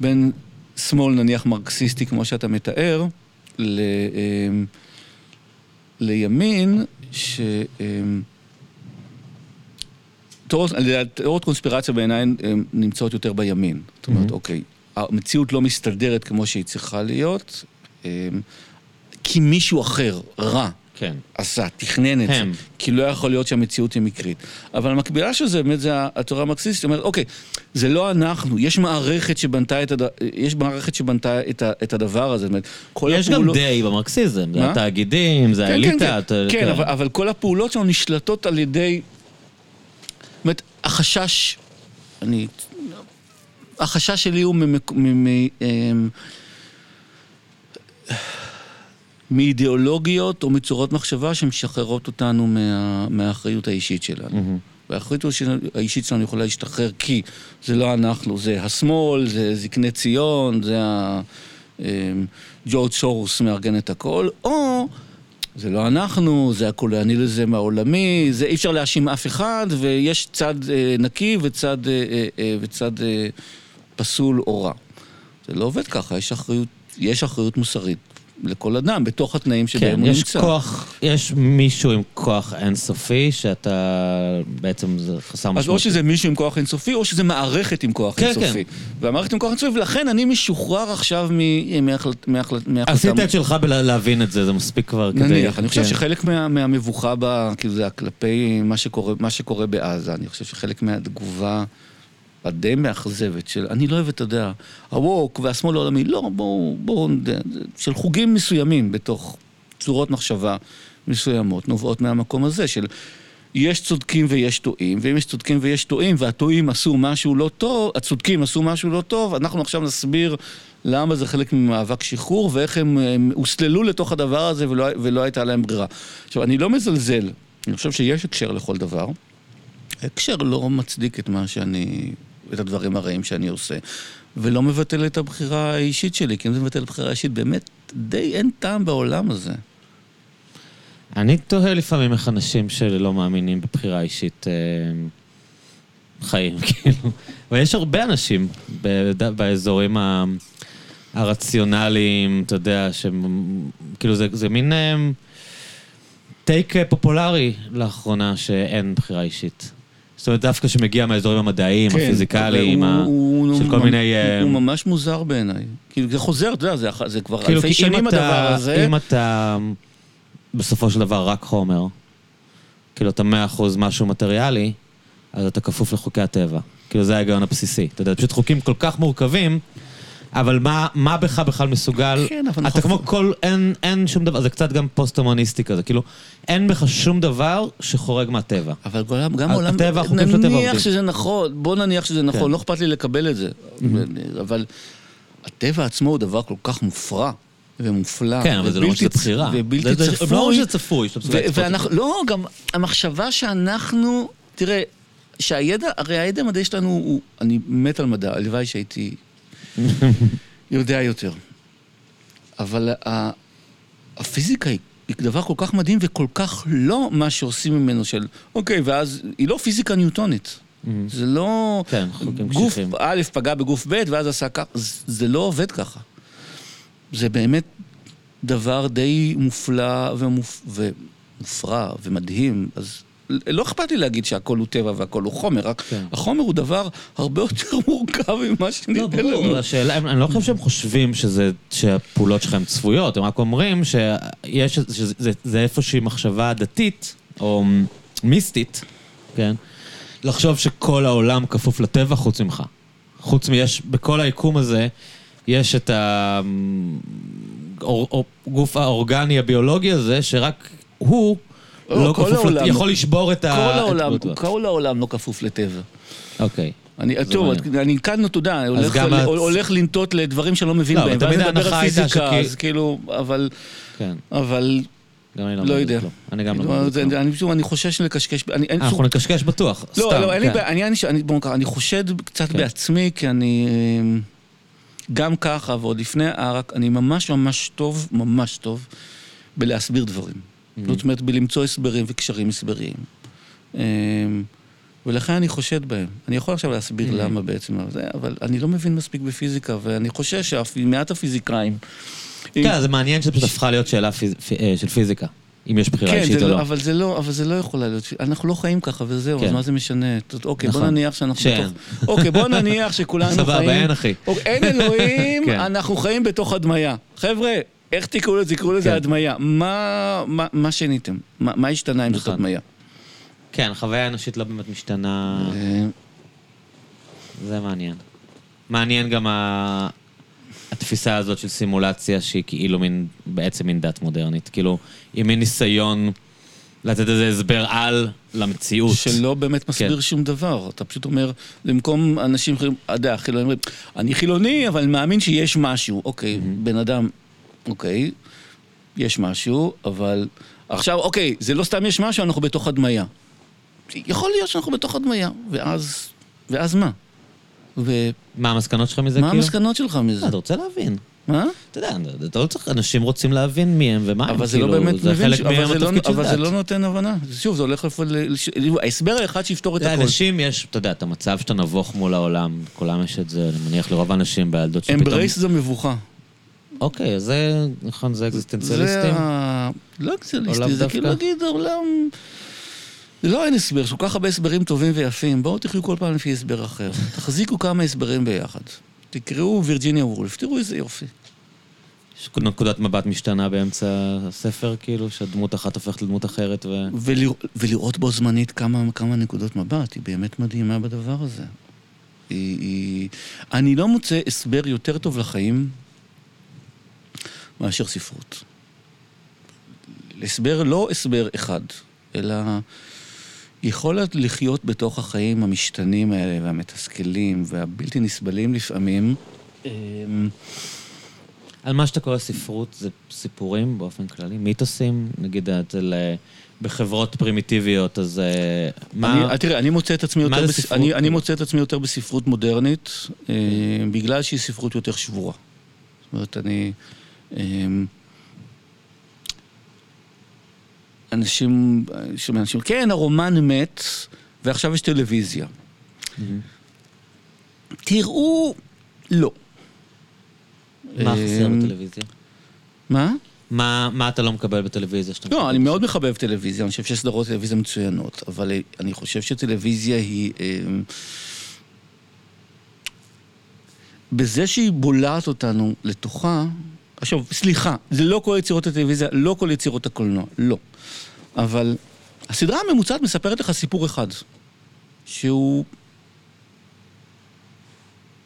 בין שמאל נניח מרקסיסטי, כמו שאתה מתאר, ל, אמ, לימין, ש... אמ, תיאוריות תיאוריות קונספירציה בעיניי נמצאות יותר בימין. זאת אומרת, Mhm. אוקיי, המציאות לא מסתדרת כמו שהיא צריכה להיות, אמ, כי מישהו אחר, רע, כן. עשה, תכנן את הם. זה, כי לא יכול להיות שהמציאות היא מקרית. אבל המקבילה של זה באמת זה התורה המרקסיסטית, זאת אומרת, אוקיי, זה לא אנחנו, יש מערכת שבנתה את, הד... יש מערכת שבנתה את, ה... את הדבר הזה, אומרת, כל יש גם הפעולות... די במרקסיזם, זה? התאגידים, זה כן, כן, האליטה. כן, אתה- כן, אבל, אבל כל הפעולות שלנו נשלטות על ידי... זאת אומרת, החשש, אני... החשש שלי הוא ממק... מ... מ... אמ, מאידיאולוגיות או מצורות מחשבה שמשחררות אותנו מה... מהאחריות האישית שלנו. מהמם. והאחריות האישית שלנו יכולה להשתחרר כי זה לא אנחנו, זה השמאל, זה זקני ציון, זה ה... אמ, ג'ורג' סורוס מארגן את הכל, או זה לא אנחנו, זה הקולוניאליזם העולמי, זה אי אפשר להאשים אף אחד, ויש צד אה, נקי וצד, אה, אה, אה, וצד אה, פסול או רע. זה לא עובד ככה, יש אחריות, יש אחריות מוסרית לכל אדם, בתוך התנאים שבהם כן, הוא יש נמצא. כוח, יש מישהו עם כוח אינסופי, שאתה בעצם זה חסר משמעות. אז או שזה מישהו עם כוח אינסופי, או שזה מערכת עם כוח כן, אינסופי. והמערכת עם כוח אינסופי, ולכן אני משוחרר עכשיו מ- מהחלט- מהחלט- מהחלטה... עשית את שלך בלהבין את זה, זה מספיק כבר כדי... נניח, אני חושב כן. שחלק מה, מהמבוכה כאילו זה כלפי מה שקורה, מה שקורה בעזה, אני חושב שחלק מהתגובה הדי מאכזבת של, אני לא אוהב, אתה יודע, הווק והשמאל העולמי, לא, בואו, בואו, של חוגים מסוימים בתוך צורות מחשבה מסוימות, נובעות מהמקום הזה של... יש צודקים ויש טועים, ואם יש צודקים ויש טועים, והטועים עשו משהו לא טוב, הצודקים עשו משהו לא טוב, אנחנו עכשיו נסביר למה זה חלק ממאבק שחרור, ואיך הם, הם הוסללו לתוך הדבר הזה ולא, ולא הייתה להם ברירה. עכשיו, אני לא מזלזל, אני חושב שיש הקשר לכל דבר. הקשר לא מצדיק את מה שאני, את הדברים הרעים שאני עושה, ולא מבטל את הבחירה האישית שלי, כי אם זה מבטל את הבחירה האישית, באמת די אין טעם בעולם הזה. אני תוהה לפעמים איך אנשים שלא מאמינים בבחירה אישית אה, חיים, כאילו. ויש הרבה אנשים באזורים ה- הרציונליים, אתה יודע, שהם... כאילו זה, זה מין אה, טייק אה, פופולרי לאחרונה שאין בחירה אישית. זאת אומרת, דווקא שמגיע מהאזורים המדעיים, הפיזיקליים, אבל ה- הוא- הוא- של הוא כל ממ- מיני... אה, הוא ממש מוזר בעיניי. כאילו, זה חוזר, אתה יודע, זה זה כבר כאילו, אלפי שנים אתה- הדבר הזה. אם אתה בסופו של דבר רק חומר, כאילו אתה מאה אחוז משהו מטריאלי, אז אתה כפוף לחוקי הטבע. כאילו זה ההיגיון הבסיסי. אתה יודע, פשוט חוקים כל כך מורכבים, אבל מה, מה בך בכלל מסוגל? כן, אבל אתה אנחנו- כמו כל, אין, אין שום דבר, זה קצת גם פוסט-הומניסטי כזה, כאילו, אין בך שום דבר שחורג מהטבע. אבל גם, גם עולם... הטבע, החוקים של הטבע נניח עובדים. שזה נכון, בוא נניח שזה נכון, כן. לא אכפת לי לקבל את זה. אבל הטבע עצמו הוא דבר כל כך מופרע ומופלא. כן, אבל זה לא שזה בחירה. ובלתי זה- צפוי. לא שזה צפוי, שאתה מסוגל ו- לצפות ואנחנו, לא, גם המחשבה שאנחנו, תראה, שהידע, הרי הידע המדעי שלנו הוא, אני מת על מדע, הלוואי שהייתי יודע יותר. אבל ה- הפיזיקה היא, דבר כל כך מדהים וכל כך לא מה שעושים ממנו של, אוקיי, ואז היא לא פיזיקה ניוטונית. זה לא... כן, חוקים גוף קשיחים. א' פגע בגוף ב' ואז עשה ככה, זה- זה לא עובד ככה. זה באמת דבר די מופלא ומופ... ומופרע ומדהים, אז לא אכפת לי להגיד שהכל הוא טבע והכל הוא חומר, רק כן. החומר הוא דבר הרבה יותר מורכב ממה לא, שנראה ברור, לנו. השאלה, אני לא חושב שהם חושבים שזה, שהפעולות שלך הן צפויות, הם רק אומרים שיש, שזה זה, זה איפושהי מחשבה דתית, או מיסטית, כן? לחשוב שכל העולם כפוף לטבע חוץ ממך. חוץ מיש, בכל היקום הזה, יש את הגוף האורגני הביולוגי הזה, שרק הוא לא, לא כל כפוף, לט- העולם- יכול לשבור את ה... כל העולם. כל העולם לא כפוף לטבע. אוקיי. אני, טוב, מעניין. אני כאן, אתה יודע, הולך, הולך לנטות לדברים שאני לא מבין לא, בהם, תמיד ואז נדבר ההנחה על הייתה פיזיקה, שכי- אז כאילו, אבל, כן, אבל, גם אני לא לא יודע. אני גם לא כלום. אני פשוט, אני חושש לקשקש, אני, אין אנחנו שום- נקשקש בטוח, סתם. לא, לא, אין לי כן. בעיה, אני חושד קצת כן. בעצמי, כי אני, אה, גם ככה, ועוד לפני הערק, אני ממש ממש טוב, ממש טוב, בלהסביר דברים. Mhm. זאת אומרת, בלמצוא הסברים וקשרים הסבריים. אה, ולכן אני חושד בהם. אני יכול עכשיו להסביר Mhm. למה בעצם, אבל זה, אבל אני לא מבין מספיק בפיזיקה, ואני חושש שמעט הפיזיקאים... כן, זה מעניין שפשוט הפכה להיות שאלה פיז- פי- אה, של פיזיקה, אם יש בחירה כן, אישית או לא, לא. אבל זה לא, אבל זה לא יכול להיות, אנחנו לא חיים ככה וזהו, כן. אז מה זה משנה? ת- אוקיי, בוא נכון. נניח שאנחנו שאין. בתוך... אוקיי, בוא נניח שכולנו חיים... סבבה, אין אחי. אוקיי, אין אלוהים, כן. אנחנו חיים בתוך הדמיה. חבר'ה, איך תקראו לזה? תקראו לזה כן. הדמיה. מה, מה, מה שיניתם? מה, מה השתנה עם זאת נכון. הדמיה? כן, החוויה האנושית לא באמת משתנה, אה, זה מעניין. מעניין גם ה... התפיסה הזאת של סימולציה שהיא כאילו מין, בעצם מין דת מודרנית. כאילו, היא מין ניסיון לתת איזה הסבר על למציאות. שלא באמת מסביר כן. שום דבר. אתה פשוט אומר, במקום אנשים אחרים, אתה יודע, חילונים אומרים, אני חילוני, אבל מאמין שיש משהו. אוקיי, בן אדם, אוקיי, יש משהו, אבל... עכשיו, אוקיי, זה לא סתם יש משהו, אנחנו בתוך הדמיה. יכול להיות שאנחנו בתוך הדמיה, ואז... ואז מה? ומה מה המסקנות שלך מזה, כאילו? המסקנות שלך מזה? אה, אתה רוצה להבין. מה? אתה יודע, אתה לא צריך, אנשים רוצים להבין מי הם ומה הם, אבל זה לא כאילו, באמת זה מבין, אבל זה לא-. לא נותן הבנה. שוב, זה הולך לפ... לש- ההסבר האחד שיפתור את הכל. לאנשים יש, אתה יודע, את המצב שאתה נבוך מול העולם, לכולם יש את זה, אני מניח לרוב האנשים בילדות שפתאום... embrace the מבוכה. אוקיי, זה, נכון, זה זה אקזיסטנציאליסטים? ה... לא או אקזיסטנציאליסטי, לאו זה? כאילו להגיד העולם... זה לא אין הסבר, יש כל כך הרבה הסברים טובים ויפים, בואו תחיו כל פעם לפי הסבר אחר. תחזיקו כמה הסברים ביחד. תקראו וירג'יניה וולף, תראו איזה יופי. יש נקודת מבט משתנה באמצע הספר, כאילו, שהדמות אחת הופכת לדמות אחרת ו... ולרא... ולראות בו זמנית כמה, כמה נקודות מבט, היא באמת מדהימה בדבר הזה. היא, היא... אני לא מוצא הסבר יותר טוב לחיים מאשר ספרות. הסבר, לא הסבר אחד, אלא יכולת לחיות בתוך החיים המשתנים האלה והמתסכלים והבלתי נסבלים לפעמים. אמ, על מה שאתה קורא ספרות זה סיפורים באופן כללי, מיתוסים, נגיד אצל... אה, בחברות פרימיטיביות, אז אה, מה... אני, תראה, אני מוצא את עצמי יותר, זה בס... אני, אני מוצא את עצמי יותר בספרות מודרנית, אה, בגלל שהיא ספרות יותר שבורה. זאת אומרת, אני... אה, אנשים, שומע אנשים, כן, הרומן מת, ועכשיו יש טלוויזיה. מהמם. תראו, לא. מה חסר אה, בטלוויזיה? מה? מה מה אתה לא מקבל בטלוויזיה שאתה לא, מקבל? אני מאוד מחבב טלוויזיה, אני חושב שיש סדרות טלוויזיה מצוינות, אבל אני חושב שטלוויזיה היא... אה, בזה שהיא בולעת אותנו לתוכה, עכשיו, סליחה, זה לא כל יצירות הטלוויזיה, לא כל יצירות הקולנוע, לא. אבל הסדרה הממוצעת מספרת לך סיפור אחד, שהוא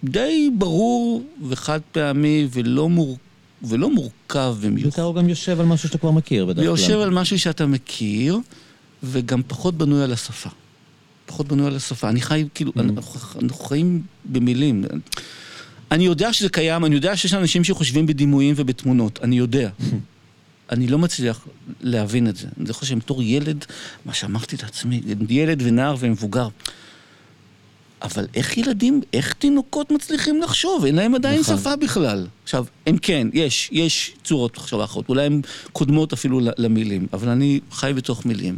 די ברור וחד פעמי ולא, מור... ולא מורכב במיוחד. בעיקר הוא גם יושב על משהו שאתה כבר מכיר בדרך כלל. ויושב על משהו שאתה מכיר, וגם פחות בנוי על השפה. פחות בנוי על השפה. אני חי, כאילו, Mm. אנחנו, אנחנו חיים במילים. אני יודע שזה קיים, אני יודע שיש אנשים שחושבים בדימויים ובתמונות, אני יודע. אני לא מצליח להבין את זה. אני זוכר שבתור ילד, מה שאמרתי לעצמי, ילד ונער ומבוגר. אבל איך ילדים, איך תינוקות מצליחים לחשוב? אין להם עדיין נכון. שפה בכלל. עכשיו, הם כן, יש, יש צורות מחשבה אחרות. אולי הן קודמות אפילו למילים, אבל אני חי בתוך מילים.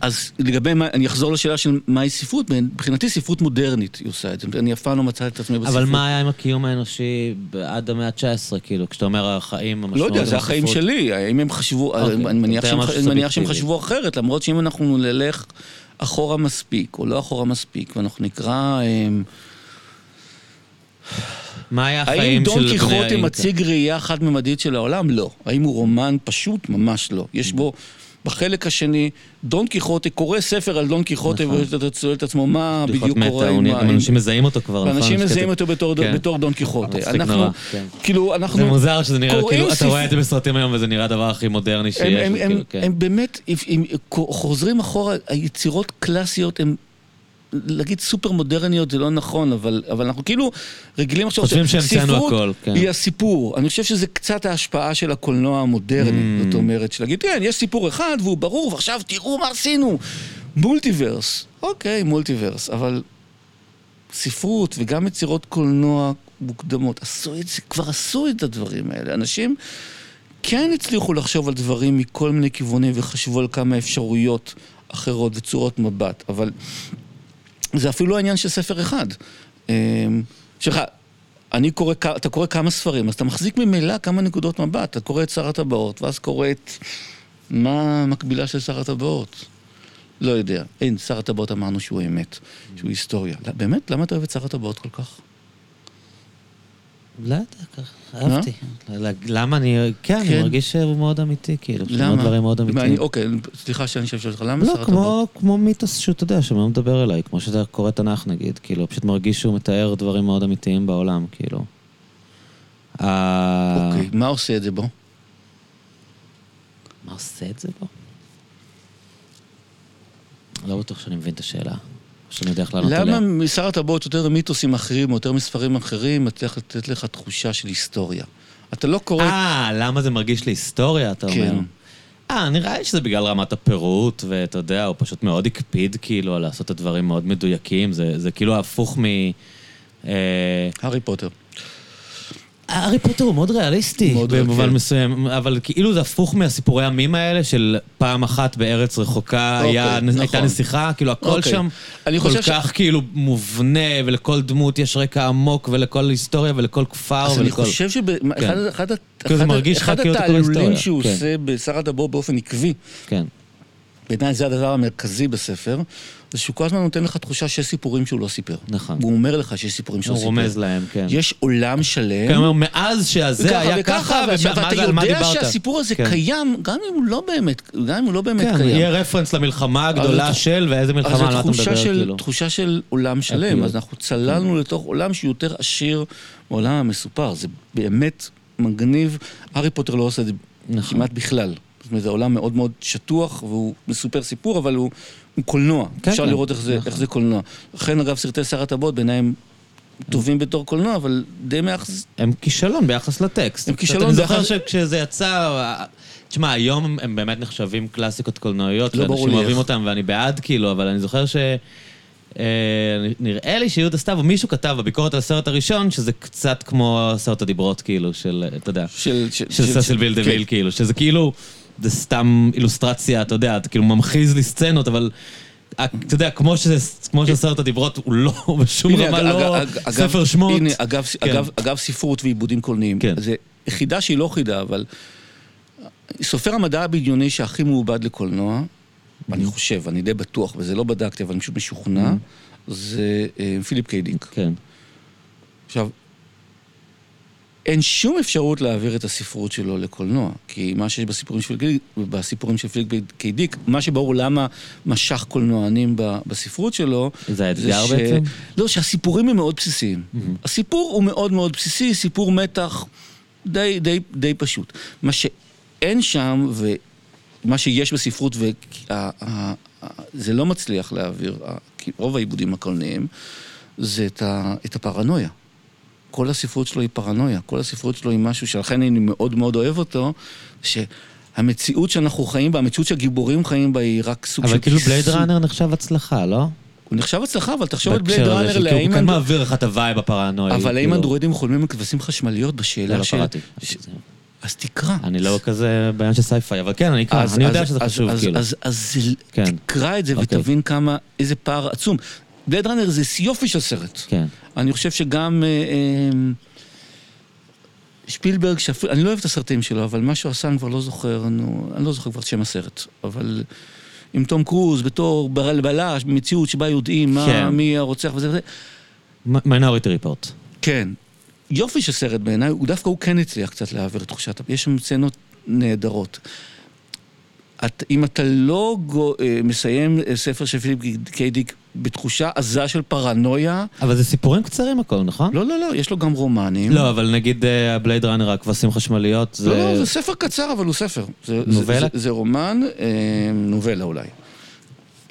אז לגבי מה, אני אחזור לשאלה של מהי ספרות, מבחינתי ספרות מודרנית היא עושה את זה. אני אף פעם לא מצאתי את עצמי בספרות. אבל מה היה עם הקיום האנושי עד המאה ה-19, כאילו, כשאתה אומר החיים, לא המשמעות... יודע, זה החיים? שלי, האם הם חשבו, אוקיי, אני מניח שהם- מניח שהם. חשבו אחרת, למרות שאם אנחנו נלך אחורה מספיק, או לא אחורה מספיק, ואנחנו נקרא... אמ, מה היה האם החיים של דון בני קיחוטה האינקה? מציג ראייה חד-ממדית של העולם? לא. האם הוא רומן פשוט? ממש לא. יש בו, בחלק השני, דון קיחוטה קורא ספר על דון קיחוטה, נכון. ואתה שואל את עצמו מה בדיוק קורה עם אנשים מזהים אותו כבר, נכון? ואנשים יש מזהים אותו בתור כן. בתור דון קיחוטה. מצחיק אנחנו, נורא, כן. כאילו, אנחנו... זה מוזר שזה נראה, כאילו, אתה רואה את זה בסרטים היום וזה נראה הדבר הכי מודרני שיש. הם, הם, הם, וכאילו, כן. הם באמת, אם, אם חוזרים אחורה, היצירות קלאסיות הם... להגיד סופר מודרניות זה לא נכון, אבל, אבל אנחנו כאילו רגילים עכשיו... חושבים שהמצאנו הכל, כן. היא הסיפור. אני חושב שזה קצת ההשפעה של הקולנוע המודרני, Mm. זאת אומרת, של להגיד, כן, יש סיפור אחד והוא ברור, ועכשיו תראו מה עשינו. מולטיברס, אוקיי, מולטיברס, אבל ספרות וגם יצירות קולנוע מוקדמות, עשו את זה, כבר עשו את הדברים האלה. אנשים כן הצליחו לחשוב על דברים מכל מיני כיוונים וחשבו על כמה אפשרויות אחרות וצורות מבט, אבל זה אפילו לא העניין של ספר אחד. אמ, שלך, אני קורא, אתה קורא כמה ספרים, אז אתה מחזיק ממילא כמה נקודות מבט. אתה קורא את שר הטבעות, ואז קורא את... מה המקבילה של שר הטבעות? לא יודע. אין, שר הטבעות אמרנו שהוא אמת, שהוא היסטוריה. באמת? למה אתה אוהב את שר הטבעות כל כך? לא יודע, ככה, אהבתי. לא, למה אני... כן, אני כן. מרגיש שהוא מאוד אמיתי, כאילו. למה? דברים מאוד אמיתיים. אוקיי, סליחה שאני חושב שלך, למה שר לא, הטבעות? כמו, כמו מיתוס שאתה יודע, שמאוד מדבר אליי, כמו שאתה קורא תנ"ך נגיד, כאילו, פשוט מרגיש שהוא מתאר דברים מאוד אמיתיים בעולם, כאילו. אה, אוקיי, מה עושה את זה בו? מה עושה את זה פה? לא בטוח שאני מבין את השאלה. שאני יודע איך לענות עליה. למה משר הטבעות יותר מיתוסים אחרים, או יותר מספרים אחרים, מצליח לתת לך תחושה של היסטוריה? אתה לא קורא... אה, למה זה מרגיש לי היסטוריה, אתה כן. אומר? אה, נראה לי שזה בגלל רמת הפירוט, ואתה יודע, הוא פשוט מאוד הקפיד כאילו על לעשות את הדברים מאוד מדויקים, זה, זה כאילו הפוך מ... אה, הארי פוטר. הארי פוטר הוא מאוד ריאליסטי, מאוד במובן כן. מסוים, אבל כאילו זה הפוך מהסיפורי עמים האלה של פעם אחת בארץ רחוקה אוקיי, היה, נכון. הייתה נסיכה, כאילו הכל אוקיי. שם אני כל כך כאילו מובנה, ולכל דמות יש רקע עמוק, ולכל היסטוריה ולכל כפר אז אני ולכל... חושב שאחד לך כאילו התעלולים שהוא כן. עושה בשר הטבעות באופן עקבי, כן. בעיניי זה הדבר המרכזי בספר, זה שהוא כל הזמן נותן לך תחושה שיש סיפורים שהוא לא סיפר. נכון. הוא אומר לך שיש סיפורים שהוא הוא סיפר. רומז להם, כן. יש עולם שלם. כן, הוא אומר, מאז וככה היה ככה, ואתה ומה ואתה על מה יודע דיברת? שהסיפור הזה כן. קיים, גם אם הוא לא באמת, גם אם הוא לא באמת כן, קיים. יהיה רפרנס למלחמה הגדולה של, ואיזה מלחמה, על מה אתה מדבר, של, כאילו. תחושה של עולם שלם, כאילו. אז אנחנו צללנו לתוך עולם שהוא יותר עשיר מעולם המסופר. זה באמת מגניב. הארי פוטר לא עושה את זה נכון. כמעט בכלל. זאת אומרת, זה עולם מאוד מאוד שטוח, והוא מסופר סיפור, אבל הוא, הוא קולנוע. כן, אפשר כן. לראות איך זה, נכון. איך זה קולנוע. לכן, אגב, סרטי שר הטבעות בעיניי הם טובים בתור קולנוע, אבל די מאחז... הם כישלון ביחס לטקסט. הם כישלון אני זוכר ביחס- שכשזה יצא... תשמע, היום הם- באמת נחשבים קלאסיקות קולנועיות, לא ברור לי אוהבים איך. אותם ואני בעד, כאילו, אבל אני זוכר ש... אה, נראה לי שיהודה סתיו, או מישהו כתב בביקורת על הסרט הראשון, שזה קצת כמו סרט הדיברות, כאילו, של, אתה יודע, של... ססיל ביל דה כן. כאילו, שזה כאילו, זה סתם אילוסטרציה, אתה יודע, אתה כאילו ממחיז לי סצנות, אבל... אה, אתה יודע, כמו שזה, כמו שסרט הדיברות הוא לא, בשום רמה אג- לא אג- ספר שמות. הנה, אגב, כן. אגב, אגב ספרות ועיבודים קולניים. כן. זה יחידה שהיא לא חידה, אבל... סופר המדע הבדיוני שהכי מעובד לקולנוע, אני חושב, אני די בטוח, וזה לא בדקתי, אבל אני פשוט משוכנע, זה אה, פיליפ קיי-דיק. כן. עכשיו, אין שום אפשרות להעביר את הספרות שלו לקולנוע, כי מה שיש בסיפורים של בסיפורים של פיליפ קיי-דיק, מה שברור למה משך קולנוענים בספרות שלו, זה האתגר ש- בעצם? לא, שהסיפורים הם מאוד בסיסיים. הסיפור הוא מאוד מאוד בסיסי, סיפור מתח די, די, די פשוט. מה שאין שם, ומה שיש בספרות, וזה לא מצליח להעביר, כי רוב העיבודים הקולניים, זה את, ה, את הפרנויה. כל הספרות שלו היא פרנויה, כל הספרות שלו היא משהו שלכן אני מאוד מאוד אוהב אותו, שהמציאות שאנחנו חיים בה, המציאות שהגיבורים חיים בה היא רק סוג של... אבל כאילו בלייד ראנר נחשב הצלחה, לא? הוא נחשב הצלחה, אבל תחשוב על בלייד ראנר, האם הוא כן אנד- מעביר לך את ה vibe הפרנואי. אבל האם כאילו. אנדרואידים חולמים עם כבשים חשמליות בשאלה לא של... קראתי. ש- אז תקרא. אני לא כזה בעניין של סייפיי, אבל כן, אני אקרא, אני יודע שזה חשוב, כאילו. אז- כן. תקרא את זה אוקיי. ותבין כמה, איזה פער עצום. בלייד ראנר זה יופי של סרט. כן. אני חושב שגם... אה, אה, שפילברג, שאפילו, אני לא אוהב את הסרטים שלו, אבל מה שהוא עשה אני כבר לא זוכר, נו, אני לא זוכר כבר את שם הסרט, אבל עם תום קרוז בתור בל- בלש, במציאות שבה יודעים מה, כן. מי הרוצח וזה וזה, מיינוריטי ריפורט. כן. יופי של סרט בעיניי, הוא דווקא הוא כן הצליח קצת להעביר את תחושת, יש שם סצנות נהדרות. את, אם אתה לא גו-, אה, מסיים אה, ספר של פיליפ קיי דיק בתחושה עזה של פרנויה, אבל זה סיפורים קצרים הכל, נכון? לא, לא, לא, יש לו גם רומנים. לא, אבל נגיד אה, הבלייד ראנר, הכבשים חשמליות, זה... לא, לא, זה ספר קצר, אבל הוא ספר. זה, נובלה? זה, זה, זה רומן, אה, נובלה אולי.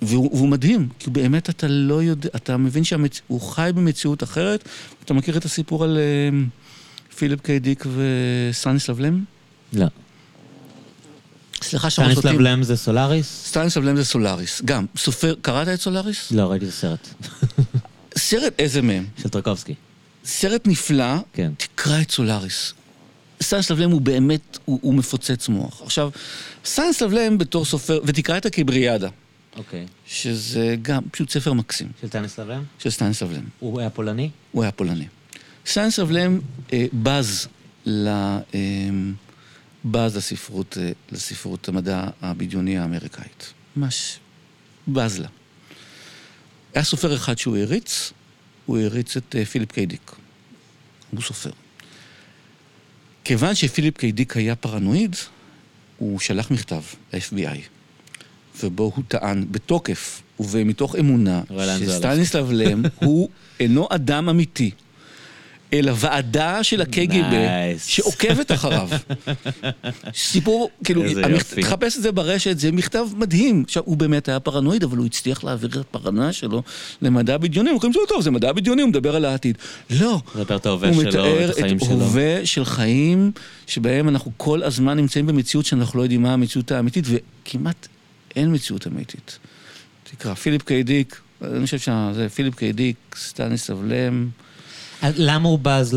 והוא, והוא מדהים, כי באמת אתה לא יודע, אתה מבין שהוא חי במציאות אחרת. אתה מכיר את הסיפור על אה, פיליפ קיי דיק וסטניסלב לם? לא. סליחה שמות, אותי. סטניסלב לם זה סולאריס? סטניסלב לם זה סולאריס. גם, סופר, קראת את סולאריס? לא, ראיתי את הסרט. סרט איזה מהם? של טרקובסקי. סרט נפלא, כן. תקרא את סולאריס. סטניסלב לם הוא באמת, הוא, הוא מפוצץ מוח. עכשיו, סטניסלב לם בתור סופר, ותקרא את הקיבריאדה. אוקיי. שזה גם פשוט ספר מקסים. של סטניסלב לם? של סטניסלב לם. הוא היה פולני? הוא היה פולני. סטניסלב לם אה, בז ל... אה, בז לספרות, אה, לספרות המדע הבדיוני האמריקאית. ממש בז לה. היה סופר אחד שהוא העריץ, הוא העריץ את אה, פיליפ קיי דיק. הוא סופר. כיוון שפיליפ קיי דיק היה פרנואיד, הוא שלח מכתב ל-FBI, ובו הוא טען בתוקף ומתוך אמונה שסטניסלב לם הוא אינו אדם אמיתי. אלא ועדה של הקג"ב שעוקבת אחריו. סיפור, כאילו, תחפש את זה ברשת, זה מכתב מדהים. עכשיו, הוא באמת היה פרנואיד, אבל הוא הצליח להעביר את הפרנויה שלו למדע בדיוני. אומרים, טוב, זה מדע בדיוני, הוא מדבר על העתיד. לא. מתאר את ההווה שלו, את החיים שלו. הוא מתאר את ההווה של חיים שבהם אנחנו כל הזמן נמצאים במציאות שאנחנו לא יודעים מה המציאות האמיתית, וכמעט אין מציאות אמיתית. תקרא, פיליפ קיי דיק, אני חושב שזה פיליפ קיי דיק, סטניסלב לם. למה הוא בז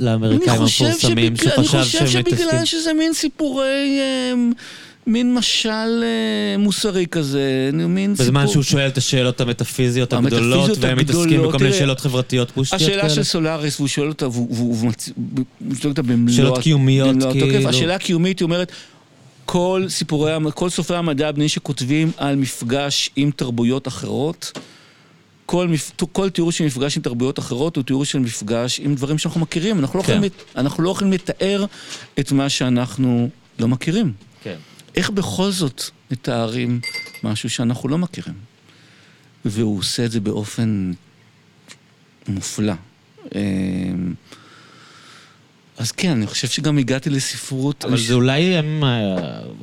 לאמריקאים המפורסמים, שחשב שהם מתעסקים? אני חושב שבגלל שזה מין סיפורי... מין משל מוסרי כזה, מין סיפור... בזמן שהוא שואל את השאלות המטאפיזיות הגדולות, והם מתעסקים בכל מיני שאלות חברתיות פושטיות כאלה. השאלה של סולאריס, והוא שואל אותה, והוא שואל אותה במלוא... שאלות קיומיות, כאילו. השאלה הקיומית, היא אומרת, כל סיפורי, כל סופרי המדע הבדיוני שכותבים על מפגש עם תרבויות אחרות, כל, כל תיאור של מפגש עם תרבויות אחרות הוא תיאור של מפגש עם דברים שאנחנו מכירים. אנחנו לא, כן. יכולים, אנחנו לא יכולים לתאר את מה שאנחנו לא מכירים. כן. איך בכל זאת מתארים משהו שאנחנו לא מכירים? והוא עושה את זה באופן מופלא. אז כן, אני חושב שגם הגעתי לספרות... אבל זה אולי הם,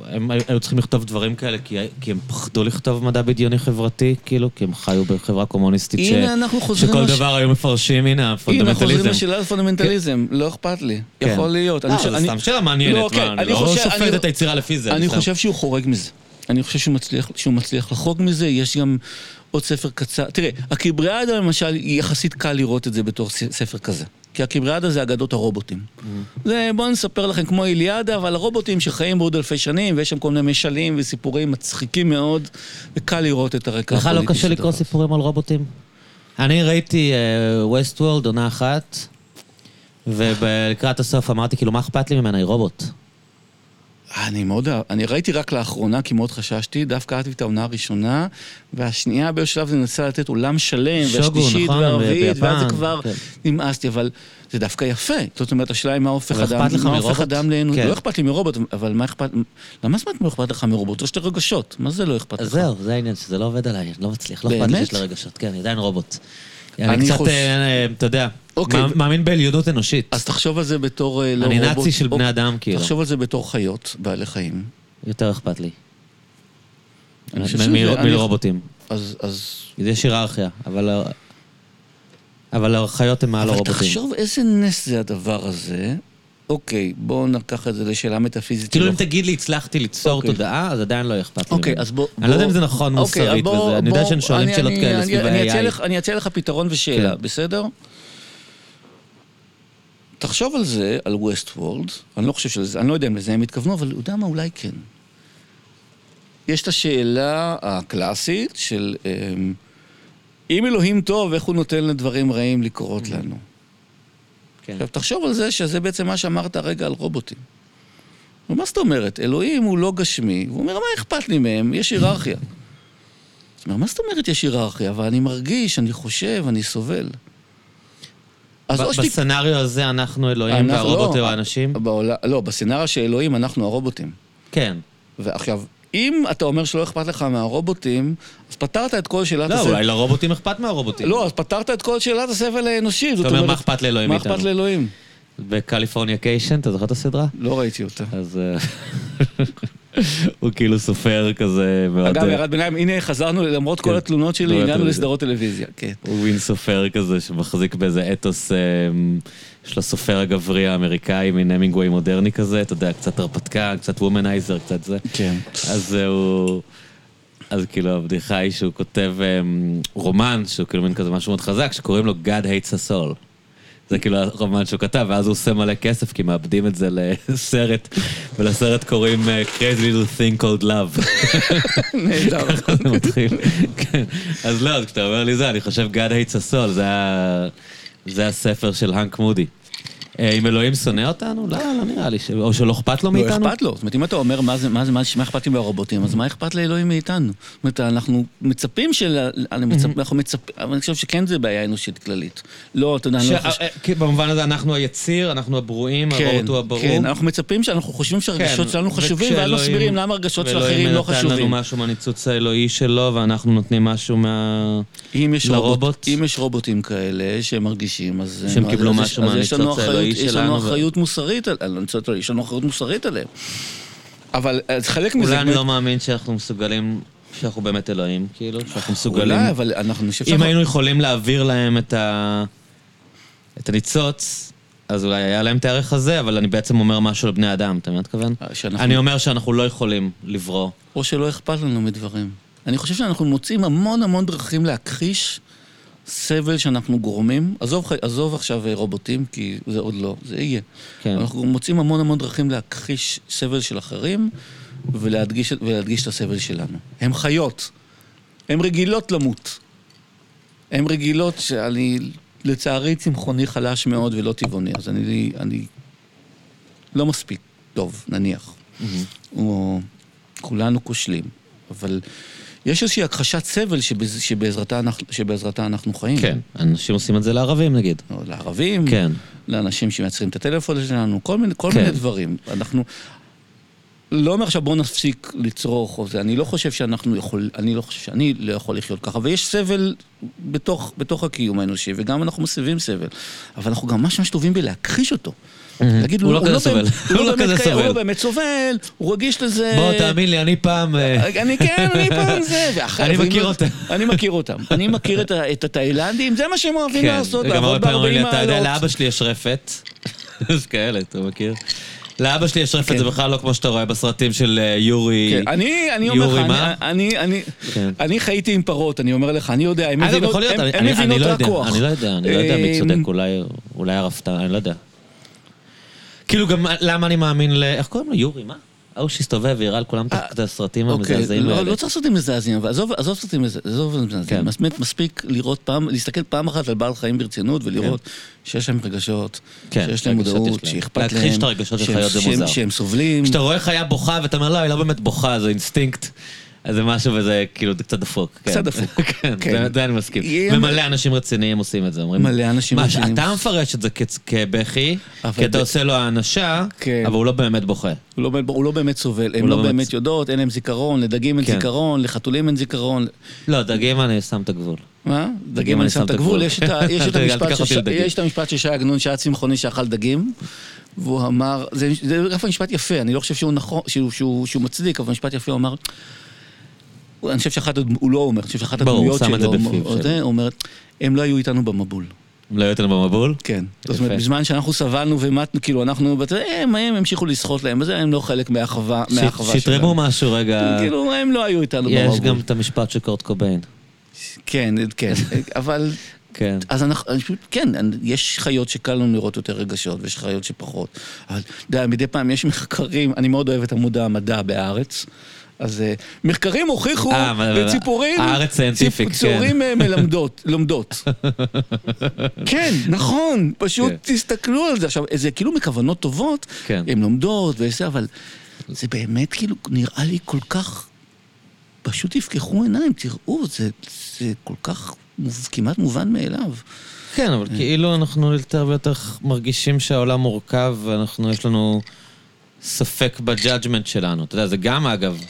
הם היו צריכים לכתוב דברים כאלה, כי, הם פחדו לכתוב מדע בדיוני חברתי, כאילו, כי הם חיו בחברה קומוניסטית, ש, שכל לש... דבר היו מפרשים, הנה, הפונדמנטליזם. הנה, חוזרים לשאלת הפונדמנטליזם, כן. לא אכפת לי, כן. יכול להיות. לא, זה סתם שאלה מעניינת, לא, כן, אני לא שופט אני... את היצירה לפי זה. אני חושב שהוא חורג מזה. אני חושב שהוא מצליח, שהוא מצליח לחרוג מזה, יש גם עוד ספר קצר. תראה, הקיבריאדה למשל, יחסית קל לראות את זה בתור ספר כזה. כי הקיבריאדה זה אגדות הרובוטים. זה, בואו נספר לכם כמו איליאדה, אבל הרובוטים שחיים בעוד אלפי שנים, ויש שם כל מיני משלים וסיפורים מצחיקים מאוד, וקל לראות את הרקע הפוליטי. לך לא קשה לקרוא סיפורים על רובוטים? אני ראיתי ווסט uh, וולד, עונה אחת, ולקראת הסוף אמרתי, כאילו, מה אכפת לי ממנה? היא רובוט. אני מאוד, אני ראיתי רק לאחרונה, כי מאוד חששתי, דווקא אהבתי את העונה הראשונה, והשנייה באיזשהו שלב זה ננסה לתת עולם שלם, והשלישית נכון, והרביעית, ואז זה כבר כן. נמאסתי, אבל זה דווקא יפה. זאת אומרת, השאלה היא מה הופך אדם, מה הופך אדם לאנוש, כן. לא אכפת לי מרובוט, אבל מה אכפת, למה זאת אומרת מה אכפת לך מרובוט? יש לי רגשות, מה זה לא אכפת לך? זהו, זה העניין, שזה לא עובד עליי, לא מצליח, לא אכפת לי שיש לי רגשות, כן, אני עדיין רובוט. אני קצת, אה, אתה יודע, אוקיי. מאמין בעליונות אנושית. אז תחשוב על זה בתור אה, לא רובוט. אני נאצי של בני אדם, כאילו. תחשוב על זה בתור חיות, בעלי חיים. יותר אכפת לי. מרובוטים. אז... אז... יש היררכיה, אבל... אבל החיות הן מעל הרובוטים. אבל תחשוב איזה נס זה הדבר הזה. אוקיי, בואו נקח את זה לשאלה מטאפיזית. כאילו אם תגיד לי, הצלחתי ליצור אוקיי. תודעה, אז עדיין לא אכפת לי. אוקיי, אז בוא... אני לא יודע אם זה נכון אוקיי, מוסרית וזה, אני יודע שאני שואלים שאלות כאלה סביב ה-AI. אני אציע לך פתרון ושאלה, כן. בסדר? תחשוב על זה, על ווסט וולד, אני לא חושב שזה, אני לא יודע אם לזה הם התכוונו, אבל יודע מה, אולי כן. יש את השאלה הקלאסית של אמ, אם אלוהים טוב, איך הוא נותן לדברים רעים לקרות mm-hmm. לנו? כן. עכשיו, תחשוב על זה שזה בעצם מה שאמרת הרגע על רובוטים. ומה זאת אומרת? אלוהים הוא לא גשמי, והוא אומר, מה אכפת לי מהם? יש היררכיה. זאת אומרת, מה זאת אומרת יש היררכיה? אבל אני מרגיש, אני חושב, אני סובל. אז או שתיק... בסצנריו הזה אנחנו אלוהים והרובוטים לא, האנשים? בעול... לא, בסצנריו של אלוהים אנחנו הרובוטים. כן. ועכשיו, אם אתה אומר שלא אכפת לך מהרובוטים, אז פתרת את כל שאלת הסבל. לא, אולי לרובוטים אכפת מהרובוטים. לא, אז פתרת את כל שאלת הסבל האנושי. זאת אומרת, מה אכפת לאלוהים מאיתנו? מה אכפת לאלוהים? בקליפורניקיישן, אתה זוכר את הסדרה? לא ראיתי אותה. אז אה, הוא כאילו סופר כזה מאוד... אגב, אה, הערת ביניים, הנה חזרנו, למרות כל כן. התלונות שלי, הגענו. לסדרות טלוויזיה. כן. הוא מין סופר כזה שמחזיק באיזה אתוס אה, של הסופר הגברי האמריקאי, מין המינגווי מודרני כזה, אתה יודע, קצת הרפתקה, קצת womanizer, קצת זה. כן. אז אה, הוא... אז כאילו הבדיחה היא שהוא כותב אה, רומן, שהוא כאילו מין כזה משהו מאוד חזק, שקוראים לו God hates us all. זה כאילו הרומן שהוא כתב, ואז הוא עושה מלא כסף, כי מאבדים את זה לסרט, ולסרט קוראים אה, Crazy Little Thing Called Love. נהדר. ככה זה מתחיל. כן. אז לא, אז כשאתה אומר לי זה, אני חושב God hates זה ה- זה הספר של האנק מודי. אה, אם אלוהים שונא אותנו? לא, לא נראה לי, או שלא אכפת לו לא מאיתנו. אכפת לו. זאת אומרת, אם אתה אומר מה אכפת לי מהרובוטים, אז מה אכפת לאלוהים מאיתנו? זאת אומרת, אנחנו מצפים של... אנחנו מצפים... אבל אני חושב שכן זה בעיה אנושית כללית. לא, אתה יודע, אני לא חושב... אה, כי במובן הזה אנחנו היציר, אנחנו הברואים, כן, הרובוט הוא הברור. כן, אנחנו מצפים שאנחנו חושבים שהרגשות כן, שלנו חשובים, ואז מסבירים למה הרגשות של ואלוהים אחרים לא נתן לנו חשובים. משהו מהניצוץ האלוהי שלו, ואנחנו נותנים משהו מה... אם יש, לרובוט? רובוט, אם יש רובוטים כאלה שהם מרגישים, אז... שהם קיבלו משהו מהניצוץ האלוהי יש שלנו לנו ו- אחריות מוסרית, על- יש לנו אחריות מוסרית עליהם. אבל אז חלק מזה... אולי אני לא מאמין שאנחנו מסוגלים, שאנחנו באמת אלוהים, כאילו, שאנחנו מסוגלים. אולי, אבל אנחנו, חושב אם. היינו יכולים להעביר להם את ה... את הניצוץ, אז אולי היה להם את הערך הזה, אבל אני בעצם אומר משהו לבני אדם, אתה מבין מה אני מתכוון? שאנחנו- אני אומר שאנחנו לא יכולים לברוא. או שלא אכפת לנו מדברים. אני חושב שאנחנו מוצאים המון המון דרכים להכחיש סבל שאנחנו גורמים. עזוב, עזוב עכשיו אה, רובוטים, כי זה עוד לא, זה יהיה. כן. אנחנו מוצאים המון המון דרכים להכחיש סבל של אחרים ולהדגיש, ולהדגיש את הסבל שלנו. הן חיות. הן רגילות למות. הן רגילות שאני, לצערי, צמחוני חלש מאוד ולא טבעוני, אז אני, אני לא מספיק טוב, נניח. או כולנו כושלים. אבל יש איזושהי הכחשת סבל שבז, שבעזרתה, אנחנו, שבעזרתה אנחנו חיים. כן, אנשים עושים את זה לערבים נגיד. או לערבים, כן. לאנשים שמייצרים את הטלפון שלנו, כל מיני, כל כן. מיני דברים. אנחנו... לא אומר עכשיו בואו נפסיק לצרוך או זה, אני לא חושב שאנחנו יכול, אני לא חושב שאני לא יכול לחיות ככה, ויש סבל בתוך, בתוך הקיום האנושי, וגם אנחנו מסבים סבל, אבל אנחנו גם ממש ממש טובים בלהכחיש אותו. להגיד, הוא לא כזה סובל. באמת- הוא לא באמת כזה הוא סובל. לא באמת סובל, הוא רגיש לזה... בוא, תאמין לי, אני פעם... אה, אני כן, אני פעם זה. אני מכיר אותם. אני מכיר אותם. אני מכיר את התאילנדים, זה מה שהם אוהבים כן, לעשות, לעבוד פעמים אומרים לי, ב-40 אתה יודע, מעלות. לאבא שלי יש רפת. יש כאלה, אתה מכיר? לאבא שלי יש רפת, כן. זה בכלל לא כמו שאתה רואה בסרטים של אה, יורי. כן, אני, אני אומר לך? אני, אני, כן. אני חייתי עם פרות, אני אומר לך, אני יודע, הם מבינות, להיות, הם- אני- לא רק יודע, כוח. אני לא יודע, אני לא יודע מי צודק, אמ, אולי הרפתן, אני לא יודע. כאילו גם למה אני מאמין ל... איך קוראים לו? יורי, מה? ההוא שהסתובב והראה לכולם את- את הסרטים אוקיי, המזעזעים לא, האלה. לא צריך סרטים מזעזעים, אבל עזוב, סרטים מזעזעים. כן. מספיק, לראות פעם, להסתכל פעם אחת על בעל חיים ברצינות ולראות שיש להם רגשות, כן, שיש להם מודעות. שאכפת להם, להכחיש את הרגשות של חיות זה מוזר. שהם סובלים. כשאתה רואה חיה בוכה ואתה אומר, לא, היא לא באמת בוכה, זה אינסטינקט. אז זה משהו וזה כאילו זה קצת דפוק. כן. קצת דפוק. כן, כן. זה- אני מסכים. ומלא אנשים רציניים עושים את זה. אומרים, מלא אנשים רציניים. אתה מפרש את זה כבכי, כי אתה עושה לו האנשה, כן. אבל הוא לא באמת בוכה. הוא לא, באמת- לא סובל, הן לא לא באמת- יודעות, אין להם זיכרון, לדגים אין כן. זיכרון, לחתולים אין זיכרון. לא, דגים אני שם את הגבול. מה? דגים אני שם את הגבול, יש את המשפט של- שי עגנון שהיה צמחוני שאכל דגים, והוא אמר, זה דווקא משפט יפה, אני לא חושב שהוא נכון, שהוא- שהוא שהוא מצדיק, אבל משפט יפה, הוא אמר, אני חושב שאחת, הוא לא אומר, אני חושב שאחת ברור, הוא הדמויות שם את זה שלו, בפיו או שלו. זה, הוא אומר, הם לא היו איתנו במבול. לא במבול? כן. זאת. אומרת, בזמן שאנחנו סבלנו ומתנו, כאילו, אנחנו, הם הם המשיכו לסחוט להם, וזה הם לא חלק מהאחווה מהאחווה שלנו. שיתרמו משהו רגע. כאילו, הם לא היו איתנו במבול. יש גם את המשפט של קורט קוביין. כן, כן, אבל... כן. אז אנחנו, כן, יש חיות שקל לנו לראות יותר רגשות, ויש חיות שפחות. אבל, אתה יודע, מדי פעם יש מחקרים, אני מאוד אוהב את עמוד המדע בהארץ. אז אה, מחקרים הוכיחו, אה, וציפורים, הארץ ציפ- ציפורים אה, מלמדות, לומדות. כן, נכון, פשוט כן. תסתכלו על זה. עכשיו, זה כאילו מכוונות טובות, כן. הן לומדות וזה, אבל זה באמת כאילו נראה לי כל כך... פשוט תפקחו עיניים, תראו, זה, זה כל כך כמעט מובן מאליו. כן, אבל כאילו אנחנו יותר ויותר מרגישים שהעולם מורכב ואנחנו, יש לנו ספק ב judgment שלנו. אתה יודע, זה גם אגב,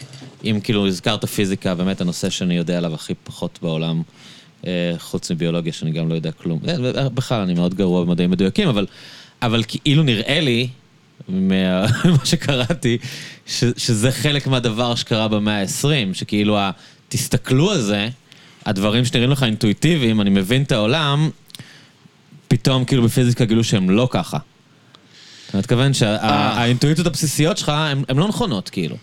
אם כאילו הזכרת פיזיקה, באמת הנושא שאני יודע עליו הכי פחות בעולם, אה, חוץ מביולוגיה שאני גם לא יודע כלום. אה, בכלל, אני מאוד גרוע במדעים מדויקים, אבל אבל כאילו נראה לי, ממה שקראתי, ש, שזה חלק מהדבר שקרה במאה ה-20, שכאילו, ה, תסתכלו על זה, הדברים שנראים לך אינטואיטיביים, אני מבין את העולם, פתאום כאילו בפיזיקה גילו שהם לא ככה. אתה מתכוון שהאינטואיציות הבסיסיות שלך הן לא נכונות, כאילו.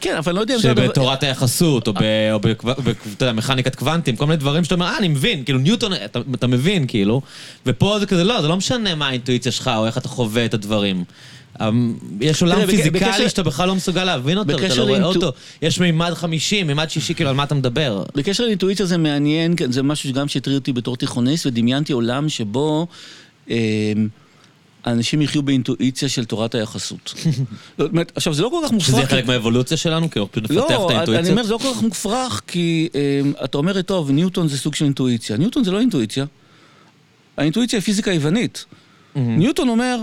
כן, אבל לא יודע אם זה... שבתורת היחסות, או במכניקת קוונטים, כל מיני דברים שאתה אומר, אה, אני מבין, כאילו ניוטון, אתה מבין, כאילו, ופה זה כזה, לא, זה לא משנה מה האינטואיציה שלך, או איך אתה חווה את הדברים. אמ, יש עולם פיזיקלי שאתה בכלל לא מסוגל להבין אותו, אתה לא רואה אותו. יש מימד חמישי, מימד שישי, כאילו, על מה אתה מדבר? בקשר לאינטואיציה זה מעניין, כן, זה משהו שגם שהטריד אותי בתור תיכוניסט, ודמיינתי עולם שבו... אמ, אנשים יחיו באינטואיציה של תורת היחסות. עכשיו, זה לא כל כך מופרך. שזה חלק מהאבולוציה שלנו? כי אנחנו נפתח את האינטואיציה? לא, אני אומר, זה לא כל כך מופרך, כי אמ, אתה אומר, טוב, ניוטון זה סוג של אינטואיציה. ניוטון זה לא אינטואיציה. האינטואיציה היא פיזיקה יוונית. ניוטון אומר,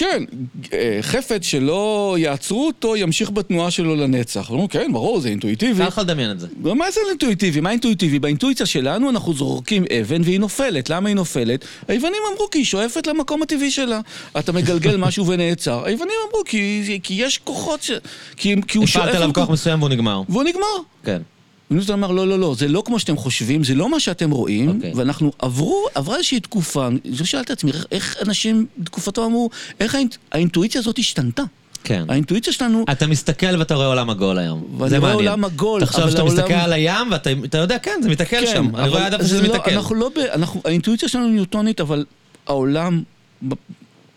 כן, אה, חפץ שלא יעצרו אותו, ימשיך בתנועה שלו לנצח. אומרים, כן, ברור, זה אינטואיטיבי. יכול לדמיין את זה. מה זה אינטואיטיבי? מה אינטואיטיבי? באינטואיציה שלנו אנחנו זורקים אבן והיא נופלת. למה היא נופלת? היוונים אמרו כי היא שואפת למקום הטבעי שלה. אתה מגלגל משהו ונעצר. היוונים אמרו כי, כי יש כוחות ש... כי, כי הוא שואף... הפעלת עליו כוח מסוים והוא נגמר. והוא נגמר. כן. וניוטון אמר, לא, לא, לא, זה לא כמו שאתם חושבים, זה לא מה שאתם רואים, okay. אוקיי. ואנחנו עברו, עברה איזושהי תקופה, אני שאלתי את עצמי, איך אנשים בתקופתו אמרו, איך האינט, האינטואיציה הזאת השתנתה? כן. האינטואיציה שלנו... אתה מסתכל ואתה רואה עולם עגול היום. ואני רואה עולם עגול, תחשוב שאתה העולם... מסתכל על הים ואתה יודע, כן, זה מתקל כן, שם. אני רואה עד איפה שזה לא, מתקל. אנחנו לא ב... אנחנו, האינטואיציה שלנו ניוטונית, אבל העולם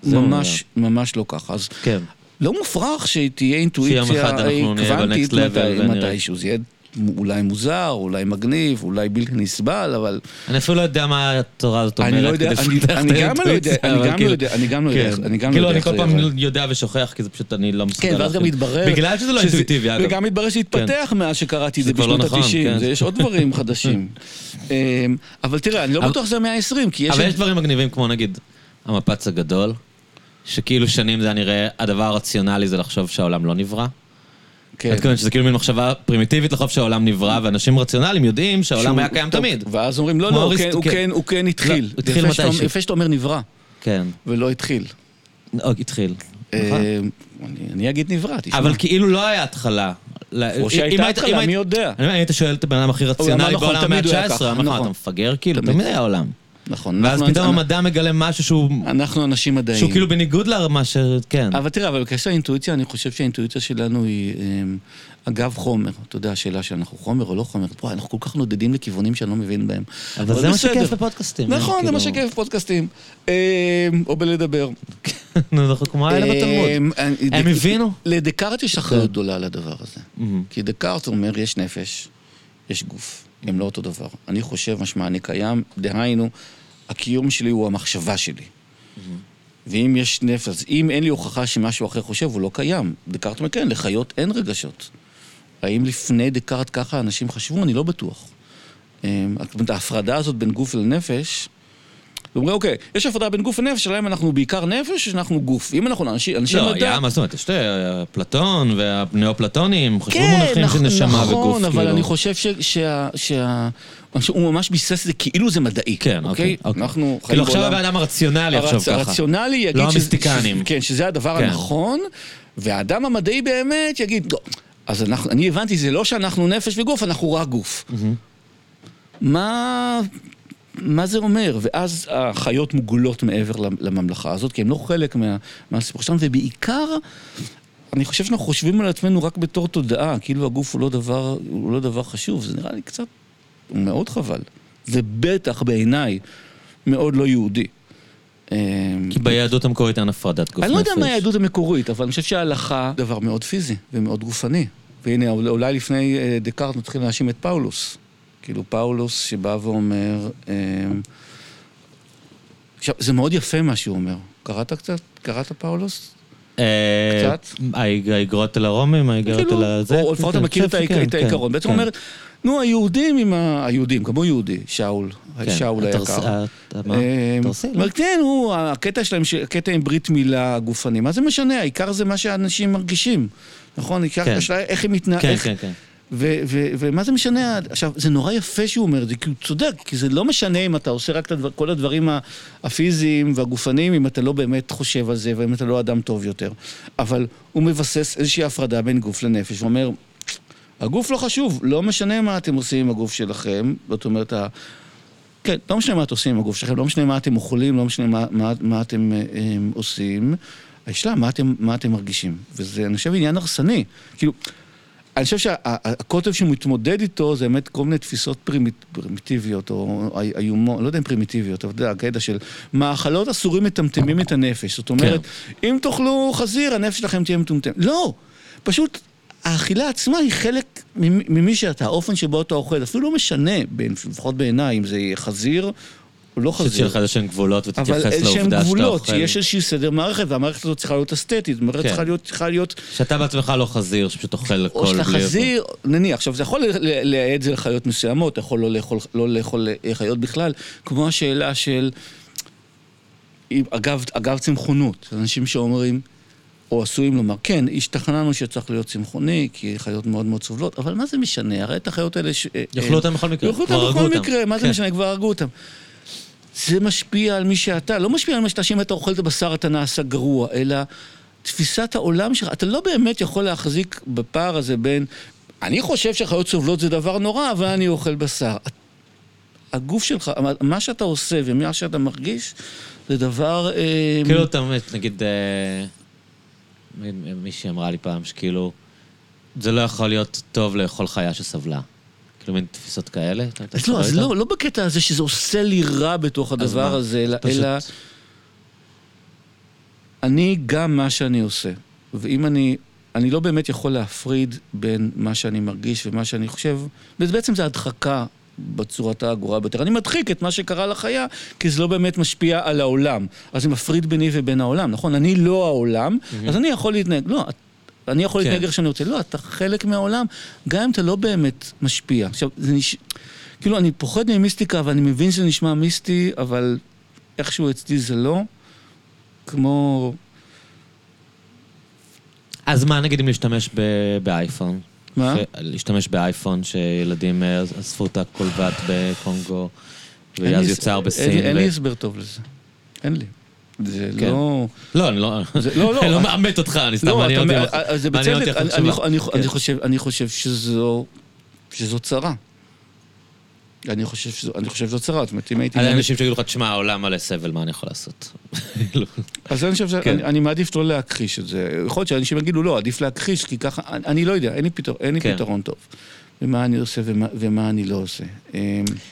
ממש, ממש לא ככה. אז כן. לא מופרך שתהיה אינטואיציה קוונטית מתישהו. זה יהיה אולי מוזר, אולי מגניב, אולי בלתי נסבל, אבל... אני אפילו לא יודע מה התורה הזאת אומרת. אני לא יודע, אני גם לא יודע, אני גם לא יודע, אני גם לא יודע, אני גם לא יודע. כאילו, אני כל פעם יודע ושוכח, כי זה פשוט, אני לא מסוגל. כן, ואז גם מתברר... בגלל שזה לא אינטואיטיבי, אגב. וגם מתברר שהתפתח כן. מאז שקראתי את זה בשנות ה-90. נכון, כן. יש עוד דברים חדשים. אמ, אבל תראה, אני לא בטוח שזה המאה ה-20, כי יש... אבל יש דברים מגניבים כמו נגיד המפץ הגדול, שכאילו שנים זה היה נראה, הדבר הרציונלי זה לחשוב שהעולם לא נברא. כן. את מתכוונת שזה כאילו מין מחשבה פרימיטיבית לחשוב שהעולם נברא, ואנשים רציונליים יודעים שהעולם היה קיים תמיד. ואז אומרים, לא, לא, כן, כן, הוא כן התחיל. לא, התחיל מתישהו. יפה שאתה אומר נברא. כן. ולא התחיל. התחיל. אה, נכון. אני אגיד נברא, תשמע. אבל כאילו לא היה התחלה. או שהייתה התחלה, מי יודע. אני היית שואל את הבן אדם הכי רציונלי בעולם המאה ה-19, נכון. אתה מפגר כאילו, תמיד היה עולם. נכון. ואז פתאום המדע מגלה משהו שהוא... אנחנו אנשים מדעיים. שהוא כאילו בניגוד למה ש... כן. אבל תראה, אבל בקשר לאינטואיציה, אני חושב שהאינטואיציה שלנו היא... אמ, אגב חומר, אתה יודע, השאלה שאנחנו חומר או לא חומר, וואי, אנחנו כל כך נודדים לכיוונים שאני לא מבין בהם. אבל זה מה שכיף בפודקאסטים. נכון, זה כאילו- מה שכיף בפודקאסטים. אמ, או בלדבר. נו, אנחנו כמו האלה בתלמוד. אמ, הם הבינו? לדקארט יש אחריות גדולה על הדבר הזה. כי דקארט אומר, יש נפש, יש גוף. הם לא אותו דבר. אני חושב משמע אני קיים, דהיינו, הקיום שלי הוא המחשבה שלי. ואם יש נפש, אז אם אין לי הוכחה שמשהו אחר חושב, הוא לא קיים. דקארט אומר, כן, לחיות אין רגשות. האם לפני דקארט ככה אנשים חשבו? אני לא בטוח. אמ, ההפרדה הזאת בין גוף לנפש, אומרים, אוקיי, יש הפרדה בין גוף לנפש, השאלה אם אנחנו בעיקר נפש שאנחנו גוף. אם אנחנו אנשים מדע... לא, היה, מה זאת אומרת, יש את אה, פלטון והנאופלטונים, חשבו כן, מונחים של נשמה וגוף. נכון, אבל אני חושב שה... הוא ממש ביסס את זה כאילו זה מדעי. כן, אוקיי. אוקיי. אנחנו חיים כאילו עכשיו הבן אדם הרציונלי עכשיו ככה. הרציונלי יגיד... לא המיסטיקנים. כן, שזה הדבר כן. הנכון, והאדם המדעי באמת יגיד, לא. אז אני הבנתי, זה לא שאנחנו נפש וגוף, אנחנו רק גוף. מה... מה זה אומר? ואז החיות מוגלות מעבר לממלכה הזאת, כי הן לא חלק מה, מהסיפור שלנו, ובעיקר, אני חושב שאנחנו חושבים על עצמנו רק בתור תודעה, כאילו הגוף הוא לא דבר, הוא לא דבר חשוב, זה נראה לי קצת, מאוד חבל. זה בטח בעיניי מאוד לא יהודי. אמ, כי ביהדות המקורית אין הפרדת גוף נפש. אני לא יודע מה היהדות המקורית, אבל אני חושב שההלכה דבר מאוד פיזי ומאוד גופני. והנה, אולי לפני אה, דקארט נתחיל להאשים את פאולוס. כאילו פאולוס שבא ואומר... אמ, עכשיו, זה מאוד יפה מה שהוא אומר. קראת קצת? קראת פאולוס? אה, קצת? האגרות אל הרומים, כאילו, אל זה? או לפחות אתה מכיר את כן, העיקרון. בעצם הוא כן. אומר, נו, היהודים עם ה... היהודים, כמו יהודי, שאול, כן, שאול היקר. אמ, לא? כן, הוא, הקטע שלהם, הקטע עם ברית מילה גופני, מה זה משנה? העיקר זה מה שאנשים מרגישים, נכון? העיקר, איך הם מתנהגים. ו- ו- ומה זה משנה? עכשיו, זה נורא יפה שהוא אומר את זה, כי הוא צודק, כי זה לא משנה אם אתה עושה רק את הדבר, כל הדברים הפיזיים והגופניים, אם אתה לא באמת חושב על זה, ואם אתה לא אדם טוב יותר. אבל הוא מבסס איזושהי הפרדה בין גוף לנפש, הוא אומר, הגוף לא חשוב, לא משנה מה אתם עושים עם הגוף שלכם, זאת אומרת, ה- כן, לא משנה מה אתם עושים עם הגוף שלכם, לא משנה מה אתם אוכלים, לא משנה מה, מה, מה אתם אה, אה, עושים, השאלה, מה אתם, מה אתם מרגישים. וזה, אני חושב, עניין הרסני. כאילו, אני חושב שהקוטב שהוא מתמודד איתו זה באמת כל מיני תפיסות פרימיט, פרימיטיביות, או איומות, לא יודע אם פרימיטיביות, אבל אתה יודע, הקטע של מאכלות אסורים מטמטמים את הנפש. זאת אומרת, כן. אם תאכלו חזיר, הנפש שלכם תהיה מטומטמת. לא, פשוט האכילה עצמה היא חלק ממי שאתה, האופן שבו אתה אוכל, אפילו לא משנה, לפחות בעיניי, אם זה חזיר או לא חזיר. שתהיה לך איזשהם גבולות ותתייחס לעובדה שאתה אוכל. אבל איזשהם גבולות, שיש איזשהי סדר מערכת, והמערכת הזאת צריכה להיות אסתטית, המערכת כן. צריכה להיות... שאתה בעצמך לא חזיר, שפשוט אוכל בלי... או שאתה חזיר, נניח, עכשיו, זה יכול לייעד זה לחיות מסוימות, אתה יכול לא לאכול, לא לאכול חיות בכלל, כמו השאלה של... אגב, צמחונות, אנשים שאומרים... או עשויים לומר, כן, השתכנענו שצריך להיות צמחוני, כי חיות מאוד מאוד סובלות, אבל מה זה משנה? הרי את החיות האלה... ש... יאכלו אותם בכל מקרה, יאכלו אותם בכל מקרה, מה זה כן. משנה? כבר הרגו אותם. זה משפיע על מי שאתה, לא משפיע על מה שאתה, שאם אתה אוכל את הבשר אתה נעשה גרוע, אלא תפיסת העולם שלך, אתה לא באמת יכול להחזיק בפער הזה בין, אני חושב שחיות סובלות זה דבר נורא, אבל אני אוכל בשר. הגוף שלך, מה שאתה עושה ומה שאתה מרגיש, זה דבר... כאילו אתה נגיד... מישהי אמרה לי פעם שכאילו, זה לא יכול להיות טוב לאכול חיה שסבלה. כאילו מין תפיסות כאלה? אז לא, אז לא, לא בקטע הזה שזה עושה לי רע בתוך הדבר הזה, אלא... אלא... אני גם מה שאני עושה. ואם אני... אני לא באמת יכול להפריד בין מה שאני מרגיש ומה שאני חושב, ובעצם זה הדחקה בצורתה הגרועה ביותר. אני מדחיק את מה שקרה לחיה, כי זה לא באמת משפיע על העולם. אז זה מפריד ביני ובין העולם, נכון? אני לא העולם, mm-hmm. אז אני יכול להתנהג. לא, אני יכול כן. להתנהג איך שאני רוצה. לא, אתה חלק מהעולם, גם אם אתה לא באמת משפיע. עכשיו, זה נש... כאילו, אני פוחד ממיסטיקה, ואני מבין שזה נשמע מיסטי, אבל איכשהו אצלי זה לא. כמו... אז מה נגיד אם להשתמש באייפון? מה? להשתמש באייפון, שילדים אה, אספו את הקולבט בקונגו, ואז יוצר בסין. אין לי הסבר טוב לזה. אין לי. זה כן. לא... לא, אני לא... לא, לא. אני לא מאמת אותך, אני סתם מעניין אותי. זה בצדק, אני חושב שזו צרה. אני חושב, שזו, אני חושב שזו צרה, זאת אומרת, אם הייתי... על אנשים שיגידו לך, תשמע, העולם מלא סבל, מה אני יכול לעשות? אז אני חושב שאני כן. מעדיף לא להכחיש את זה. יכול להיות שאנשים יגידו, לא, עדיף להכחיש, כי ככה, אני לא יודע, אין לי, פתר, אין לי כן. פתרון טוב. ומה אני עושה ומה, ומה אני לא עושה. אמ,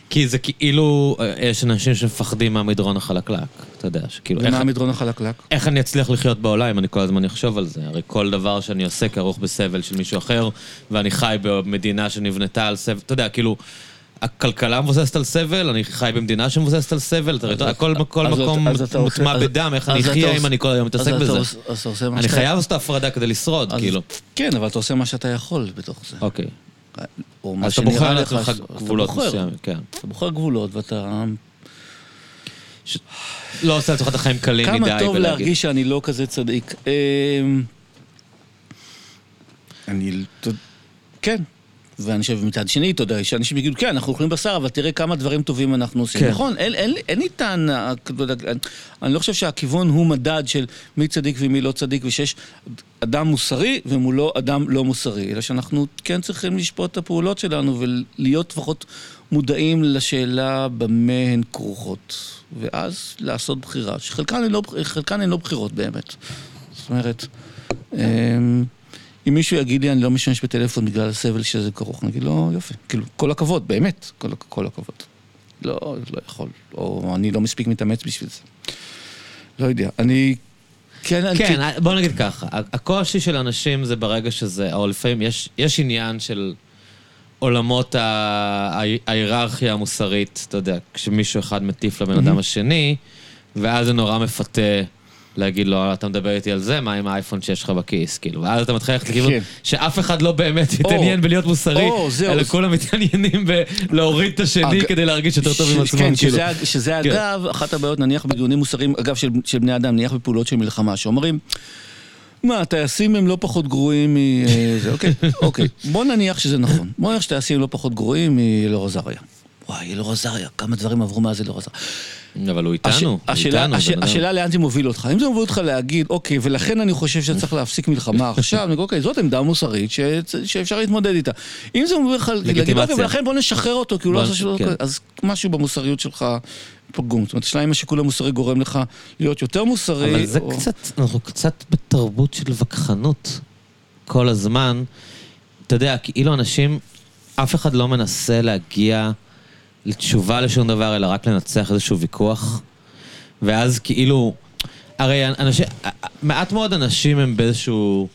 כי זה כאילו, אה, יש אנשים שמפחדים מהמדרון החלקלק, אתה יודע, שכאילו... ומה המדרון החלקלק? איך אני אצליח לחיות בעולם אם אני כל הזמן אחשוב על זה? הרי כל דבר שאני עושה כרוך בסבל של מישהו אחר, ואני חי במדינה שנבנתה על סבל, אתה יודע, כאילו... הכלכלה מבוססת על סבל, אני חי במדינה שמבוססת על סבל, אתה יודע, כל מקום מוטמע בדם, איך אני אחיה אם אני כל היום מתעסק בזה. אני חייב לעשות הפרדה כדי לשרוד, כאילו. כן, אבל אתה עושה מה שאתה יכול בתוך זה. אוקיי. אז אתה בוחר לעצמך גבולות מסוימים, כן. אתה בוחר גבולות ואתה... לא עושה לעצמך את החיים קלים מדי. כמה טוב להרגיש שאני לא כזה צדיק. אמ, אני... כן, ואני חושב מצד שני, אתה יודע, שאנשים יגידו, כן, אנחנו אוכלים בשר, אבל תראה כמה דברים טובים אנחנו עושים. כן. נכון, אין, אין, אין לי טענה, אני לא חושב שהכיוון הוא מדד של מי צדיק ומי לא צדיק, ושיש אדם מוסרי ומולו אדם לא מוסרי, אלא שאנחנו כן צריכים לשפוט את הפעולות שלנו ולהיות לפחות מודעים לשאלה במה הן כרוכות, ואז לעשות בחירה, שחלקן הן לא, לא בחירות באמת. זאת אומרת... אם מישהו יגיד לי, אני לא משתמש בטלפון בגלל הסבל שזה כרוך, אני אגיד לו, יופי. כאילו, כל הכבוד, באמת, כל, כל הכבוד. לא, לא יכול, או אני לא מספיק מתאמץ בשביל זה. לא יודע, אני... כן, כן, אני... בוא נגיד ככה, הקושי של אנשים זה ברגע שזה, או לפעמים יש, יש עניין של עולמות ההיררכיה המוסרית, אתה יודע, כשמישהו אחד מטיף לבן אדם השני, ואז זה נורא מפתה. להגיד לו, אתה מדבר איתי על זה, מה עם האייפון שיש לך בכיס, כאילו, ואז אתה מתחיל ללכת לכיוון כן. שאף אחד לא באמת יתעניין בלהיות מוסרי, אלא כולם מתעניינים בלהוריד את השני כדי להרגיש יותר טוב עם עצמם, כן, כאילו. שזה כן. אגב, אחת הבעיות, נניח בדיונים מוסריים, אגב, של בני אדם, נניח בפעולות של מלחמה, שאומרים... מה, טייסים הם לא פחות גרועים מ... אה, אוקיי, אוקיי. בוא נניח שזה נכון. בוא נניח שטייסים לא פחות גרועים מאלאור עזריה. וואי, אלאור עזריה, כמה דברים עברו מאז אלאור עזריה. אבל הוא איתנו, הוא איתנו. השאלה לאן זה מוביל אותך. אם זה מוביל אותך להגיד, אוקיי, ולכן אני חושב שצריך להפסיק מלחמה עכשיו, אני אומר, אוקיי, זאת עמדה מוסרית ש, שאפשר להתמודד איתה. אם זה מוביל לך להגיד. אוקיי, ולכן בוא נשחרר אותו, כי הוא לא עשה שלא... כן. אז משהו במוסריות שלך פגום. זאת אומרת, השאלה אם השיקול המוסרי גורם לך להיות יותר מוסרי, אבל זה. קצת, אנחנו קצת בתרבות של וכחנות כל הזמן. אתה יודע, כאילו אנשים, אף אחד לא מנסה להגיע לתשובה לשום דבר, אלא רק לנצח איזשהו ויכוח. ואז כאילו, הרי אנשים, מעט מאוד אנשים הם באיזשהו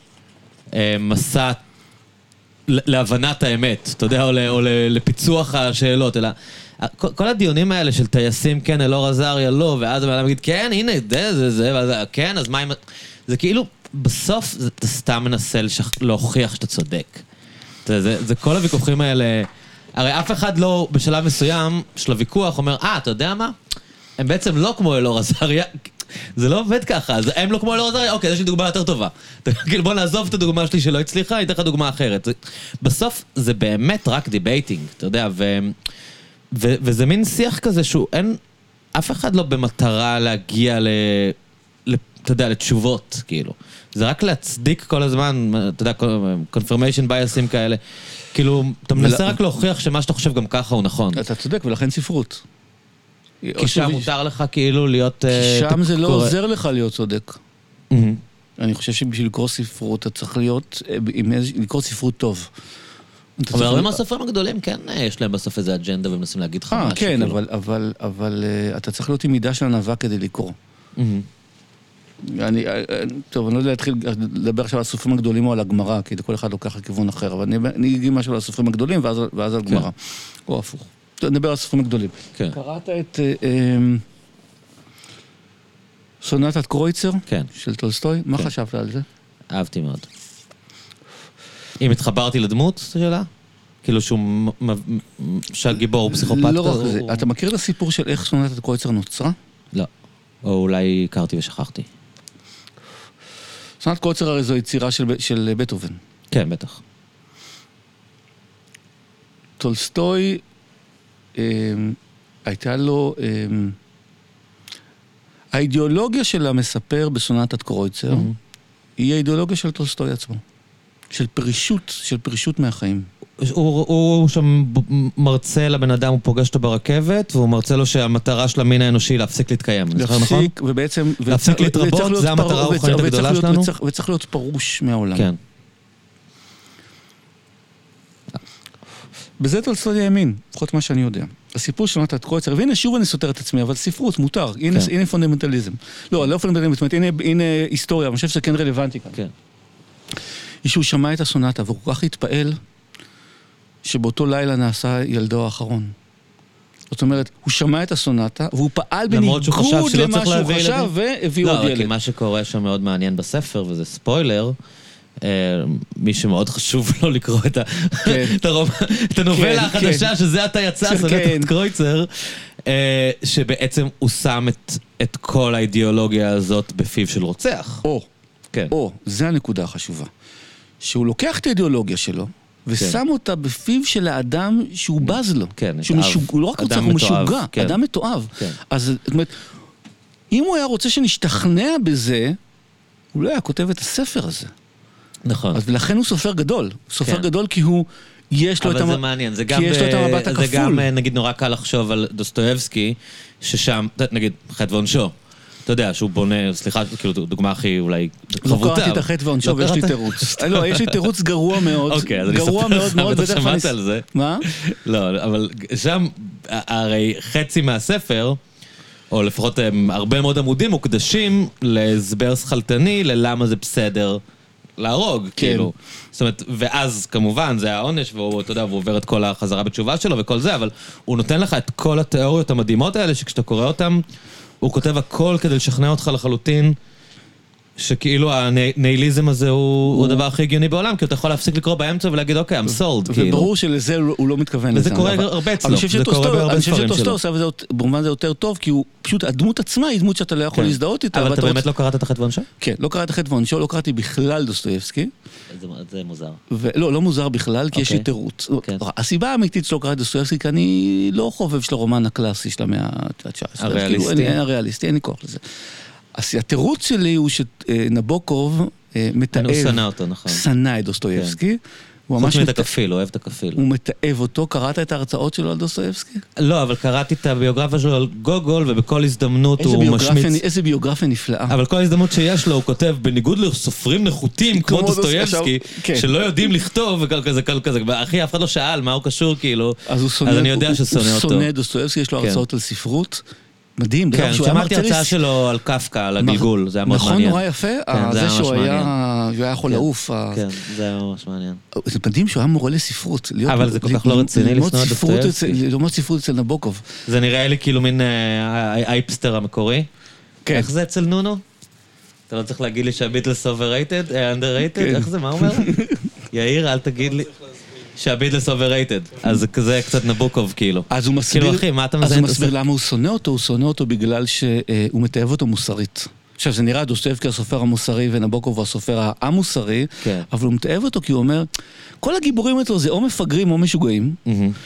אה, מסע להבנת האמת, אתה יודע, או, ל, או ל, לפיצוח השאלות, אלא כל, כל הדיונים האלה של טייסים, כן, אלאור עזריה, לא, ואז הבן אדם יגיד, כן, הנה, זה, זה, זה, ואז, כן, אז מה אם... זה כאילו, בסוף אתה סתם מנסה לשכ... להוכיח שאתה צודק. זה, זה, זה כל הוויכוחים האלה, הרי אף אחד לא, בשלב מסוים של הוויכוח, אומר, אה, אתה יודע מה? הם בעצם לא כמו אלאור עזריה. זה לא עובד ככה, אז הם לא כמו אלאור עזריה, אוקיי, יש לי דוגמה יותר טובה. כאילו, בוא נעזוב את הדוגמה שלי שלא הצליחה, אני אתן לך דוגמה אחרת. זה- בסוף זה באמת רק debating, אתה יודע, ו, ו, וזה מין שיח כזה שהוא אין, אף אחד לא במטרה להגיע. ל- אתה יודע, לתשובות, כאילו. זה רק להצדיק כל הזמן, אתה יודע, confirmation bias ים כאלה. כאילו, אתה מנסה רק להוכיח שמה שאתה חושב גם ככה הוא נכון. אתה צודק, ולכן ספרות. כי שם מותר לך כאילו להיות... אה, שם זה לא עוזר לך להיות צודק. אני חושב שבשביל לקרוא ספרות, אתה צריך להיות, אה, לקרוא ספרות טוב. אבל הרבה מהסופרים הגדולים, כן, אה, יש להם בסוף איזה אג'נדה ומנסים להגיד לך משהו. כן, כאילו. אבל, אתה צריך להיות עם מידה של ענווה כדי לקרוא. אני, אה, אה, טוב, אני לא יודע להתחיל לדבר עכשיו על הסופרים הגדולים או על הגמרא, כי כל אחד לוקח לכיוון אחר, אבל אני אגיד משהו על הסופרים הגדולים ואז, ואז על גמרא. או הפוך. נדבר על הסופרים הגדולים. כן. קראת את אה, אה, סונטת קרויצר כן, של טולסטוי? מה כן. חשבת על זה? אהבתי מאוד. אם התחברתי לדמות, זו שאלה? כאילו שהוא שהגיבור הוא פסיכופת? לא רק זה. אתה מכיר את הסיפור של איך סונטת קרויצר נוצרה? לא. או אולי הכרתי ושכחתי. סונטת קרויצר הרי זו יצירה של, של בטהובן. כן, בטח. טולסטוי, אה, הייתה לו... אה, האידיאולוגיה של המספר בסונטת קרויצר מהמם. היא האידיאולוגיה של טולסטוי עצמו. של פרישות, של פרישות מהחיים. הוא, הוא שם מרצה לבן אדם, הוא פוגש אותו ברכבת, והוא מרצה לו שהמטרה של המין האנושי היא להפסיק להתקיים. נכון? להפסיק, ובעצם... להפסיק להתרבות, זה המטרה הרוחנית הגדולה שלנו? וצריך- וצריך להיות פרוש מהעולם. כן. בזה טולסטוי האמין, לפחות מה שאני יודע. הסיפור של סונטת קרויצר, והנה שוב אני סותר את עצמי, אבל ספרות, מותר. הנה, כן. הנה פונדמנטליזם. לא, לא פונדמנטליזם, זאת אומרת, הנה, הנה היסטוריה, אני חושב שזה כן רלוונטי כאן. כן. היא שהוא שמע את הסונטה, והוא כל כך התפעל, שבאותו לילה נעשה ילדו האחרון. זאת אומרת, הוא שמע את הסונטה, והוא פעל בניגוד למה שהוא חשב. והביאו לא, עוד ילד. כי מה שקורה שם מאוד מעניין בספר, וזה ספוילר, אה, מי שמאוד חשוב לו לקרוא את ה- כן. את הנובלה כן, החדשה, שזה עתה יצא, כן. סונטת קרויצר, אה, שבעצם הוא שם את- את כל האידיאולוגיה הזאת בפיו של רוצח. או, כן. או, זה הנקודה החשובה. שהוא לוקח את האידיאולוגיה שלו, ושם אותה בפיו של האדם שהוא בז לו. כן, שהוא. משוג... הוא לא רק רוצח, הוא משוגע, כן. אדם מתועב. כן. אז זאת אומרת, אם הוא היה רוצה שנשתכנע בזה, הוא לא היה כותב את הספר הזה. נכון. אז ולכן הוא סופר גדול. הוא סופר כן. גדול כי הוא, יש לו את אבל זה מעניין, זה כי גם, יש לו את המבט זה הכפול. גם, אה, נגיד, נורא קל לחשוב על דוסטויבסקי, ששם, נגיד, חטא ועונשו. אתה יודע, שהוא בונה, סליחה, כאילו, דוגמה הכי אולי לא חבוטה. קראתי את החטא ועונשו לא ויש לי? תירוץ. לא, יש לי תירוץ גרוע מאוד. אוקיי, אז אני אספר לך, בטח שמעת על זה. מה? לא, אבל שם, הרי חצי מהספר, או לפחות הם, הרבה מאוד עמודים מוקדשים להסבר שכלתני ללמה זה בסדר להרוג, כן. כאילו. זאת אומרת, ואז כמובן זה העונש, והוא, אתה יודע, והוא עובר את כל החזרה בתשובה שלו וכל זה, אבל הוא נותן לך את כל התיאוריות המדהימות האלה, שכשאתה קורא אותן, הוא כותב הכל כדי לשכנע אותך לחלוטין שכאילו הניהיליזם הזה הוא הוא הדבר הכי הגיוני בעולם, כי אתה יכול להפסיק לקרוא באמצע ולהגיד, אוקיי, I'm sold, כאילו. וברור שלזה הוא הוא לא מתכוון לזה. וזה קורה אבל- הרבה אצלו, אני חושב זה קורה בהרבה אני חושב ספרים שטולסטוי שלו. עושה את זה במובן זה יותר טוב, כי הוא פשוט, הדמות עצמה היא דמות שאתה לא יכול כן. להזדהות איתה. אבל אתה באמת לא קראת את החטא ועונשו? כן, לא קראתי חטא ועונשו, לא קראתי בכלל דוסטויבסקי. זה- זה מוזר. ולא, לא מוזר בכלל, כי יש לי אוקיי. תירוץ. כן. הסיבה האמיתית שלא קראתי דוסטויבסקי, כי אני לא חובב של הרומן הקלאסי של המאה ה-19. הריאליסטי. כאילו, הריאליסטי, אין לי כוח לזה. אז התירוץ שלי הוא שנבוקוב אה, מתעב, הוא שנא אותו, נכון. שנא את דוסטויבסקי. הוא חוץ ממש מאת מת- הכפיל, הוא אוהב את הכפיל. הוא מתעב אותו, קראת את ההרצאות שלו על דוסטויבסקי? לא, אבל קראתי את הביוגרפיה שלו על גוגול, ובכל הזדמנות הוא משמיץ. איזה ביוגרפיה נפלאה. אבל כל הזדמנות שיש לו, הוא כותב, בניגוד לסופרים נחותים כמו דוסטויבסקי, דוס- כן. שלא יודעים לכתוב, וכזה, כזה, כזה, אחי, אף אחד לא שאל מה הוא קשור, כאילו. אז הוא שונא, אני יודע הוא- ששונא הוא אותו. שונא דוסטויבסקי, יש לו כן. הרצאות על ספרות. מדהים, כן, שמעתי מרצה הרצאה שלו על קפקא, על הגלגול, זה היה מאוד נכון, מעניין. נורא יפה. אה, זה היה זה שהוא היה שהוא היה יכול כן, לעוף. ה- כן, זה היה ממש מעניין. זה מדהים שהוא היה מורה לספרות. להיות- אבל זה כל כך לא רציני לשנוא את דוסטויבסקי. ללמוד ספרות אצל נבוקוב. זה נראה לי כאילו מין אה, ההיפסטר המקורי. כן. איך זה אצל נונו? אתה לא צריך להגיד לי שהביטלס overrated, underrated? כן. איך זה, מה הוא אומר? יאיר, אל תגיד לי. שהביטלס overrated. אז זה כזה קצת נבוקוב כאילו. אז הוא מסביר, כאילו, אחי, מה אתה אז מזיין הוא את מסביר? למה הוא שונא אותו, הוא שונא אותו בגלל שהוא מתעב אותו מוסרית. עכשיו, זה נראה דוסטויבסקי הסופר המוסרי ונבוקוב הוא הסופר המוסרי, כן. אבל הוא מתעב אותו כי הוא אומר, כל הגיבורים אצלו זה או מפגרים או משוגעים.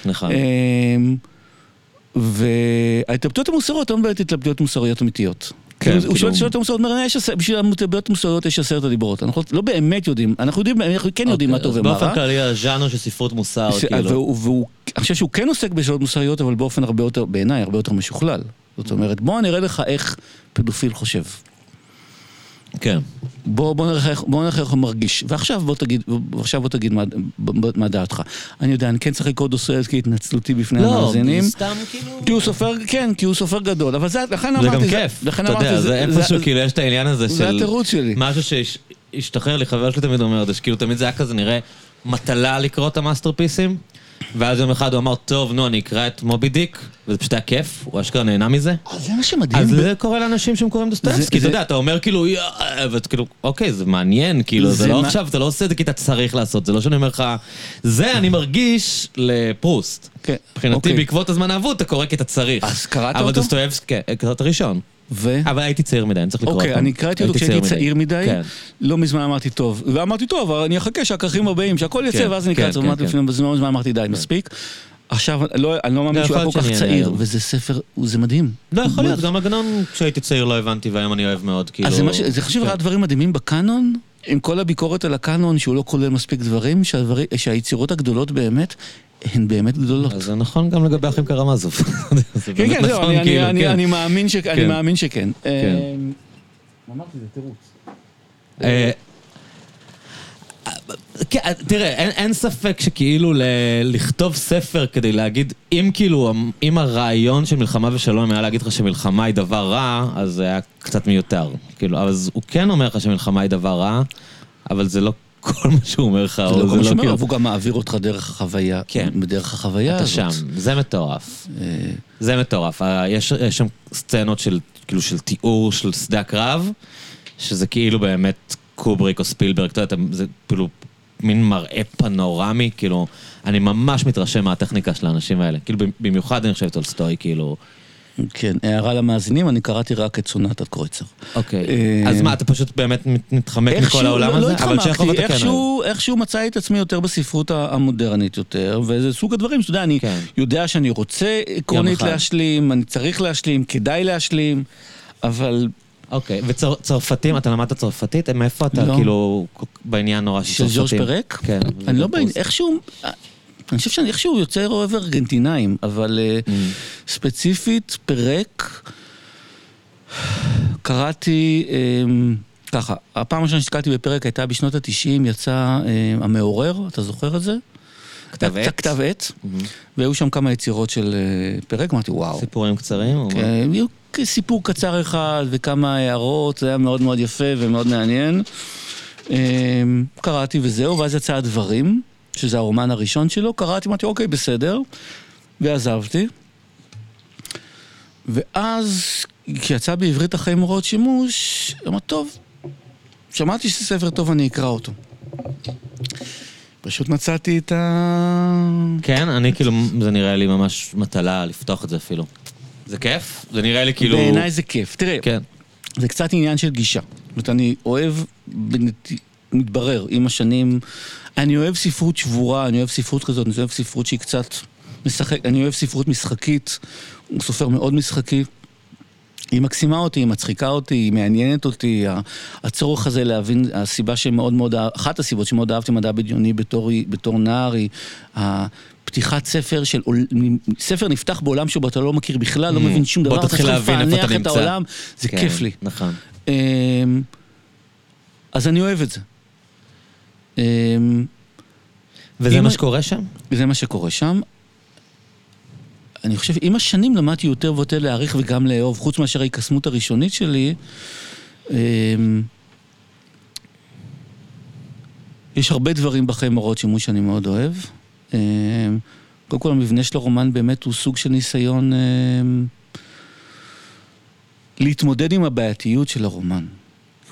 נכון. אמ, וההתלבטויות המוסריות, לא מדברת התלבטויות מוסריות אמיתיות. כן, כאילו, הוא כאילו- שואל שאלות המוסריות, הוא אומר, "יש עשר- בשביל ההתלבטויות המוסריות יש עשרת הדיברות. אנחנו לא באמת יודעים, אנחנו יודעים, אנחנו כן יודעים מה אוקיי, טוב ומה באופן רע. כללי, הז'אנר של ספרות מוסר, כאילו. והוא- אני חושב שהוא כן עוסק בשאלות מוסריות, אבל באופן הרבה יותר, בעיניי, הרבה יותר משוכלל. זאת אומרת, בוא נראה לך איך פדופיל חושב. כן. בוא, בוא, נראה, איך- בוא נראה איך הוא מרגיש. ועכשיו בוא תגיד, ועכשיו בוא תגיד מה, מה דעתך. אני יודע, אני כן צריך לקרוא דוסטויבסקי התנצלותי בפני לא, המאזינים. זה סתם כאילו... כי הוא סופר, כן, כי הוא סופר גדול, אבל זה, לכן זה אמרתי, גם כיף, לכן אתה יודע, אמרתי, זה איפשהו כאילו יש את העניין הזה של... זה התירוץ שלי. משהו שהשתחרר לי, חבר שלי תמיד אומר את זה, שכאילו תמיד זה היה כזה נראה מטלה לקרוא את ה masterpiece ים, ואז יום אחד הוא אמר, טוב, נו, אני אקרא את מובי דיק, וזה פשוט היה כיף, הוא אשכרה נהנה מזה. אז זה מה שמדהים. אז זה קורה לאנשים שהם קוראים דוסטויבסקי, אתה יודע, אתה אומר כאילו, ואתה כאילו, אוקיי, זה מעניין, כאילו, זה לא עכשיו, אתה לא עושה את זה כי אתה צריך לעשות, זה לא שאני אומר לך, זה אני מרגיש לפרוסט. כן, מבחינתי, אוקיי. בעקבות הזמן האבוד, אתה קורא כי אתה צריך. אז קראת אבל אותו? דוסטויבסקי, כן, קראת את הראשון. ו... אבל הייתי צעיר מדי, אני צריך לקרוא אותו. אוקיי, אני קראתי אותו כשהייתי צעיר מדי, כן. לא מזמן אמרתי טוב, ואמרתי טוב, אני אחכה שהכרכים הבאים, שהכל יצא, כן, ואז אני אקרא את זה, כן, אמרתי כן, לפני בזמן זמן אמרתי די, מספיק. עכשיו, לא- אני לא מאמין לא, שהוא היה כל כך צעיר. וזה ספר, זה מדהים. לא, יכול להיות, גם עגנון כשהייתי צעיר לא הבנתי, והיום אני אוהב מאוד, כאילו... אז זה זה חשוב, כן. אחד הדברים מדהימים בקאנון, עם כל הביקורת על הקאנון, שהוא לא כולל מספיק דברים, שהדברים- שהיצירות הגדולות באמת, הן באמת גדולות. אז זה נכון גם לגבי אחים קרמזוב. זה כן, באמת כן, זהו, נכון, אני- כאילו, אני- כן. אני מאמין כן. מאמין שכן. אמ, אמרתי, זה תירוץ. כן, תראה, אין, אין ספק שכאילו ל- לכתוב ספר כדי להגיד, אם כאילו, אם הרעיון של מלחמה ושלום היה להגיד לך שמלחמה היא דבר רע, אז זה היה קצת מיותר. כאילו, אז הוא כן אומר לך שמלחמה היא דבר רע, אבל זה לא כל מה שהוא אומר לך, זה או לא כל מה שאומר, כאילו, והוא גם מעביר אותך דרך החוויה, כן. בדרך החוויה אתה הזאת. שם, זה מטורף. אה, זה מטורף. אה, יש, יש שם סצנות של, כאילו, של תיאור של שדה הקרב, שזה כאילו באמת קובריק או ספילברג, אתה יודע, זה כאילו מין מראה פנורמי, כאילו, אני ממש מתרשם מהטכניקה של האנשים האלה. כאילו, במיוחד אני חושב טולסטוי, כאילו... כן, הערה למאזינים, אני קראתי רק את סונטת קרויצר. אוקיי. אה, אז מה, אתה פשוט באמת מת- מתחמק מכל העולם לא- הזה? לא אבל צ'כוב התחמקתי. איכשהו- מצאתי את עצמי יותר בספרות המודרנית יותר, וזה סוג הדברים שאתה יודע, אני כן. יודע שאני רוצה עקרונית. להשלים, אני צריך להשלים, כדאי להשלים, אבל אוקיי, וצרפתים, אתה למדת צרפתית? מאיפה אתה לא. כאילו בעניין נורא של של צרפתים? ז'ורג' פרק? כן. אני לא בעניין. איכשהו, אני חושב שאני איכשהו יוצר אוהב ארגנטינאים, אבל אה, Mm. ספציפית פרק, קראתי, אמ, ככה, הפעם הראשונה שהסתכלתי בפרק הייתה בשנות התשעים, יצא אמ, המעורר, אתה זוכר את זה? כתב עת? כתב עת. והיו שם כמה יצירות של אה, פרק, אמרתי וואו. סיפורים קצרים? כן, היו סיפור קצר אחד וכמה הערות, זה היה מאוד מאוד יפה ומאוד מעניין. אמ, קראתי וזהו, ואז יצא הדברים, שזה הרומן הראשון שלו, קראתי, אמרתי, אוקיי, בסדר, ועזבתי. ואז, כשיצא בעברית החיים הוראות שימוש, אמרתי, טוב, שמעתי שזה ספר טוב, אני אקרא אותו. פשוט מצאתי את ה... כן, אני כאילו, זה נראה לי ממש מטלה לפתוח את זה אפילו. זה כיף? זה נראה לי כאילו... בעיניי זה כיף. תראה, כן. זה קצת עניין של גישה. זאת אומרת, אני אוהב, בנת... מתברר עם השנים, אני אוהב ספרות שבורה, אני אוהב ספרות כזאת, אני אוהב ספרות שהיא קצת משחק, אני אוהב ספרות משחקית, הוא סופר מאוד משחקי. היא מקסימה אותי, היא מצחיקה אותי, היא מעניינת אותי, הצורך הזה להבין, הסיבה שמאוד מאוד, אחת הסיבות שמאוד אהבתי מדע בדיוני בתור, בתור נער היא פתיחת ספר של, ספר נפתח בעולם שבו אתה לא מכיר בכלל, לא mm. מבין שום דבר, בוא תתחיל להבין איפה אתה נמצא. העולם, זה כן, כיף לי. נכון. אמ, אז אני אוהב את זה. אמ, וזה מה שקורה שם? זה מה שקורה שם. אני חושב, עם השנים למדתי יותר ויותר להעריך וגם לאהוב, חוץ מאשר ההיקסמות הראשונית שלי. אמ, יש הרבה דברים בחיים הוראות שימוש שאני מאוד אוהב. אמ, קודם כל, המבנה של הרומן באמת הוא סוג של ניסיון אמ, להתמודד עם הבעייתיות של הרומן.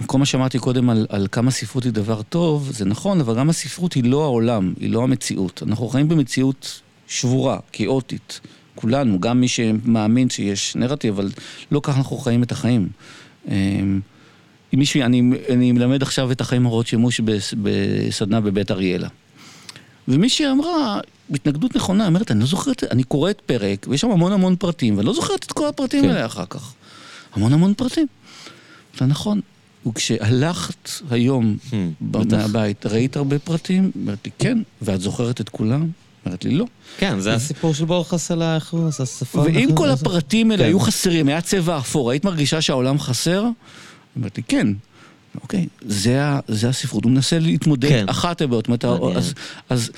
כל מה שאמרתי קודם על, על כמה ספרות היא דבר טוב, זה נכון, אבל גם הספרות היא לא העולם, היא לא המציאות. אנחנו חיים במציאות שבורה, כאוטית. כולנו, גם מי שמאמין שיש נרטיב, אבל לא ככה אנחנו חיים את החיים. אמ, מישהו, אני, אני מלמד עכשיו את החיים הוראות שימוש בסדנה בבית אריאלה. ומישהי אמרה, התנגדות נכונה, אומרת, אני לא זוכרת, אני קוראת פרק, ויש שם המון המון פרטים, ואני לא זוכרת את כל הפרטים כן. האלה אחר כך. המון המון פרטים. זה נכון. וכשהלכת היום hmm, מהבית, ראית הרבה פרטים? אמרת לי, כן, ואת זוכרת את כולם? אומרת לי, לא. כן, זה הסיפור של בור חסלה, איך הוא עשה שפה. ואם כל הפרטים האלה כן. היו חסרים, היה צבע אפור, היית מרגישה שהעולם חסר? אומרת לי, כן. אוקיי, זה, זה הספרות, הוא מנסה להתמודד, כן. אחת הבעיות, אז, אז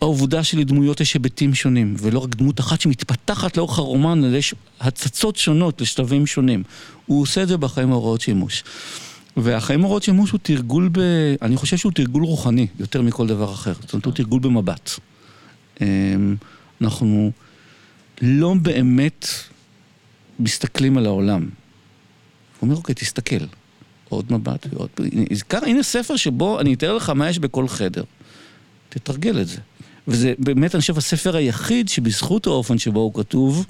העובדה שלדמויות יש היבטים שונים, ולא רק דמות אחת שמתפתחת לאורך הרומן, אלא יש הצצות שונות לשלבים שונים. הוא עושה את זה בחיים ההוראות שימוש. והחיים הוראות שימוש הוא תרגול ב... אני חושב שהוא תרגול רוחני, יותר מכל דבר אחר. זאת אומרת, הוא תרגול במבט. אמ, אנחנו לא באמת מסתכלים על העולם. הוא אומר, אוקיי, תסתכל. עוד מבט ועוד... הנה, הנה ספר שבו אני אתאר לך מה יש בכל חדר. תתרגל את זה. וזה באמת, אני חושב, הספר היחיד שבזכות האופן שבו הוא כתוב,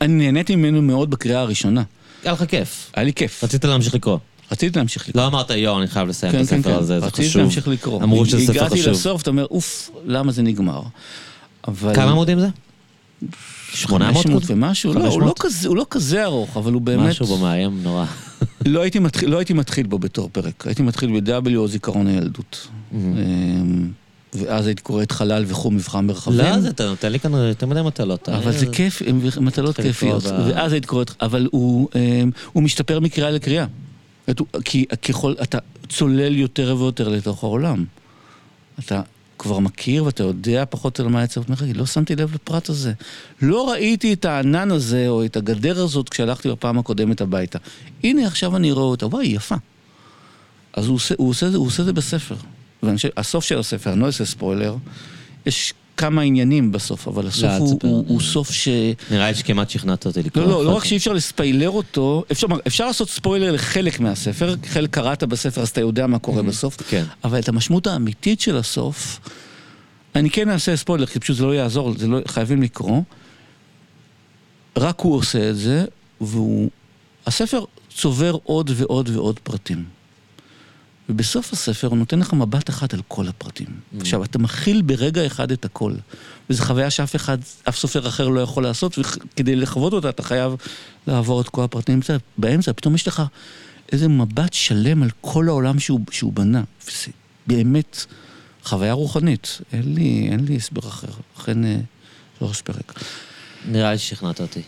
אני נהניתי ממנו מאוד בקריאה הראשונה. היה לך כיף. היה לי כיף. רצית להמשיך לקרוא. רציתי להמשיך לקרוא. לא אמרת, יואו, אני חייב לסיים כן, את הספר כן, הזה, כן. זה חשוב. רציתי להמשיך לקרוא. אמרו שזה ספר חשוב. הגעתי לסוף, אתה אומר, אוף, למה זה נגמר? אבל... כמה עמודים זה? 800 ומשהו? לא, הוא לא, כזה, הוא לא כזה ארוך, אבל הוא באמת... משהו בו מאיים נורא. לא, הייתי מתחיל, לא הייתי מתחיל בו בתור פרק, הייתי מתחיל ב-W או זיכרון הילדות. אמ, ואז הייתי קורא את חלל וכו' מבחן מרחבים. לא, זה אתה נותן לי כאן יותר מדי מטלות. אבל זה כיף, מטלות כיפיות. ואז הייתי קורא את... אבל הוא אמ, משתפר מקריאה לקריאה. כי ככל, אתה צולל יותר ויותר לתוך העולם. אתה כבר מכיר ואתה יודע פחות או מה יצא, אומר, לא שמתי לב לפרט הזה. לא ראיתי את הענן הזה או את הגדר הזאת כשהלכתי בפעם הקודמת הביתה. הנה, עכשיו אני רואה אותה, וואי, יפה. אז הוא עושה, הוא עושה, הוא עושה זה בספר. והסוף של הספר, אני לא אעשה ספוילר, יש כמה עניינים בסוף, אבל הסוף לא, הוא, הוא, הוא סוף ש... נראה לי שכמעט שכנעת אותי לקרוא. לא, לא, לא רק שאי אפשר לספיילר אותו, אפשר, אפשר לעשות ספוילר לחלק מהספר, חלק קראת בספר אז אתה יודע מה קורה בסוף, כן. אבל את המשמעות האמיתית של הסוף, אני כן אעשה ספוילר, כי פשוט זה לא יעזור, זה לא, חייבים לקרוא. רק הוא עושה את זה, והוא... הספר צובר עוד ועוד ועוד פרטים. ובסוף הספר הוא נותן לך מבט אחד על כל הפרטים. Mm. עכשיו, אתה מכיל ברגע אחד את הכל. וזו חוויה שאף אחד, אף סופר אחר לא יכול לעשות, וכדי לחוות אותה אתה חייב לעבור את כל הפרטים באמצע. פתאום יש לך איזה מבט שלם על כל העולם שהוא, שהוא בנה. וזה באמת חוויה רוחנית. אין לי, אין לי הסבר אחר. לכן, אה, לא ראש פרק. נראה לי ששכנעת אותי.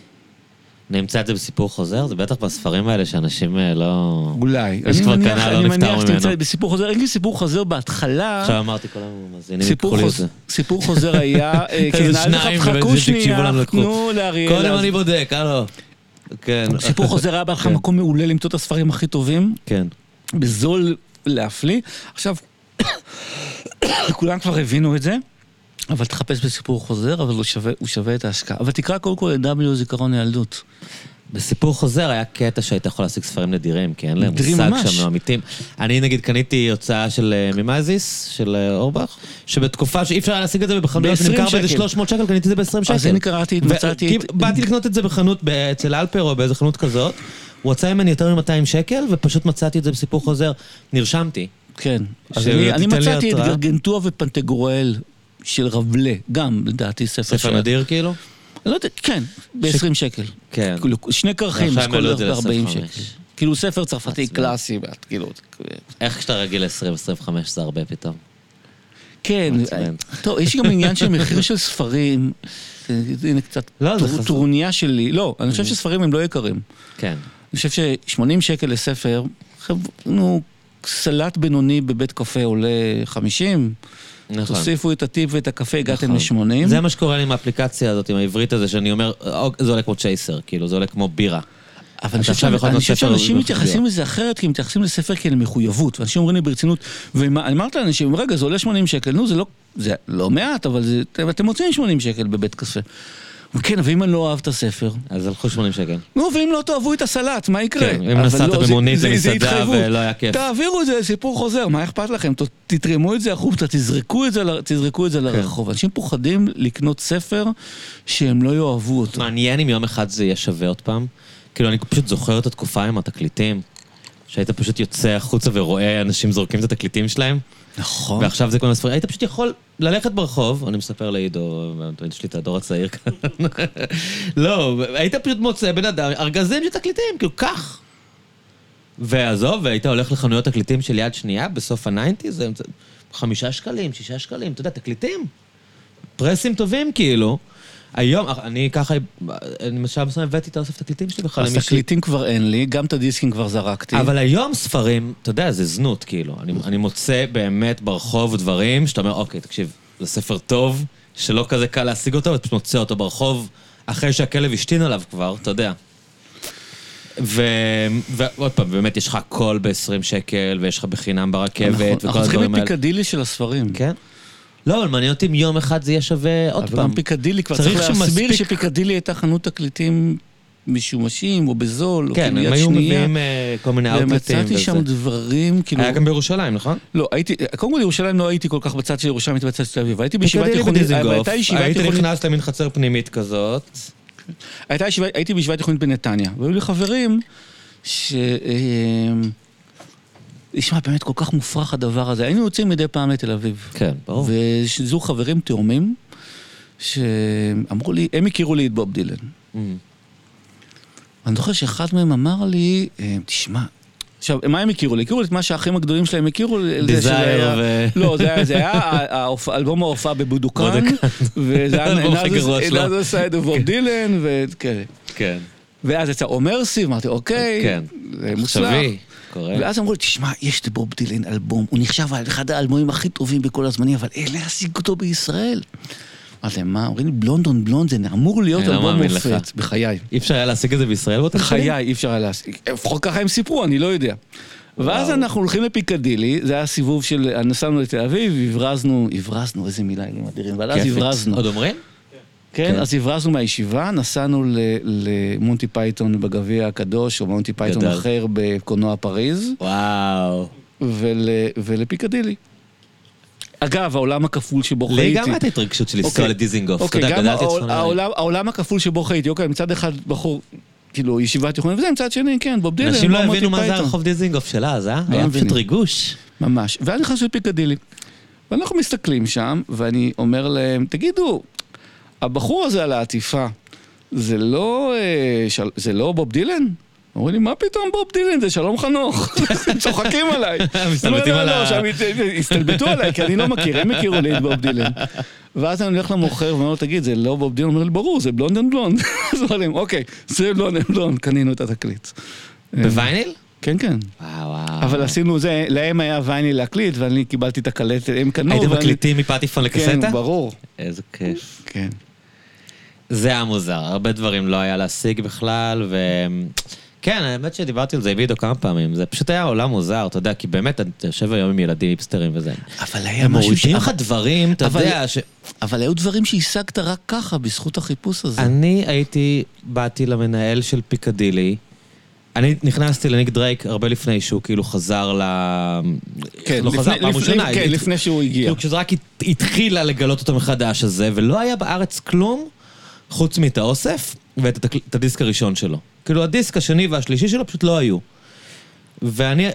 נמצא את זה בסיפור חוזר? זה בטח בספרים האלה שאנשים אה, לא... אולי. יש כבר קנה, לא נפטר ממנו. אני מניח שתמצא בסיפור חוזר, אין לי סיפור חוזר בהתחלה. עכשיו אמרתי כל המאזינים יקחו לי את זה. סיפור חוזר היה, אה, כן, אל תחכו שנייה, תנו לאריאל. קודם אני בודק, הלו. כן. סיפור חוזר היה בהתחלה כן. מקום מעולה למצוא את הספרים הכי טובים. כן. בזול להפליא. עכשיו, כולם כבר הבינו את זה. אבל תחפש בסיפור חוזר, אבל הוא שווה, הוא שווה את ההשקעה. אבל תקרא קודם כל את W זיכרון הילדות. בסיפור חוזר היה קטע שהיית יכול להשיג ספרים נדירים, כי אין להם מושג ממש. שם, הם אמיתים. אני נגיד קניתי הוצאה של אה, ממזיס, של אה, אורבך, שבתקופה שאי אפשר היה להשיג את זה בחנויות, ב- זה נמכר 20 באיזה שקל. 300 שקל, קניתי את זה ב-20 שקל. אז אני קראתי, ו- מצאתי כי את- באתי לקנות את זה בחנות ב- אצל אלפר או באיזה חנות כזאת, הוא הוצא ממני יותר מ-200 שקל, ופשוט מצאתי את זה בסיפור חוזר, נרשמתי. כן. אז אני, אני תיתן לי מצאתי את התראה. גרגנטוע ופנטגורואל של רבלה, גם לדעתי ספר ספר נדיר כאילו? לא יודע, כן, ב-20 שקל. כן. כאילו, שני כרכים, אז הם כל זה ב-40 ל-25. שקל. כאילו ספר צרפתי. קלאסי, ואת כאילו... איך כשאתה רגיל ל-20-25 זה הרבה פתאום. כן. טוב, יש גם עניין של מחיר של ספרים, הנה קצת לא. טרוניה שלי, לא, אני חושב שספרים הם לא יקרים. כן. אני חושב ש-80 שקל לספר, נו, סלט בינוני בבית קפה עולה 50, נכון. תוסיפו את הטיפ ואת הקפה, הגעתם נכון. ל-80. זה מה שקורה לי עם האפליקציה הזאת, עם העברית הזה, שאני אומר, "אוק, זה עולה כמו צ'ייסר, כאילו, זה עולה כמו בירה. אבל אני חושב שאנשים. מתייחסים לזה אחרת, כי הם מתייחסים לספר כאל מחויבות, ואנשים אומרים לי ברצינות, ואני אמרתי לאנשים, רגע, זה עולה 80 שקל, נו, זה לא, זה לא מעט, אבל זה, אתם מוצאים 80 שקל בבית קפה. כן, אבל אם אני לא אוהב את הספר, אז הלכו 80 שקל. נו, ואם לא תאהבו את הסלט, מה יקרה? כן, אם נסעת לא, במונית זה- למסעדה. ולא היה כיף. תעבירו את זה לסיפור חוזר, מה אכפת לכם? ת- תתרמו את זה החוצה, תזרקו את זה ל- תזרקו את זה כן. לרחוב. אנשים פוחדים לקנות ספר שהם לא יאהבו אותו. מעניין אם יום אחד זה יהיה שווה עוד פעם. כאילו, אני פשוט זוכר את התקופה עם התקליטים, שהיית פשוט יוצא החוצה ורואה אנשים זורקים את התקליטים שלהם, נכון. ועכשיו זה כל מיני ספרים. היית פשוט יכול ללכת ברחוב, אני מספר לעידו, יש לי את הדור הצעיר כאן. לא, היית פשוט מוצא בן אדם, ארגזים של תקליטים, כאילו, קח. ועזוב, והיית הולך לחנויות תקליטים של יד שנייה בסוף הניינטי, זה חמישה שקלים, שישה שקלים, אתה יודע, תקליטים. פרסים טובים, כאילו. היום, אני ככה, אני בשלב מסוים הבאתי את האוסף תקליטים שלי בכלל אז. תקליטים כבר אין לי, גם את הדיסקים כבר זרקתי. אבל היום ספרים, אתה יודע, זה זנות, כאילו. אני, אני מוצא באמת ברחוב דברים שאתה אומר, אוקיי, תקשיב, זה ספר טוב, שלא כזה קל להשיג אותו, ואתה מוצא אותו ברחוב אחרי שהכלב השתין עליו כבר, אתה יודע. ו... ועוד פעם, באמת, יש לך הכל ב-20 שקל, ויש לך בחינם ברכבת, נכון, וכל אנחנו צריכים הדברים את האלה. פיקדילי של הספרים. כן. לא, אבל מעניין אותי אם יום אחד זה יהיה שווה עוד אבל פעם. גם פיקדילי, כבר צריך צריך להסביר שמספיק- שפיקדילי הייתה חנות תקליטים משומשים, או בזול, או כן, כאילו הם יד היו שנייה. מביאים אה, כל מיני אאוטלטים ומצאתי וזה. שם דברים, כאילו... היה גם בירושלים, נכון? לא, הייתי, קודם כל ירושלים לא הייתי כל כך בצד של ירושלים, הייתי בצד של תל אביב. הייתי בישיבה תיכונית, תיכונית, נכנס למין חצר פנימית כזאת. הייתי בישיבה תיכונית בנתניה, והיו לי חברים ש... תשמע, באמת כל כך מופרך הדבר הזה. היינו יוצאים מדי פעם לתל אביב. כן, ברור. וזו חברים תאומים, שאמרו לי, הם הכירו לי את בוב דילן. Mm. אני זוכר שאחד מהם אמר לי, אה, תשמע, עכשיו, מה הם הכירו לי? הכירו לי את מה שהאחים הגדולים שלהם הכירו לי. היה- ו- לא, זה היה- זה היה אלבום ההופעה בבודוקן, בודוקן. וזה היה האלבום הכי גרוע שלו. another side of Bob Dylan, וכאלה. כן. ואז יצא עומרסי, אמרתי, אוקיי, כן. זה מוצלח. עכשווי. קורה. ואז אמרו לי, תשמע, יש לבוב דילן אלבום, הוא נחשב על אחד האלבומים הכי טובים בכל הזמנים, אבל אין להשיג אותו בישראל. אמרתי להם, מה? אומרים לי, בלונדון בלונד, זה אמור להיות אלבום. מופת, בחיי. אי אפשר היה להשיג את זה בישראל באותם שנים? בחיי, אי אפשר היה להשיג. לפחות ככה הם סיפרו, אני לא יודע. ואז. אנחנו הולכים לפיקדילי, זה היה סיבוב של, נסענו לתל אביב, הברזנו, הברזנו, איזה מילה, אלוהים אדירים, אבל אז. הברזנו. עוד אומרים? כן. אז הברזנו מהישיבה, נסענו ל- למונטי פייתון בגביע הקדוש, או מונטי פייתון. אחר בקולנוע פריז, וואו. ול, ולפיקדילי. אגב, העולם הכפול שבו לי חייתי. גם הייתה התרגשות של לנסוע אוקיי. לדיזינגוף. אתה אוקיי, יודע, גם. העולם- העולם הכפול שבו חייתי, אוקיי, מצד אחד בחור, כאילו, ישיבה תיכונית, וזה מצד שני, כן, בוב דילן, אנשים לא הבינו מה זה. הרחוב דיזינגוף של אז, אה? היה מבינים. פשוט ריגוש. ממש. ואז נכנסנו לפיקדילי. ואנחנו מסתכלים שם, ואני אומר להם, תגידו, הבחור הזה על העטיפה, זה לא, אה, של... זה לא בוב דילן? אומרים לי, מה פתאום בוב דילן? זה שלום חנוך. צוחקים עליי. מסתלבטים לא, על לא, הסתלבטו עליי, כי אני לא מכיר, הם הכירו לי את בוב דילן. ואז אני הולך למוכר ואומר לו, תגיד, זה לא בוב דילן? הוא אומר לי, ברור, זה Blonde on Blonde. אז אומרים, אוקיי, זה Blonde on Blonde, קנינו את התקליט. בווייניל? כן, כן. וואו, וואו. אבל עשינו זה, להם היה וייני להקליט, ואני קיבלתי את הקלטת, הם קנו. הייתם מקליטים מפטיפון לקסטה? כן, ברור. איזה כיף. כן. זה היה מוזר, הרבה דברים לא היה להשיג בכלל, ו... כן, האמת שדיברתי על זה עם עידו כמה פעמים, זה פשוט היה עולם מוזר, אתה יודע, כי באמת, אתה יושב היום עם ילדים היפסטרים וזה. אבל היה הם משהו ש... מורידים לך דברים, אתה אבל- יודע, ש... אבל היו דברים שהשגת רק ככה, בזכות החיפוש הזה. אני הייתי, באתי למנהל של פיקדילי. אני נכנסתי לניק דרייק הרבה לפני שהוא כאילו חזר ל... כן, לא חזר לפני- פעם לפני- ראשונה. כן, לפני שהוא הגיע. כאילו כשזה רק הת- התחילה לגלות אותו מחדש הזה, ולא היה בארץ כלום, חוץ מאת האוסף ואת התק- הדיסק הראשון שלו. כאילו הדיסק השני והשלישי שלו פשוט לא היו. ואני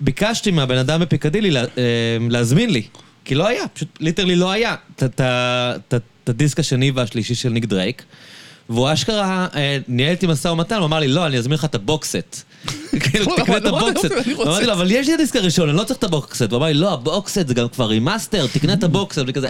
ביקשתי מהבן אדם בפיקדילי לה- אה, להזמין לי, כי לא היה, פשוט literally לא היה את הדיסק השני והשלישי של ניק דרייק. והוא אשכרה אה, ניהל איתי משא ומתן, הוא אמר לי, לא, אני אזמין לך את ה box set. כאילו, לא, תקנה את לא, לא, ה box set. אני. אמרתי לו, אבל יש לי את הדיסק הראשון, אני לא צריך את ה box set. הוא אמר לי, לא, ה box set זה גם כבר remaster, תקנה את ה box set. כזה,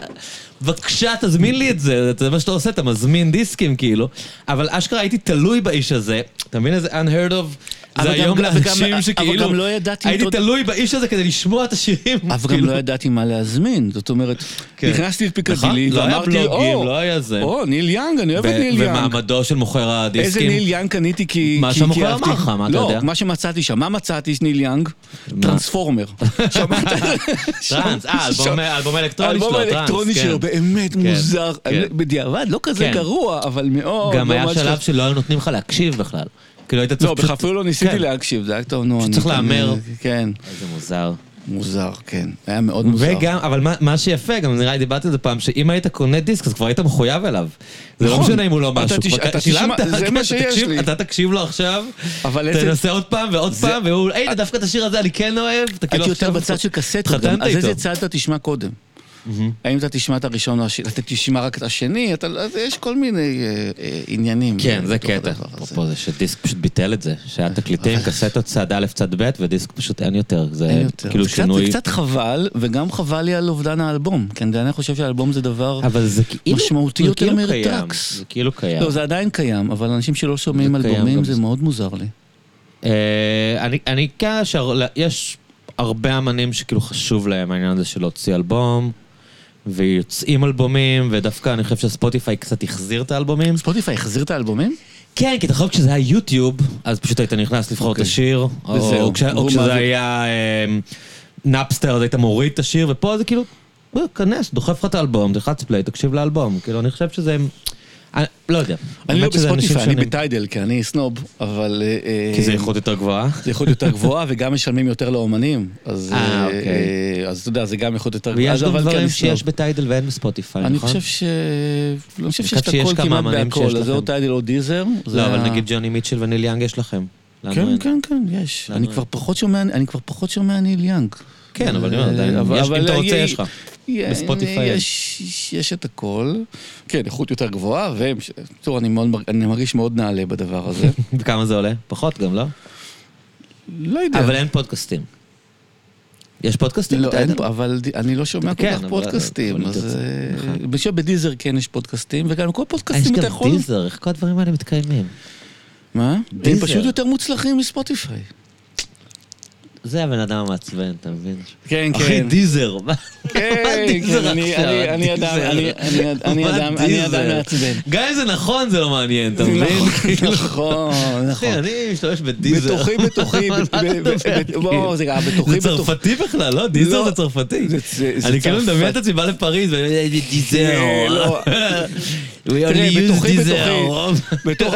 בבקשה, תזמין לי את זה, זה מה שאתה עושה, אתה מזמין דיסקים, כאילו. אבל אשכרה הייתי תלוי באיש הזה, אתה מבין איזה unheard of? זה היום לאנשים אבל שכאילו... גם לא ידעתי הייתי אותו- תלוי באיש הזה כדי לשמוע את השירים. אבל גם כאילו. לא ידעתי מה להזמין, זאת אומרת, כן. נכנסתי לפיקדילי נכון, לא ואמרתי, או, לא היה זה. או, ניל יאנג, אני אוהב את ניל יאנג. ומעמדו של מוכר איזה הדיסקים. ניל יאנג קניתי כי... מה שהמוכר. אמר לך, מה אתה יודע? לא, מה שמצאתי שם, מה מצאתי ניל יאנג? טרנספורמר. שמעת? טראנס, אה, אלבום- אלבום אלקטרוני שלו, טראנס, האלקטרוני כן. שלו, באמת מוזר. כן. בדיעבד, לא כזה. גרוע, אבל מאוד... גם היה שלב. שלא היו נותנים לך להקשיב בכלל. כאילו היית צריך לא. בכלל אפילו לא ניסיתי כן. להקשיב, זה היה טוב, נו. אני- צריך להמר. כן, איזה מוזר. מוזר, כן. היה מאוד מוזר. וגם, אבל מה, מה שיפה, גם נראה לי דיברתי על זה פעם, שאם היית קונה דיסק, אז כבר היית מחויב אליו. זה לא נכון. משנה אם הוא לא משהו. אתה שילמת, תשמע, זה כן, מה אתה שיש תקשיב- לי. אתה תקשיב לו עכשיו. תנסה עוד פעם ועוד פעם, והוא, היי, דווקא את השיר הזה אני כן אוהב. אתה כאילו הייתי יותר עכשיו- בצד של קסטות, אז. איזה צד אתה תשמע קודם? האם אתה תשמע את הראשון אתה תשמע רק את השני, אתה- אז יש כל מיני אה, אה, עניינים. כן, זה קטע. אפרופו זה שדיסק פשוט ביטל את זה. שהיה תקליטים, קסטות צד א', צד ב', ודיסק פשוט אין יותר. זה אין יותר. כאילו זה קצת- שינוי. זה קצת חבל, וגם חבל לי על אובדן האלבום. כן, אני חושב שהאלבום זה דבר... זה כאילו... משמעותי זה יותר כאילו קיים, מרטקס. זה כאילו קיים. לא, זה עדיין קיים, אבל אנשים שלא שומעים זה קיים אלבומים גם זה. מאוד מוזר לי. אה, אני, אני כן, יש הרבה אמנים שכאילו חשוב להם העניין הזה של להוציא אלבום, ויוצאים אלבומים, ודווקא אני חושב שספוטיפיי קצת החזיר את האלבומים. ספוטיפיי החזיר את האלבומים? כן, כי אתה יכול כשזה היה יוטיוב, אז פשוט היית נכנס לבחור את אוקיי. השיר. או, כשזה. היה אה, Napster, אז היית מוריד את השיר, ופה זה כאילו, בוא, כנס, דוחף לך את האלבום, תלחץ play, תקשיב לאלבום. כאילו, אני חושב שזה... אני לא יודע. אני לא ב Spotify, אני. ב Tidal, כי אני סנוב, אבל... אה, כי זה איכות יותר גבוהה. זה איכות יותר גבוהה, וגם משלמים יותר לאומנים. אז, אה, אה, אוקיי. אה, אתה יודע, זה גם איכות יותר גבוהה. ויש גם כן, דברים אני. שיש ב Tidal ואין ב Spotify, אני נכון? חושב ש... אני חושב שיש את הכל כמעט בהכל, אז זה או. Tidal או Deezer. לא, אבל נגיד ג'וני מיטשל וניל יאנג יש לכם. כן. כן, כן, יש. אני. כבר פחות שומע, אני ניל יאנג. כן, אבל אני אה, עדיין, אם אתה רוצה, אה, יש לך. אה, בספוטיפיי אין. יש יש את הכל. כן, איכות יותר גבוהה, ובקיצור, אני מאוד אני מרגיש מאוד נעלה בדבר הזה. וכמה זה עולה? פחות גם, לא? לא יודע. אבל אין פודקאסטים. יש פודקאסטים לא, אין אבל אני לא שומע כל כן, כך פודקאסטים, אז... תרצה, אה, נכון. בשביל בדיזר כן יש פודקאסטים, וגם כל אה, יש פודקאסטים אתה גם יכול... דיזר, איך כל הדברים האלה מתקיימים? מה? הם. פשוט יותר מוצלחים מספוטיפיי. זה הבן אדם המעצבן, אתה מבין? כן, אחי, כן. דיזר. מה כן, דיזר כן, אני- אדם- דיזר. אני- אדם- אני דיזר? אדם מעצבן. גם אם זה נכון, זה לא מעניין, אתה מבין? נכון, נכון. אחי, אני משתמש בדיזר. בתוכי, בתוכי, מה ב- אתה ב- מדבר, ב- כאילו? בוא, זה גם בתוכי, זה. צרפתי בכלל, לא? דיזר לא. זה צרפתי. אני כאילו. מדמיין את עצמי בא לפריז. לא. תראה, בתוכי, Deezer.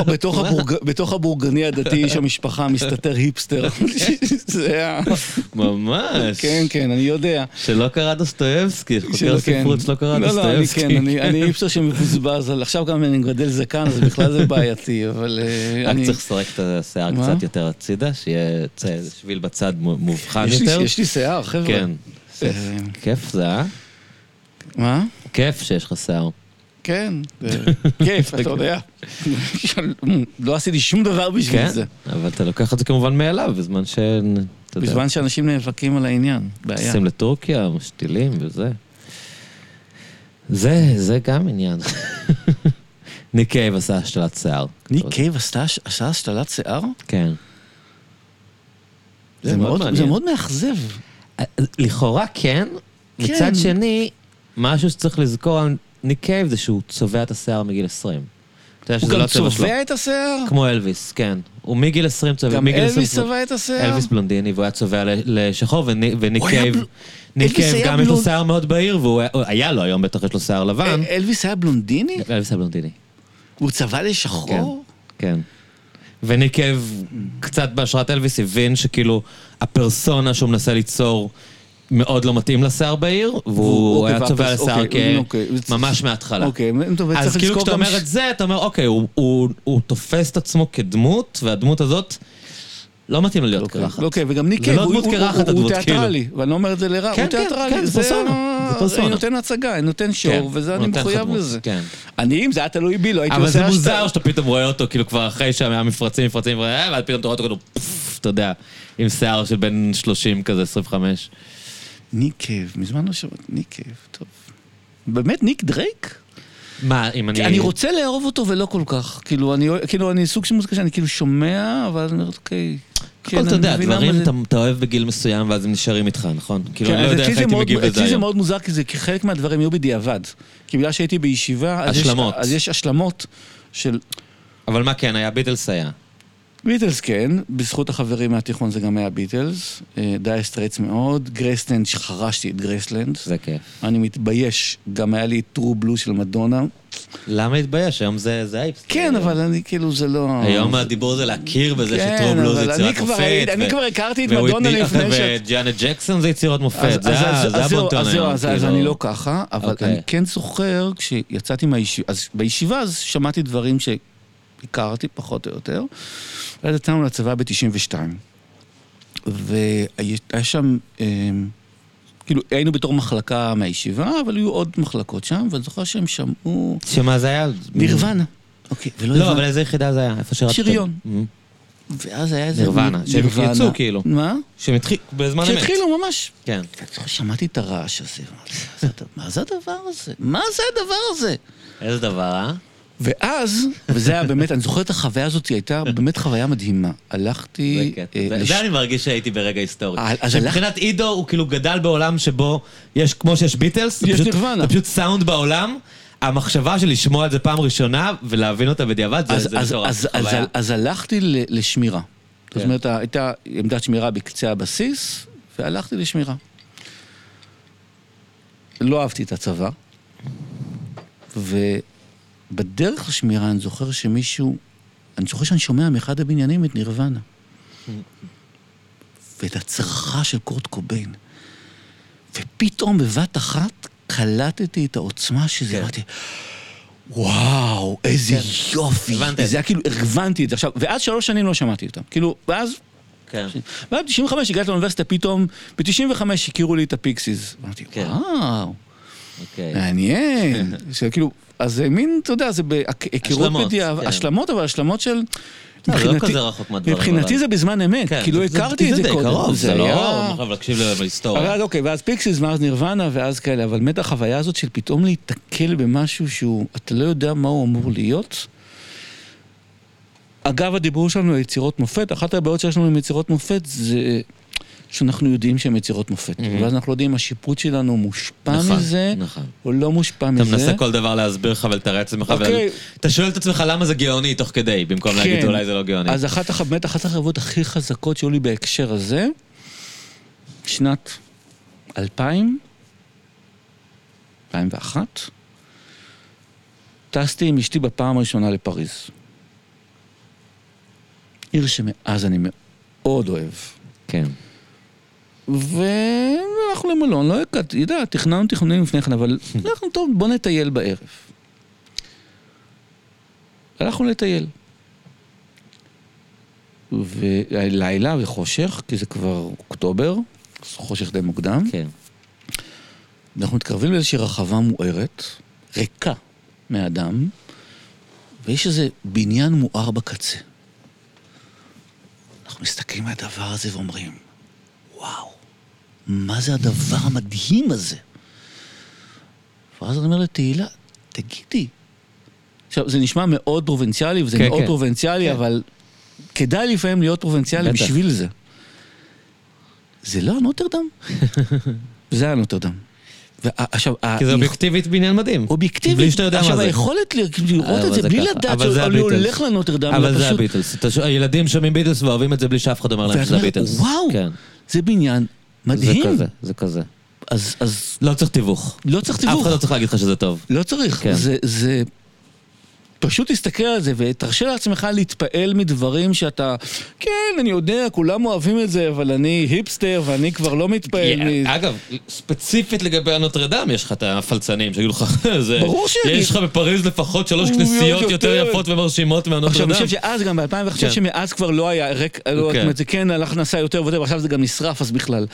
בתוך? הבורג, בתוך הבורגני הדתי איש המשפחה מסתתר היפסטר. זה ה... ממש. כן, כן, אני יודע. שלא קרא דוסטויבסקי, חוקר כן. ספרות שלא קרא לא, לא, אני דוסטויבסקי. כן, אני היפסטר שמבוזבז, עכשיו גם אני מגדל זקן, אז בכלל זה בעייתי, אבל אה, רק אני... צריך לסרק את השיער? קצת יותר הצידה, שיהיה שביל בצד מו- מובחן יותר. יש לי שיער, חבר'ה. כן. אה, כיף זה, אה? מה? כיף שיש לך שיער. כן, זה כיף, אתה יודע. לא עשיתי שום דבר בשביל כן, זה. אבל אתה לוקח את זה כמובן מאליו, בזמן ש... בזמן שאנשים נאבקים על העניין, בעיה. טסים לטורקיה, משתילים וזה. זה, זה גם עניין. ניק קייב עשה השתלת שיער. ניק קייב עשה השתלת שיער? כן. זה מאוד- מעניין. זה מאוד מאכזב. לכאורה כן, כן. מצד שני, משהו שצריך לזכור על ניק קייב זה שהוא צובע את השיער מגיל 20. הוא לא גם שלו. צובע את השיער? כמו אלוויס, כן. הוא מגיל 20 צובע, גם מגיל 20 אלוויס צובע- צבע את השיער? אלוויס בלונדיני, והוא היה צובע לשחור, וני- וניק היה קייב... ניק קייב היה גם יש לו שיער מאוד בהיר, והוא היה- היה לו היום בטח יש לו שיער לבן. אה, אלוויס היה בלונדיני? אלוויס הבלונדיני. הוא צבע לשחור? כן. וניק קייב, קצת בהשראת אלוויס, הבין שכאילו הפרסונה שהוא מנסה ליצור מאוד לא מתאים לשיער בהיר, והוא אוקיי, היה צובע לשיער אוקיי, אוקיי. ממש מההתחלה. אוקיי, טוב, אז כאילו כשאתה אומר את זה, אתה אומר, אוקיי, הוא- תופס את עצמו כדמות, והדמות הזאת, לא מתאים לו להיות קרחת. אוקיי, וגם ניק זה קייב, לא הוא- כאילו. תיאטרלי, ואני לא אומר את זה לרע, כן, הוא כן, תיאטרלי. כן, זה פרסונה, זה. אני נותן הצגה, אני נותן כן, שור, וזה אני מחויב לזה. כן. אני, אם זה היה תלוי בי, לא הייתי אבל עושה... זה השת- מוזר שאתה פתאום רואה אותו, כאילו כבר אחרי שהיה מפרצים, מפרצים, ואז פתאום אתה רואה אותו כאילו, אתה יודע, עם שיער של בן 30 כזה, 25. ניק קייב, מזמן לא שמעתי, ניק קייב, טוב. באמת ניק דרייק? מה, אם אני... אני רוצה לאהוב אותו ולא כל כך. כאילו, אני כאילו, אני סוג של מוזיקה שאני כאילו שומע, אבל אני אומר, אוקיי. כן, אתה יודע, דברים אתה- אתה אוהב בגיל מסוים ואז הם נשארים איתך, נכון? כאילו, כן, אני לא יודע איך הייתי מאוד- מגיב לזה אצלי זה היום. מאוד מוזר, כי זה- חלק מהדברים יהיו בדיעבד. כי בגלל שהייתי בישיבה, אז יש- השלמות. אז יש השלמות של... אבל מה כן, היה Beatles היה. Beatles כן, בזכות החברים מהתיכון זה גם היה Beatles. אה, Dire Straits מאוד. Graceland, שחרשתי את Graceland. זה כיף. אני מתבייש, גם היה לי True Blue של מדונה. למה להתבייש? היום זה זה אייפס. כן, אבל אני כאילו זה לא... היום הדיבור זה להכיר בזה כן, ש True Blue זה אבל יצירת מופת. אני כבר הכרתי את מדונה לפני ש... וג'אנט ג'קסון זה יצירות מופת, זה אז- ה- אז- זה זהו, הבונטון אז היום. כאילו. אני לא ככה, אבל אוקיי. אני כן זוכר כשיצאתי מהישיבה, אז בישיבה אז שמעתי דברים שהכרתי פחות או יותר, ואז יצאנו לצבא ב-92. והיה שם, אה, כאילו היינו בתור מחלקה מהישיבה, אבל היו עוד מחלקות שם, ואני זוכר שהם שמעו שמה זה היה? נירוונה. אוקיי, ולא לא, הבנתי. אבל איזה יחידה זה היה? איפה שירתת? שריון. Mhm. ואז היה איזה... נירוונה, שהם נירוונה. יצאו, כאילו. מה? שהם התחילו, בזמן אמת. שהתחילו ממש. כן. שמעתי את הרעש הזה, אמרתי, "מה זה הד- מה זה הדבר הזה? מה זה הדבר הזה? איזה דבר, אה? ואז, וזה היה באמת, אני זוכר את החוויה הזאת, היא הייתה באמת חוויה מדהימה. הלכתי... אה, זה- זה אני מרגיש שהייתי ברגע היסטורי. אה, אז שמבחינת עידו הוא כאילו גדל בעולם שבו יש, כמו שיש ביטלס, זה יש פשוט- נירוונה. זה פשוט סאונד בעולם. המחשבה של לשמוע את זה פעם ראשונה ולהבין אותה בדיעבד, זה מטורף. אז- הלכתי לשמירה. זאת כן. אומרת, הייתה עמדת שמירה בקצה הבסיס, והלכתי לשמירה. לא אהבתי את הצבא, ובדרך לשמירה אני זוכר שמישהו, אני זוכר שאני שומע מאחד הבניינים את נירוונה. ואת הצרחה של קורט קוביין. ופתאום בבת אחת קלטתי את העוצמה של זה, כן. אמרתי, וואו, איזה יופי. הבנת את זה היה כאילו, הרוונתי את זה. עכשיו, ואז שלוש שנים לא שמעתי אותם. כאילו, ואז, כן. ואז ב-95 הגעתי לאוניברסיטה, פתאום, ב-95 הכירו לי את ה Pixies. אמרתי, כן. וואו, אוקיי. מעניין. שכאילו, אז זה מין, אתה יודע, זה בהיכרות בדיעבד, כן. השלמות, אבל השלמות של... לא, לא מבחינתי- אבל- זה בזמן אמת, כן, כאילו הכרתי את זה קודם. זה לא... אנחנו להקשיב להיסטוריה. אבל אז אוקיי, ואז Pixies, ואז נירוונה, ואז כאלה, אבל באמת החוויה הזאת של פתאום להיתקל במשהו שהוא, אתה לא יודע מה הוא אמור להיות. אגב, הדיבור שלנו על יצירות מופת, אחת הבעיות שיש לנו עם יצירות מופת זה שאנחנו יודעים שהן יצירות מופת. Mhm. ואז אנחנו לא יודעים אם השיפוט שלנו מושפע נכון, מזה, נכון. או לא מושפע אתה מזה. מנסה כל דבר להסביר לך ולתרץ את עצמך, אוקיי. אתה שואל את עצמך למה זה גאוני תוך כדי, במקום להגיד כן. אולי זה לא גאוני. אז אחת, הח- באמת אחת החברות הכי חזקות שהיו לי בהקשר הזה, שנת 2000, 2001, טסתי עם אשתי בפעם הראשונה לפריז. עיר שמאז אני מאוד אוהב. כן. והלכנו למלון, לא הכרתי, יודע, תכננו תכנונים לפני כן, אבל הלכנו, טוב, בוא נטייל בערב. הלכנו לטייל. ולילה וחושך, כי זה כבר אוקטובר, חושך די מוקדם. כן. אנחנו מתקרבים לאיזושהי רחבה מוארת, ריקה מאדם, ויש איזה בניין מואר בקצה. אנחנו מסתכלים על הדבר הזה ואומרים, וואו, מה זה הדבר המדהים הזה? ואז אני אומר לתהילה, תגידי. עכשיו, זה נשמע מאוד פרובינציאלי, וזה כן, מאוד כן. פרובינציאלי, כן. אבל כדאי לפעמים להיות פרובינציאלי בטח. בשביל זה. זה לא הנוטרדם? זה היה נוטרדם. ועכשיו, כי זה אובייקטיבית בעניין מדהים. אובייקטיבית. בלי שאתה יודע מה עכשיו, זה. היכולת ל- לראות אבל את זה בלי. לדעת שאני. הולך לנוטרדם, אבל זה. הביטלס. הילדים שומעים ביטלס ואוהבים את זה בלי שאף אחד אומר להם שזה הביטלס. וואו, כן. זה בניין זה מדהים. כזה, זה כזה. אז, אז לא צריך תיווך. לא צריך אף תיווך. אחד לא צריך להגיד לך שזה טוב. לא צריך. כן. זה, זה... פשוט תסתכל על זה ותרשה לעצמך להתפעל מדברים שאתה... כן, אני יודע, כולם אוהבים את זה, אבל אני היפסטר ואני כבר לא מתפעל מ... אגב, ספציפית לגבי הנוטרדם, יש לך את הפלצנים שיגידו לך, זה... ברור שיגיד. יש לך בפריז לפחות שלוש כנסיות יותר. יפות ומרשימות עכשיו, מהנוטרדם. אני חושב שאז גם ב-2000, אני חושב כן. שמאז כבר לא היה ריק, לא, זאת כן. אומרת, זה כן הלך נסע יותר ויותר, ועכשיו זה גם נשרף, אז בכלל.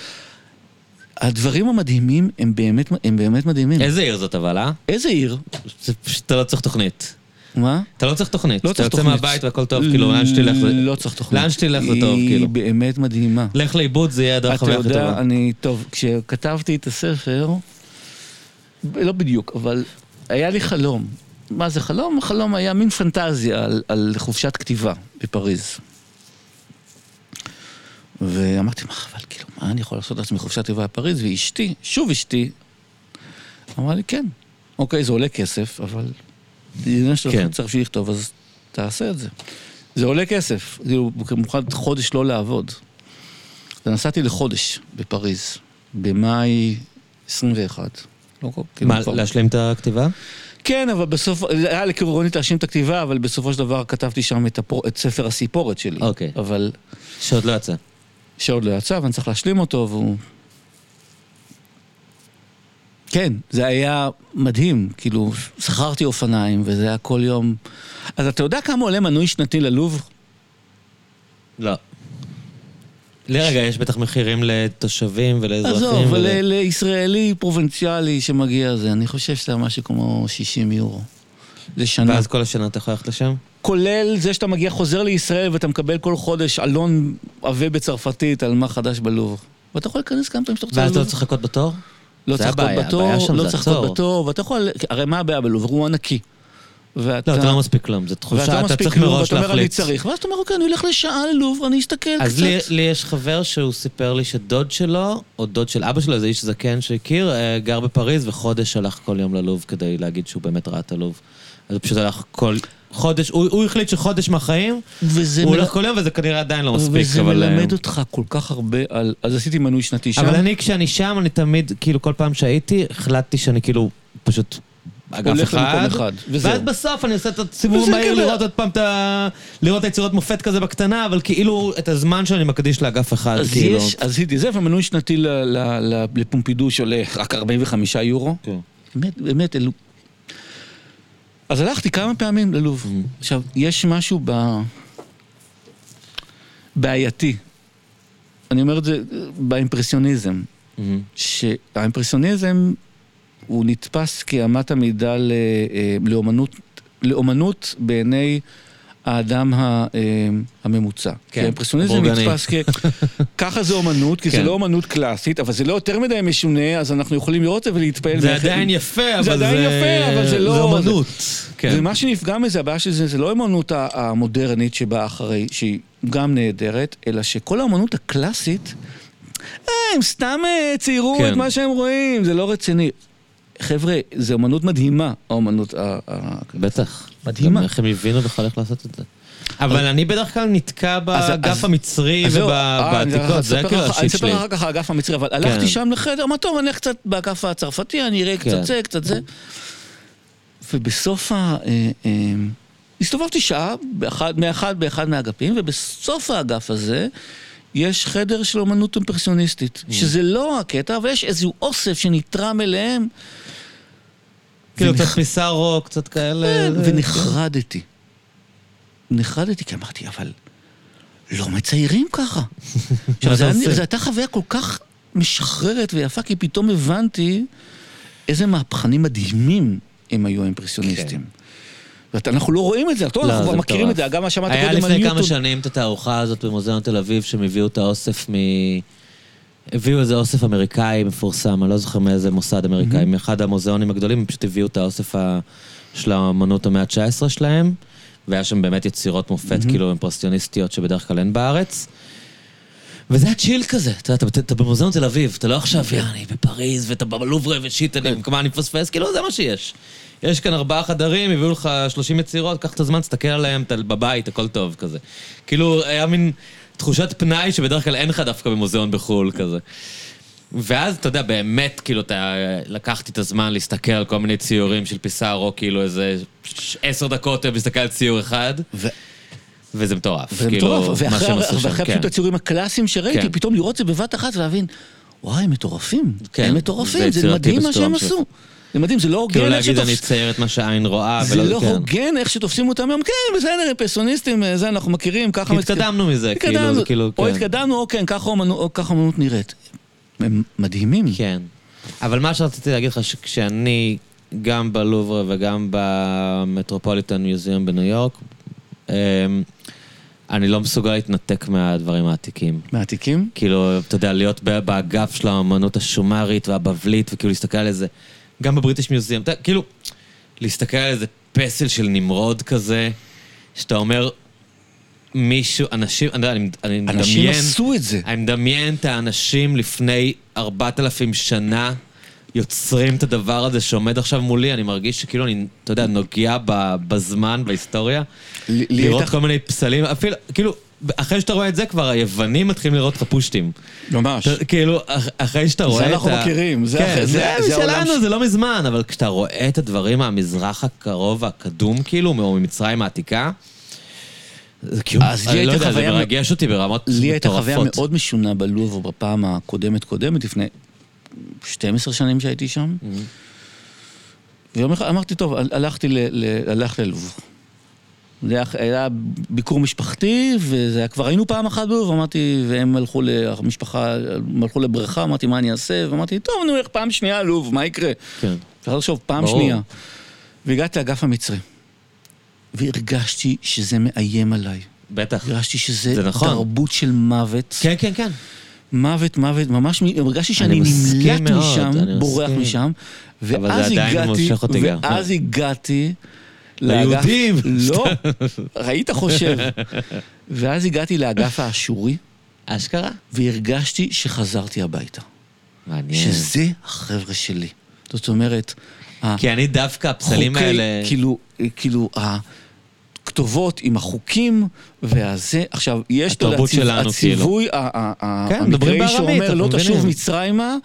הדברים המדהימים הם באמת, הם באמת מדהימים. איזה עיר זאת אבל, אה? איזה עיר? זה פשוט, אתה לא צריך תוכנית. מה? אתה לא צריך תוכנית. לא צריך אתה תוכנית. יוצא מהבית והכל טוב, כאילו, לאן שתלך זה... לא צריך תוכנית. לאן שתלך זה טוב, היא כאילו. באמת מדהימה. לך לאיבוד זה יהיה הדרך אתה החוויה הכי יודע, טובה. אני, טוב, כשכתבתי את הספר, לא בדיוק, אבל היה לי חלום. מה זה חלום? החלום היה מין פנטזיה על, על חופשת כתיבה בפריז. ואמרתי, מה אבל כאילו, מה אני יכול לעשות לעצמי חופשת כתיבה בפריז? ואשתי, שוב אשתי, אמרה לי, כן, אוקיי, זה עולה כסף, אבל עניין שאתה כן. צריך בשביל לכתוב, אז תעשה את זה. זה עולה כסף, כאילו, במיוחד חודש לא לעבוד. ונסעתי לחודש בפריז, במאי 21. לא כאילו מה, כבר- להשלים את הכתיבה? כן, אבל בסוף, היה לקרונית להשלים את הכתיבה, אבל בסופו של דבר כתבתי שם את, הפור, את ספר הסיפורת שלי. אוקיי. אבל שעוד לא יצא. שעוד לא יצא, ואני צריך להשלים אותו, והוא... כן, זה היה מדהים, כאילו, שכרתי אופניים, וזה היה כל יום... אז אתה יודע כמה עולה מנוי שנתי ללוב? לא. לרגע, יש בטח מחירים לתושבים ולאזרחים. עזוב, ול- לישראלי פרובינציאלי שמגיע זה, אני חושב שזה היה משהו כמו 60 יורו. לשנה. ואז כל השנה אתה יכול ללכת לשם? כולל זה שאתה מגיע, חוזר לישראל ואתה מקבל כל חודש עלון עבה בצרפתית על מה חדש בלוב. ואתה יכול להיכנס כמה פעמים שאתה רוצה ואז אתה לא ללוב. צריך לחכות בתור? לא צריך לחכות בתור, לא צריך. לחכות בתור, ואתה יכול, הרי מה הבעיה בלוב? הוא ענקי. ואתה... לא, אתה לא מספיק כלום, זו תחושה, לא אתה צריך מראש ואתה אומר אני להחליט. צריך, ואז אתה אומר אוקיי, אני הולך לשעה ללוב, אני אסתכל אז קצת. לי, לי יש חבר שהוא סיפר לי שדוד שלו, או דוד של אבא שלו, איזה איש זקן שהכיר, אה, גר בפריז וחודש הלך כל יום ללוב כדי להגיד שהוא באמת ראה את הלוב. אז הוא פשוט הלך כל חודש, הוא, הוא החליט שחודש מהחיים, וזה הוא מל- הולך כל יום וזה כנראה עדיין לא מספיק, וזה אבל... אה, מלמד אותך כל כך הרבה על... אז עשיתי מנוי שנתי שם. אבל אני, כשאני שם, אני תמיד, כאילו, כל פעם שהייתי, החלטתי שאני כאילו, פשוט... אגף אחד. ואז בסוף אני עושה את הסיבוב כזה. לראות עוד פעם את ה... לראות את היצירות מופת כזה בקטנה, אבל כאילו, את הזמן שאני מקדיש לאגף אחד, אז כאילו. יש, אז עשיתי זה, ומנוי שנתי ל- ל- ל- לפומפידו שעולה רק 45 יורו. כן. באמת, באמת, אלו... אז הלכתי כמה פעמים ללוב. עכשיו, יש משהו ב... בעייתי. אני אומר את זה באימפרסיוניזם. מהמם. שהאימפרסיוניזם הוא נתפס כאמת המידה ל- אה, לאומנות, לאומנות בעיני האדם אה, הממוצע. כן, כי האימפרסיוניזם. נתפס כ... ככה זה אומנות, כי זה כן. לא אומנות קלאסית, אבל זה לא יותר מדי משונה, אז אנחנו יכולים לראות את זה ולהתפעל. זה עדיין יפה, אבל זה... עדיין יפה, אבל זה לא- זה אומנות. כן. ומה שנפגע מזה, הבעיה של זה, זה לא האמנות ה- המודרנית שבאה אחרי, שהיא גם נהדרת, אלא שכל האמנות הקלאסית, אה, הם סתם אה, ציירו כן. את מה שהם רואים, זה לא רציני. חבר'ה, זו אמנות מדהימה, האמנות ה... ה- בטח. מדהימה. גם איך הם הבינו בכלל איך לעשות את זה. אבל אני בדרך כלל נתקע באגף המצרי אני ובעתיקות, זה כאילו לך- אני השיט אספר שלי. לך אחר כך על האגף המצרי, אבל הלכתי כן. שם לחדר, מה טוב, אני אלך קצת באגף הצרפתי, אני אראה כן. קצת זה, קצת זה. ובסוף ה... אה, אה, הסתובבתי שעה באחד, מאחד באחד מהאגפים, ובסוף האגף הזה יש חדר של אומנות אימפרסיוניסטית, Mm. שזה לא הקטע, אבל יש איזשהו אוסף שנתרם אליהם. כאילו קצת פיסארו, קצת כאלה. כן, זה- ונחרדתי. נחרדתי, כי אמרתי, אבל לא מציירים ככה. עכשיו, היה-? זו הייתה חוויה כל כך משחררת ויפה, כי פתאום הבנתי איזה מהפכנים מדהימים הם היו האימפרסיוניסטים. ואנחנו לא רואים את זה, טוב, לא, אנחנו כבר מכירים. את זה, גם מה היה קודם על לפני כמה ניוטון. שנים את התערוכה הזאת במוזיאון תל אביב, שהם הביאו את האוסף מ... הביאו איזה אוסף אמריקאי מפורסם, אני לא זוכר מאיזה מוסד אמריקאי, מאחד המוזיאונים הגדולים, הם פשוט הביאו את האוסף ה... של האמנות המאה ה-19 שלהם, והיה שם באמת יצירות מופת, כאילו אימפרסיוניסטיות שבדרך כלל אין בארץ. וזה היה צ'יל כזה, אתה יודע, אתה- אתה במוזיאון תל אביב, אתה לא עכשיו, יאני, בפריז, ואתה בלוברה ושיט, אני, מה אני מפספס, כאילו זה מה שיש. יש כאן ארבעה חדרים, הביאו לך 30 יצירות, קח את הזמן, תסתכל עליהם, אתה בבית, הכל טוב כזה. כאילו, היה מין תחושת פנאי שבדרך כלל אין לך דווקא במוזיאון בחו"ל כזה. ואז, אתה יודע, באמת, כאילו, אתה... לקחתי את הזמן להסתכל על כל מיני ציורים של פיסארו, כאילו איזה עשר דקות מסתכל על ציור אחד, ו- וזה מטורף. זה כאילו, מטורף, מה ואחרי שהם עשו שם, ואחרי כן. פשוט הציורים הקלאסיים שראיתי, כן. פתאום לראות את זה בבת אחת ולהבין, וואי, הם מטורפים. כן, הם זה מטורפים, זה יצירתי מדהים מה שהם. עשו. זה מדהים, זה לא הוגן כאילו איך להגיד, אני. אצייר את מה שהעין רואה, זה לא כן. הוגן איך שתופסים אותם היום, כן, בסדר, פרסוניסטים, אה, זה אנחנו מכירים, ככה... התקדמנו מזה, כאילו, כאילו, או כן. התקדמנו, או כן, ככה אומנות- נראית. הם מדהימים. כן. אבל מה שרציתי להגיד לך, שכשאני, גם בלובר וגם במטרופוליטן מיוזיאום בניו יורק, אמ, אני לא מסוגל להתנתק מהדברים העתיקים. מעתיקים? כאילו, אתה יודע, להיות באגף של האמנות השומרית והבבלית, וכאילו להסתכל על איזה, גם בבריטיש מיוזיאום, אתה כאילו, להסתכל על איזה פסל של נמרוד כזה, שאתה אומר, מישהו, אנשים, אני אני אני מדמיין... אנשים עשו את זה. אני מדמיין את האנשים לפני 4,000 שנה יוצרים את הדבר הזה שעומד עכשיו מולי, אני מרגיש שכאילו אני, אתה יודע, נוגע בזמן, בהיסטוריה. לראות כל מיני פסלים, אפילו, כאילו, אחרי שאתה רואה את זה כבר, היוונים מתחילים לראות לך פושטים. ממש. כאילו, אח- אחרי שאתה רואה את ה... אנחנו מכירים, זה כן, אחרי- זה זה- זה שלנו, זה לא מזמן, אבל כשאתה רואה את הדברים מהמזרח הקרוב, הקדום, כאילו, או ממצרים העתיקה, זה כאילו, אני לא יודע, זה מרגש אותי ברמות מטורפות. לי הייתה חוויה מאוד משונה בלוב בפעם הקודמת קודמת, לפני 12 שנים שהייתי שם. Mm-hmm. ויום אחד אמרתי, טוב, הלכתי ללוב. זה היה- ביקור משפחתי, וזה היה, כבר היינו פעם אחת בלוב, אמרתי, והם הלכו, ל- המשפחה, הם הלכו לבריכה, אמרתי, מה אני אעשה? ואמרתי, טוב, נו, איך פעם שנייה לוב, מה יקרה? כן. אפשר לחשוב, פעם ברור. שנייה. והגעתי לאגף המצרי, והרגשתי שזה מאיים עליי. בטח. הרגשתי שזה זה נכון. תרבות של מוות. כן, כן, כן. מוות, מוות, ממש, הרגשתי שאני מסכים נמלט מאוד, משם, בורח מסכים. משם, אבל זה ואז עדיין הגעתי, מושך אותי גם. ואז הגעתי ליהודים. לא, היית חושב. ואז הגעתי לאגף האשורי, אשכרה? והרגשתי שחזרתי הביתה. מעניין. שזה החבר'ה שלי. זאת אומרת, כי אני דווקא, הפסלים האלה... כאילו, כאילו, הכתובות עם החוקים והזה, עכשיו, יש את הציווי כן, המקראי שאומר לא תשוב מבינים." מצרימה,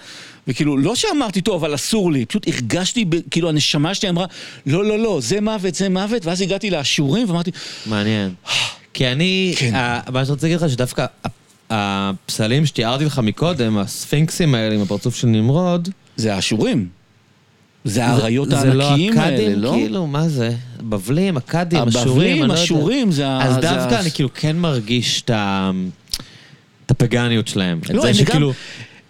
וכאילו, לא שאמרתי, טוב, אבל אסור לי, פשוט הרגשתי, כאילו, הנשמה שלי אמרה, לא, לא, לא, זה מוות, זה מוות, ואז הגעתי לאשורים ואמרתי, מעניין. כי אני, כן. ה- מה שאני רוצה להגיד לך, שדווקא הפסלים שתיארתי לך מקודם, הספינקסים האלה עם הפרצוף של נמרוד, זה האשורים. זה האריות זה לא הענקיים האלה, אכדים, לא? כאילו, מה זה? בבלים, אכדים, אשורים, הבבלים, אני לא יודע. אשורים, זה ה... אז זה דווקא אני כאילו כן מרגיש את. את הפגניות שלהם. את לא, זה אני גם- שכאילו...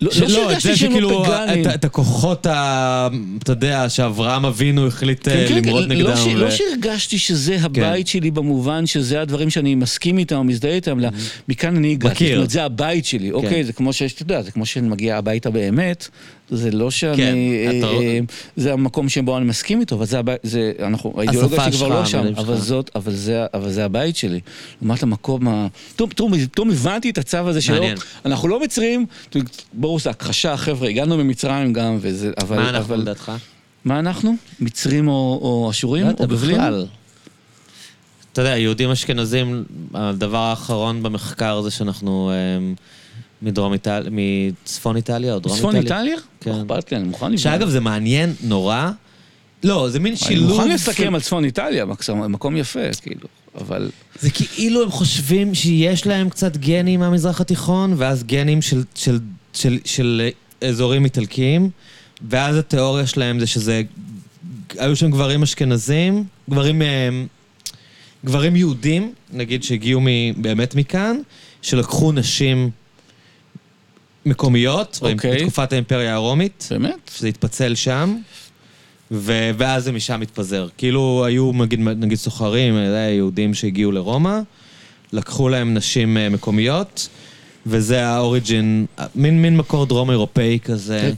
לא- לא את שהרגשתי זה שהם לא שכאילו, פגאנים. את- את הכוחות, ה- אתה יודע, שאברהם אבינו החליט אה, כן, כן, למרוד כן, נגדם. לא, ש, ו- לא שהרגשתי שזה הבית שלי במובן שזה הדברים שאני מסכים איתם או מזדהה איתם, אלא מכאן אני הגעתי. מכיר. זאת אומרת, זה הבית שלי, אוקיי? זה כמו שיש, אתה יודע, זה כמו שאני מגיע הביתה באמת, זה לא שאני... כן, אה, אתה- אה, זה המקום שבו אני מסכים איתו, אבל זה הבית, זה, אנחנו, האידיאולוגיה שלי כבר לא שם, אבל שלך. זאת, אבל זה, אבל זה הבית שלי. לעומת המקום ה... פתאום, הבנתי את הצו הזה שלא, מעניין. אנחנו לא מצרים, ברור, זה הכחשה, חבר'ה, הגענו ממצרים גם, וזה, אבל... מה אנחנו אבל- לדעתך? מה אנחנו? מצרים או, או אשורים? לא או בבלים? בכלל. אתה יודע, יהודים אשכנזים, הדבר האחרון במחקר זה שאנחנו אמ, מדרום איטליה, מצפון איטליה או דרום צפון איטליה. איטליה? כן. אכפת לי, אני מוכן לבדוק. שאגב, זה מעניין נורא. לא, זה מין אני שילוב... מוכן של- לסכם על צפון איטליה, מקום- מקום יפה, כאילו, אבל... זה כאילו הם חושבים שיש להם קצת גנים מהמזרח התיכון, ואז גנים של, של, של, של אזורים איטלקיים, ואז התיאוריה שלהם זה שזה... היו שם גברים אשכנזים, גברים... אמ, גברים יהודים, נגיד שהגיעו באמת מכאן, שלקחו נשים מקומיות, אוקיי. בתקופת האימפריה הרומית, באמת? שזה התפצל שם, ו- ואז זה משם התפזר. כאילו היו נגיד, נגיד סוחרים, אה, יהודים שהגיעו לרומא, לקחו להם נשים אה, מקומיות, וזה האוריג'ין, אה, מין, מין מקור דרום אירופאי כזה,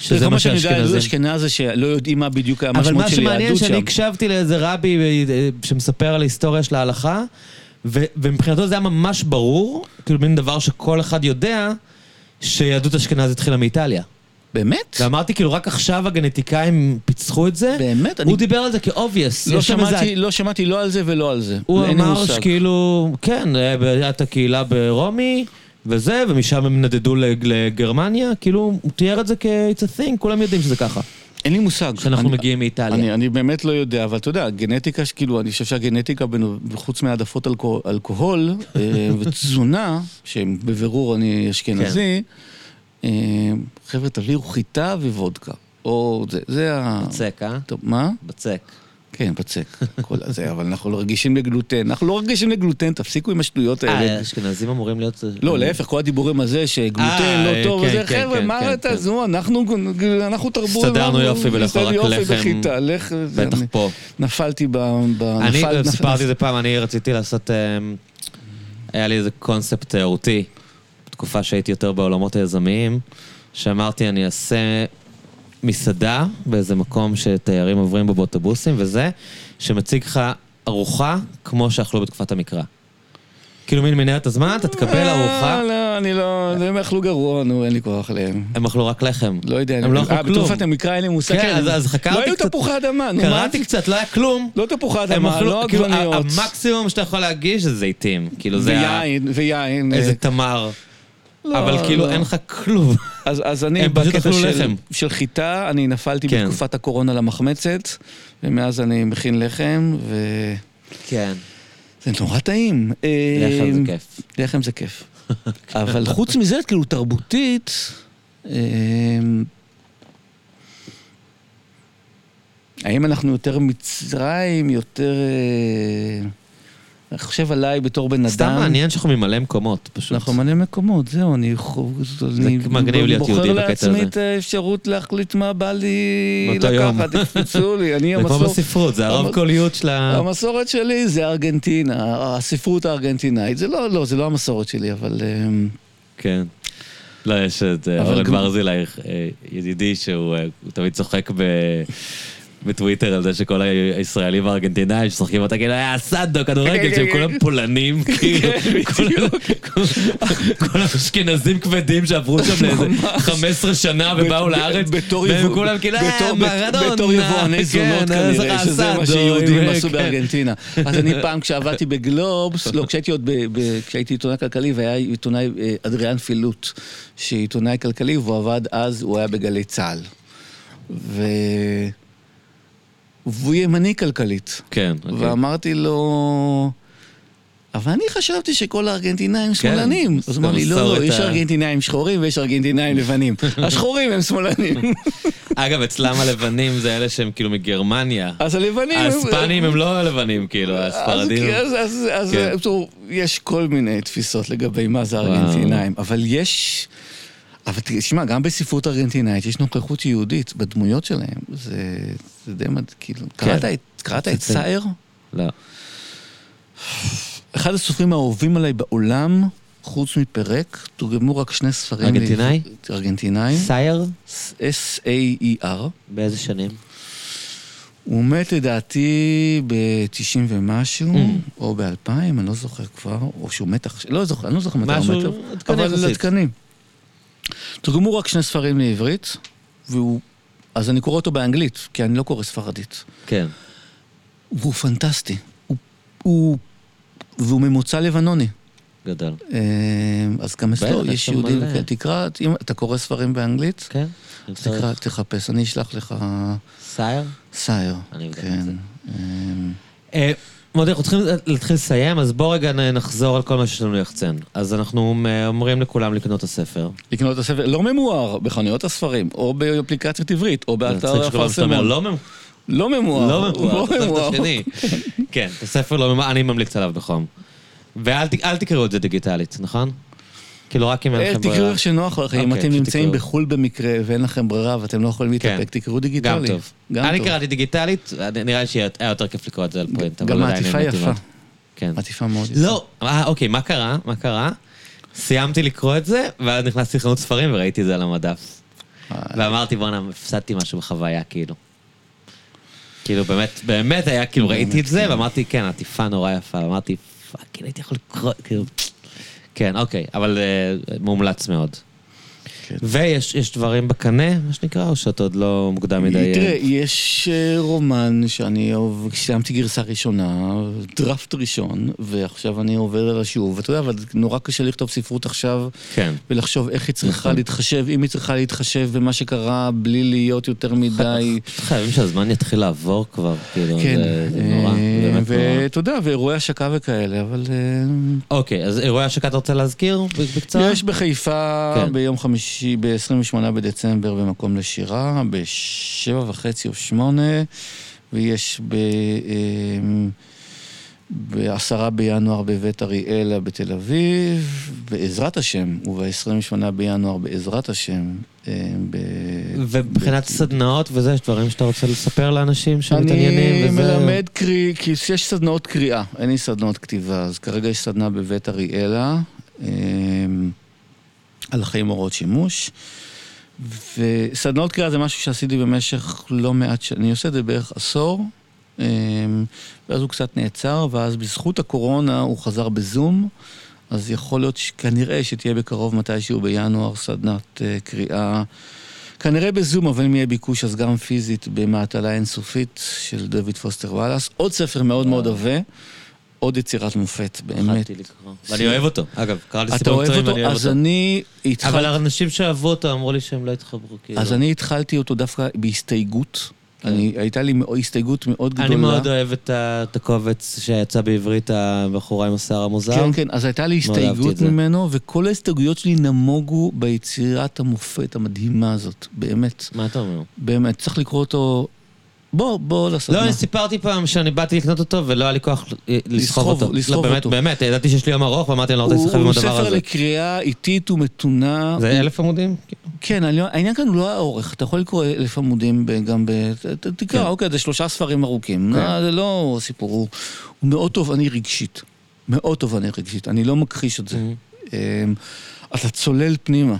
שזה כל מה שאני יודע, יהדות שהאשכנזים... אשכנז זה שלא יודעים מה בדיוק אבל המשמעות מה של שמעניין יהדות שאני שם. הקשבתי לאיזה רבי שמספר על ההיסטוריה של ההלכה, ו- ומבחינתו זה היה ממש ברור, כאילו מין דבר שכל אחד יודע, שיהדות אשכנז התחילה מאיטליה. באמת? ואמרתי, כאילו, רק עכשיו הגנטיקאים פיצחו את זה. באמת? אני הוא דיבר על זה כאובייס. לא שמעתי- לא שמעתי לא על זה ולא על זה. הוא אמר. שכאילו, כן, הייתה הקהילה ברומי, וזה, ומשם הם נדדו לג- לגרמניה, כאילו, הוא תיאר את זה כ-it's a thing, כולם יודעים שזה ככה. אין לי מושג. שאנחנו אני- מגיעים מאיטליה. אני, אני באמת לא יודע, אבל אתה יודע, גנטיקה, שכאילו, אני חושב שהגנטיקה, חוץ מהעדפות אלכוהול, אלכוהול אה, ותזונה, שהם בבירור אני אשכנזי, כן. אה, חבר'ה, תביאו חיטה ווודקה. או זה, זה ה... בצק, אה? טוב, מה? בצק. כן, בצק. כל הזה, אבל אנחנו לא רגישים לגלוטן. אנחנו לא רגישים לגלוטן, תפסיקו עם השטויות האלה. אה, אשכנזים אמורים להיות... לא, להפך, כל הדיבורים הזה שגלוטן אה, לא טוב, כן, וזה, כן, חבר'ה, כן, מה אתה. זו, אנחנו תרבות. הסתדרנו יופי ולאכול רק לחם. זה, בטח פה. נפלתי ב... אני סיפרתי את זה פעם, אני רציתי לעשות... אמ, היה לי איזה קונספט תיירותי, בתקופה שהייתי יותר בעולמות היזמיים, שאמרתי, אני אעשה מסעדה באיזה מקום שתיירים עוברים בו באוטובוסים, וזה, שמציג לך ארוחה כמו שאכלו בתקופת המקרא. כאילו מין מנהרת הזמן, אתה תקבל אה, ארוחה, לא, אני לא, הם אכלו גרוע, נו, אין לי כוח עליהם. הם אכלו רק לחם. לא יודע, הם לא אכלו אה, כלום. בתקופת המקרא אין לי מושג. כן, אז- אז חקרתי לא היו קצת. תפוחי אדמה, נו, מה? קראתי קצת, לא היה כלום. לא תפוחי אדמה, אכלו, לא כאילו, עגבניות. המקסימום שאתה יכול להגיש זה זיתים. כאילו זה ה- ויין, ויין. איזה אה, תמר. לא, אבל כאילו לא. אין לך כלום. אז, אז אני בקטע של, חיטה, אני נפלתי כן. בתקופת הקורונה למחמצת, ומאז אני מכין לחם, וזה כן. נורא טעים. לחם זה אה, כיף. לחם זה כיף. אבל חוץ מזה, כאילו תרבותית, אה, האם אנחנו יותר מצרים, יותר... אני חושב עליי בתור בן אדם. סתם מעניין שאנחנו ממלא מקומות, פשוט. אנחנו מלא מקומות, זהו, אני, חו- אני מגניב להיות יהודי בקטע בוחר לעצמי הזה. את האפשרות להחליט מה בא לי. לקחת, יקפצו לי, אני זה כמו המסורת, בספרות, זה הרב קוליות של ה... המסורת שלי זה ארגנטינה, הספרות הארגנטינאית, זה לא, לא, זה לא המסורת שלי, אבל... אמ, כן. לא, יש את אה, אורן ברזילי, אה, ידידי, שהוא אה, תמיד צוחק ב... בטוויטר על זה שכל הישראלים הארגנטינאים ששוחקים אותה כאילו היה סאדו כדורגל כן, שהם כן, כולם כן. פולנים כאילו כל- האשכנזים כבדים שעברו שם לאיזה 15 שנה ובאו לארץ והם כולם כאילו אה, בתור- מרדונה בתור יבואני זונות אה, כנראה, שזה מה שיהודים אה, עשו. בארגנטינה. אז אני פעם כשעבדתי בגלובס, לא, כשהייתי עוד, כשהייתי עיתונאי כלכלי והיה עיתונאי אה, אדריאן פילוט, שעיתונאי כלכלי והוא עבד אז, הוא היה בגלי צה"ל. ו... והוא ימני כלכלית. כן, אוקיי. ואמרתי לו... אבל אני חשבתי שכל הארגנטינאים שמאלנים. אז אמר לי, לא, לא, יש ארגנטינאים שחורים ויש ארגנטינאים לבנים. השחורים הם שמאלנים. אגב, אצלם הלבנים זה אלה שהם כאילו מגרמניה. אז הלבנים... הספנים הם לא הלבנים, כאילו, הספרדים. אז, אז, אז, כן. יש כל מיני תפיסות לגבי מה זה ארגנטינאים, אבל יש... אבל תשמע, גם בספרות ארגנטינאית יש נוכחות יהודית בדמויות שלהם. זה, זה די מד... כאילו... כן. קראת את, סאייר? לא. אחד הסופרים האהובים עליי בעולם, חוץ מפרק, תורגמו רק שני ספרים. ארגנטינאי? ארגנטינאי. סייר? S-A-E-R. באיזה שנים? הוא מת לדעתי ב-90 ומשהו, Mm. או ב-2000, אני לא זוכר כבר, או שהוא מת עכשיו, לא זוכר, אני לא זוכר מתי הוא מת, אבל. עדכני. תורגמו רק שני ספרים לעברית, והוא... אז אני קורא אותו באנגלית, כי אני לא קורא ספרדית. כן. והוא פנטסטי. הוא... הוא... והוא ממוצא לבנוני. גדול. אה, אז גם אצלו יש יהודים. כן, תקרא, אם אתה קורא ספרים באנגלית, כן? תקרא, תחפש, אני אשלח לך סייר? סייר. אני אבדוק כן. את זה. מודי, אנחנו צריכים להתחיל לסיים, אז בוא רגע נחזור על כל מה שיש לנו ליחצן. אז אנחנו אומרים לכולם לקנות את הספר. לקנות את הספר, לא ממואר, בחנויות הספרים, או באפליקציות עברית, או באתר הפרסמון. לא ממ- לא ממואר. לא ממואר, לא ממואר. השני. כן, את הספר לא ממואר, אני ממליץ עליו בחום. ואל תקראו את זה דיגיטלית, נכון? כאילו רק אם אין אה, לכם תקראו ברירה. איך שנוח לכם, אם אוקיי, אתם נמצאים תקראו. בחו"ל במקרה ואין לכם ברירה ואתם לא יכולים כן. להתאפק, תקראו דיגיטלי. גם טוב. אני. קראתי דיגיטלית, נראה לי שהיה יותר כיף לקרוא את זה על פרינט, גם עדיין העטיפה יפה. כן. עטיפה מאוד יפה. לא, אוקיי, מה קרה? מה קרה? סיימתי לקרוא את זה, ואז נכנסתי לחנות ספרים וראיתי את זה על המדף. אה, ואמרתי, בואנה, הפסדתי משהו בחוויה, כאילו. כאילו, באמת, באמת היה, כאילו, ראיתי את זה, ואמרתי, כן, עטיפה נורא יפה, ואמרתי, fuck, הייתי יכול לקרוא, כאילו, כן, אוקיי, אבל אה, מומלץ מאוד. כן. ויש יש דברים בקנה, מה שנקרא, או שאתה עוד לא מוקדם מדי? תראה, יש אה, רומן שאני סיימתי גרסה ראשונה, דראפט ראשון, ועכשיו אני עובר על השוב. ואתה יודע, אבל נורא קשה לכתוב ספרות עכשיו, כן. ולחשוב איך היא צריכה נכון. להתחשב, אם היא צריכה להתחשב במה שקרה, בלי להיות יותר מדי... חייבים שהזמן יתחיל לעבור כבר, כאילו, כן, זה זה נורא, אה, באמת נורא. ואתה יודע, ואירועי השקה וכאלה, אבל... אה, אוקיי, אז אירועי השקה אתה רוצה להזכיר בקצרה? יש בחיפה כן. ביום חמישי, ב-28 בדצמבר במקום לשירה, בשבע וחצי או שמונה, ויש ב... אמ, בעשרה בינואר בבית אריאלה בתל אביב, בעזרת השם, וב-28 בינואר בעזרת השם. ב... ומבחינת ב- סדנאות וזה, יש דברים שאתה רוצה לספר לאנשים שמתעניינים אני וזה? מלמד קריא, כי יש סדנאות קריאה, אין לי סדנאות כתיבה, אז כרגע יש סדנה בבית אריאלה, אמ, על החיים הוראות שימוש. וסדנאות קריאה זה משהו שעשיתי במשך לא מעט שנים, אני עושה את זה בערך עשור, אמ, ואז הוא קצת נעצר, ואז בזכות הקורונה הוא חזר בזום, אז יכול להיות שכנראה שתהיה בקרוב מתישהו בינואר סדנת אה, קריאה. כנראה בזום, אבל אם יהיה ביקוש אז גם פיזית במעטלה אינסופית של דויד פוסטר וואלאס. עוד ספר מאוד מאוד עבה, עוד יצירת מופת, באמת. פחדתי לקרוא. ואני אוהב אותו. אגב, קרא לי אתה סיפורים אוהב טובים אותו? ואני אוהב אז. אני אבל התחלתי... האנשים שאהבו אותו אמרו לי שהם לא התחברו, כאילו. אז אני התחלתי אותו דווקא בהסתייגות. אני, הייתה לי הסתייגות מאוד גדולה. אני מאוד אוהב את הקובץ שיצא בעברית, הבחורה עם השיער המוזר. כן, כן, אז הייתה לי הסתייגות. ממנו, וכל ההסתייגויות שלי נמוגו ביצירת המופת המדהימה הזאת, באמת, מה אתה אומר? באמת, צריך לקרוא אותו... בוא, בוא לסדנה. לא, אני סיפרתי פעם שאני באתי לקנות אותו ולא היה לי כוח אה, לסחוב לסחוב- אותו. לסחוב לא, באמת, אותו. באמת, ידעתי שיש לי יום ארוך ואמרתי, אני לא רוצה הוא להסחב עם הוא הדבר ספר הזה. לקריאה איטית ומתונה. זה אלף עמודים? כן, אני לא- העניין כאן הוא לא האורך, אתה יכול לקרוא אלף עמודים גם ב... תקרא, כן. אוקיי, זה שלושה ספרים ארוכים. כן. זה לא סיפור, הוא הוא מאוד תובעני רגשית. מאוד תובעני רגשית, אני לא מכחיש את זה. Mhm. אמ, אתה צולל פנימה.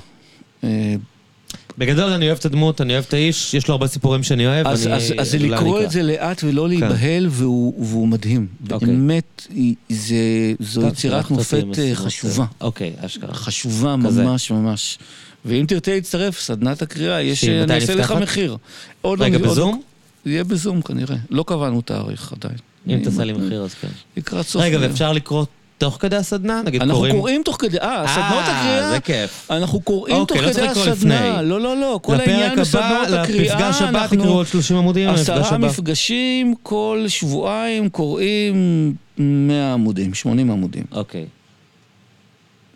אה, בגדול אני אוהב את הדמות, אני אוהב את האיש, יש לו הרבה סיפורים שאני אוהב. אז, אני- אז, אז זה לקרוא את זה לאט ולא להיבהל, והוא, והוא מדהים. אוקיי. באמת, זה, זו יצירת מופת אה, חשובה. אה, אוקיי, אשכרה. חשובה כזה. ממש ממש. ואם תרצה להצטרף, סדנת הקריאה, יש, מתי אני אעשה לך? מחיר. עוד רגע, לא- עוד- בזום? יהיה בזום כנראה. לא קבענו תאריך עדיין. אם תעשה לי מחיר אז כן. לקראת סוף. רגע. ואפשר לקרוא תוך כדי הסדנה? נגיד אנחנו קוראים... קוראים תוך כדי, אה, סדנות אה, הקריאה, זה כיף. אנחנו קוראים אוקיי, תוך לא כדי הסדנה. לפני. לא, לא, לא, כל לפרק העניין בסדנות הקריאה, לפגש הבא אנחנו תקראו עוד 30 עמודים, עשרה. מפגשים, כל שבועיים קוראים 100 עמודים, 80 עמודים. אוקיי.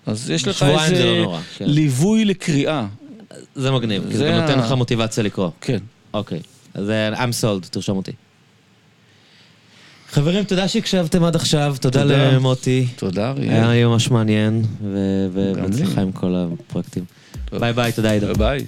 אז יש לך שבועיים זה איזה לא נורא, כן. ליווי לקריאה. זה מגניב, כי זה זה גם ה- נותן לך מוטיבציה לקרוא. כן. אוקיי. אז אה, I'm sold, תרשום אותי. חברים, תודה שהקשבתם עד עכשיו, תודה. למוטי. תודה, היה אריאל. לי ממש מעניין. ובהצלחה עם כל הפרויקטים. טוב. ביי ביי, תודה עידו. ביי.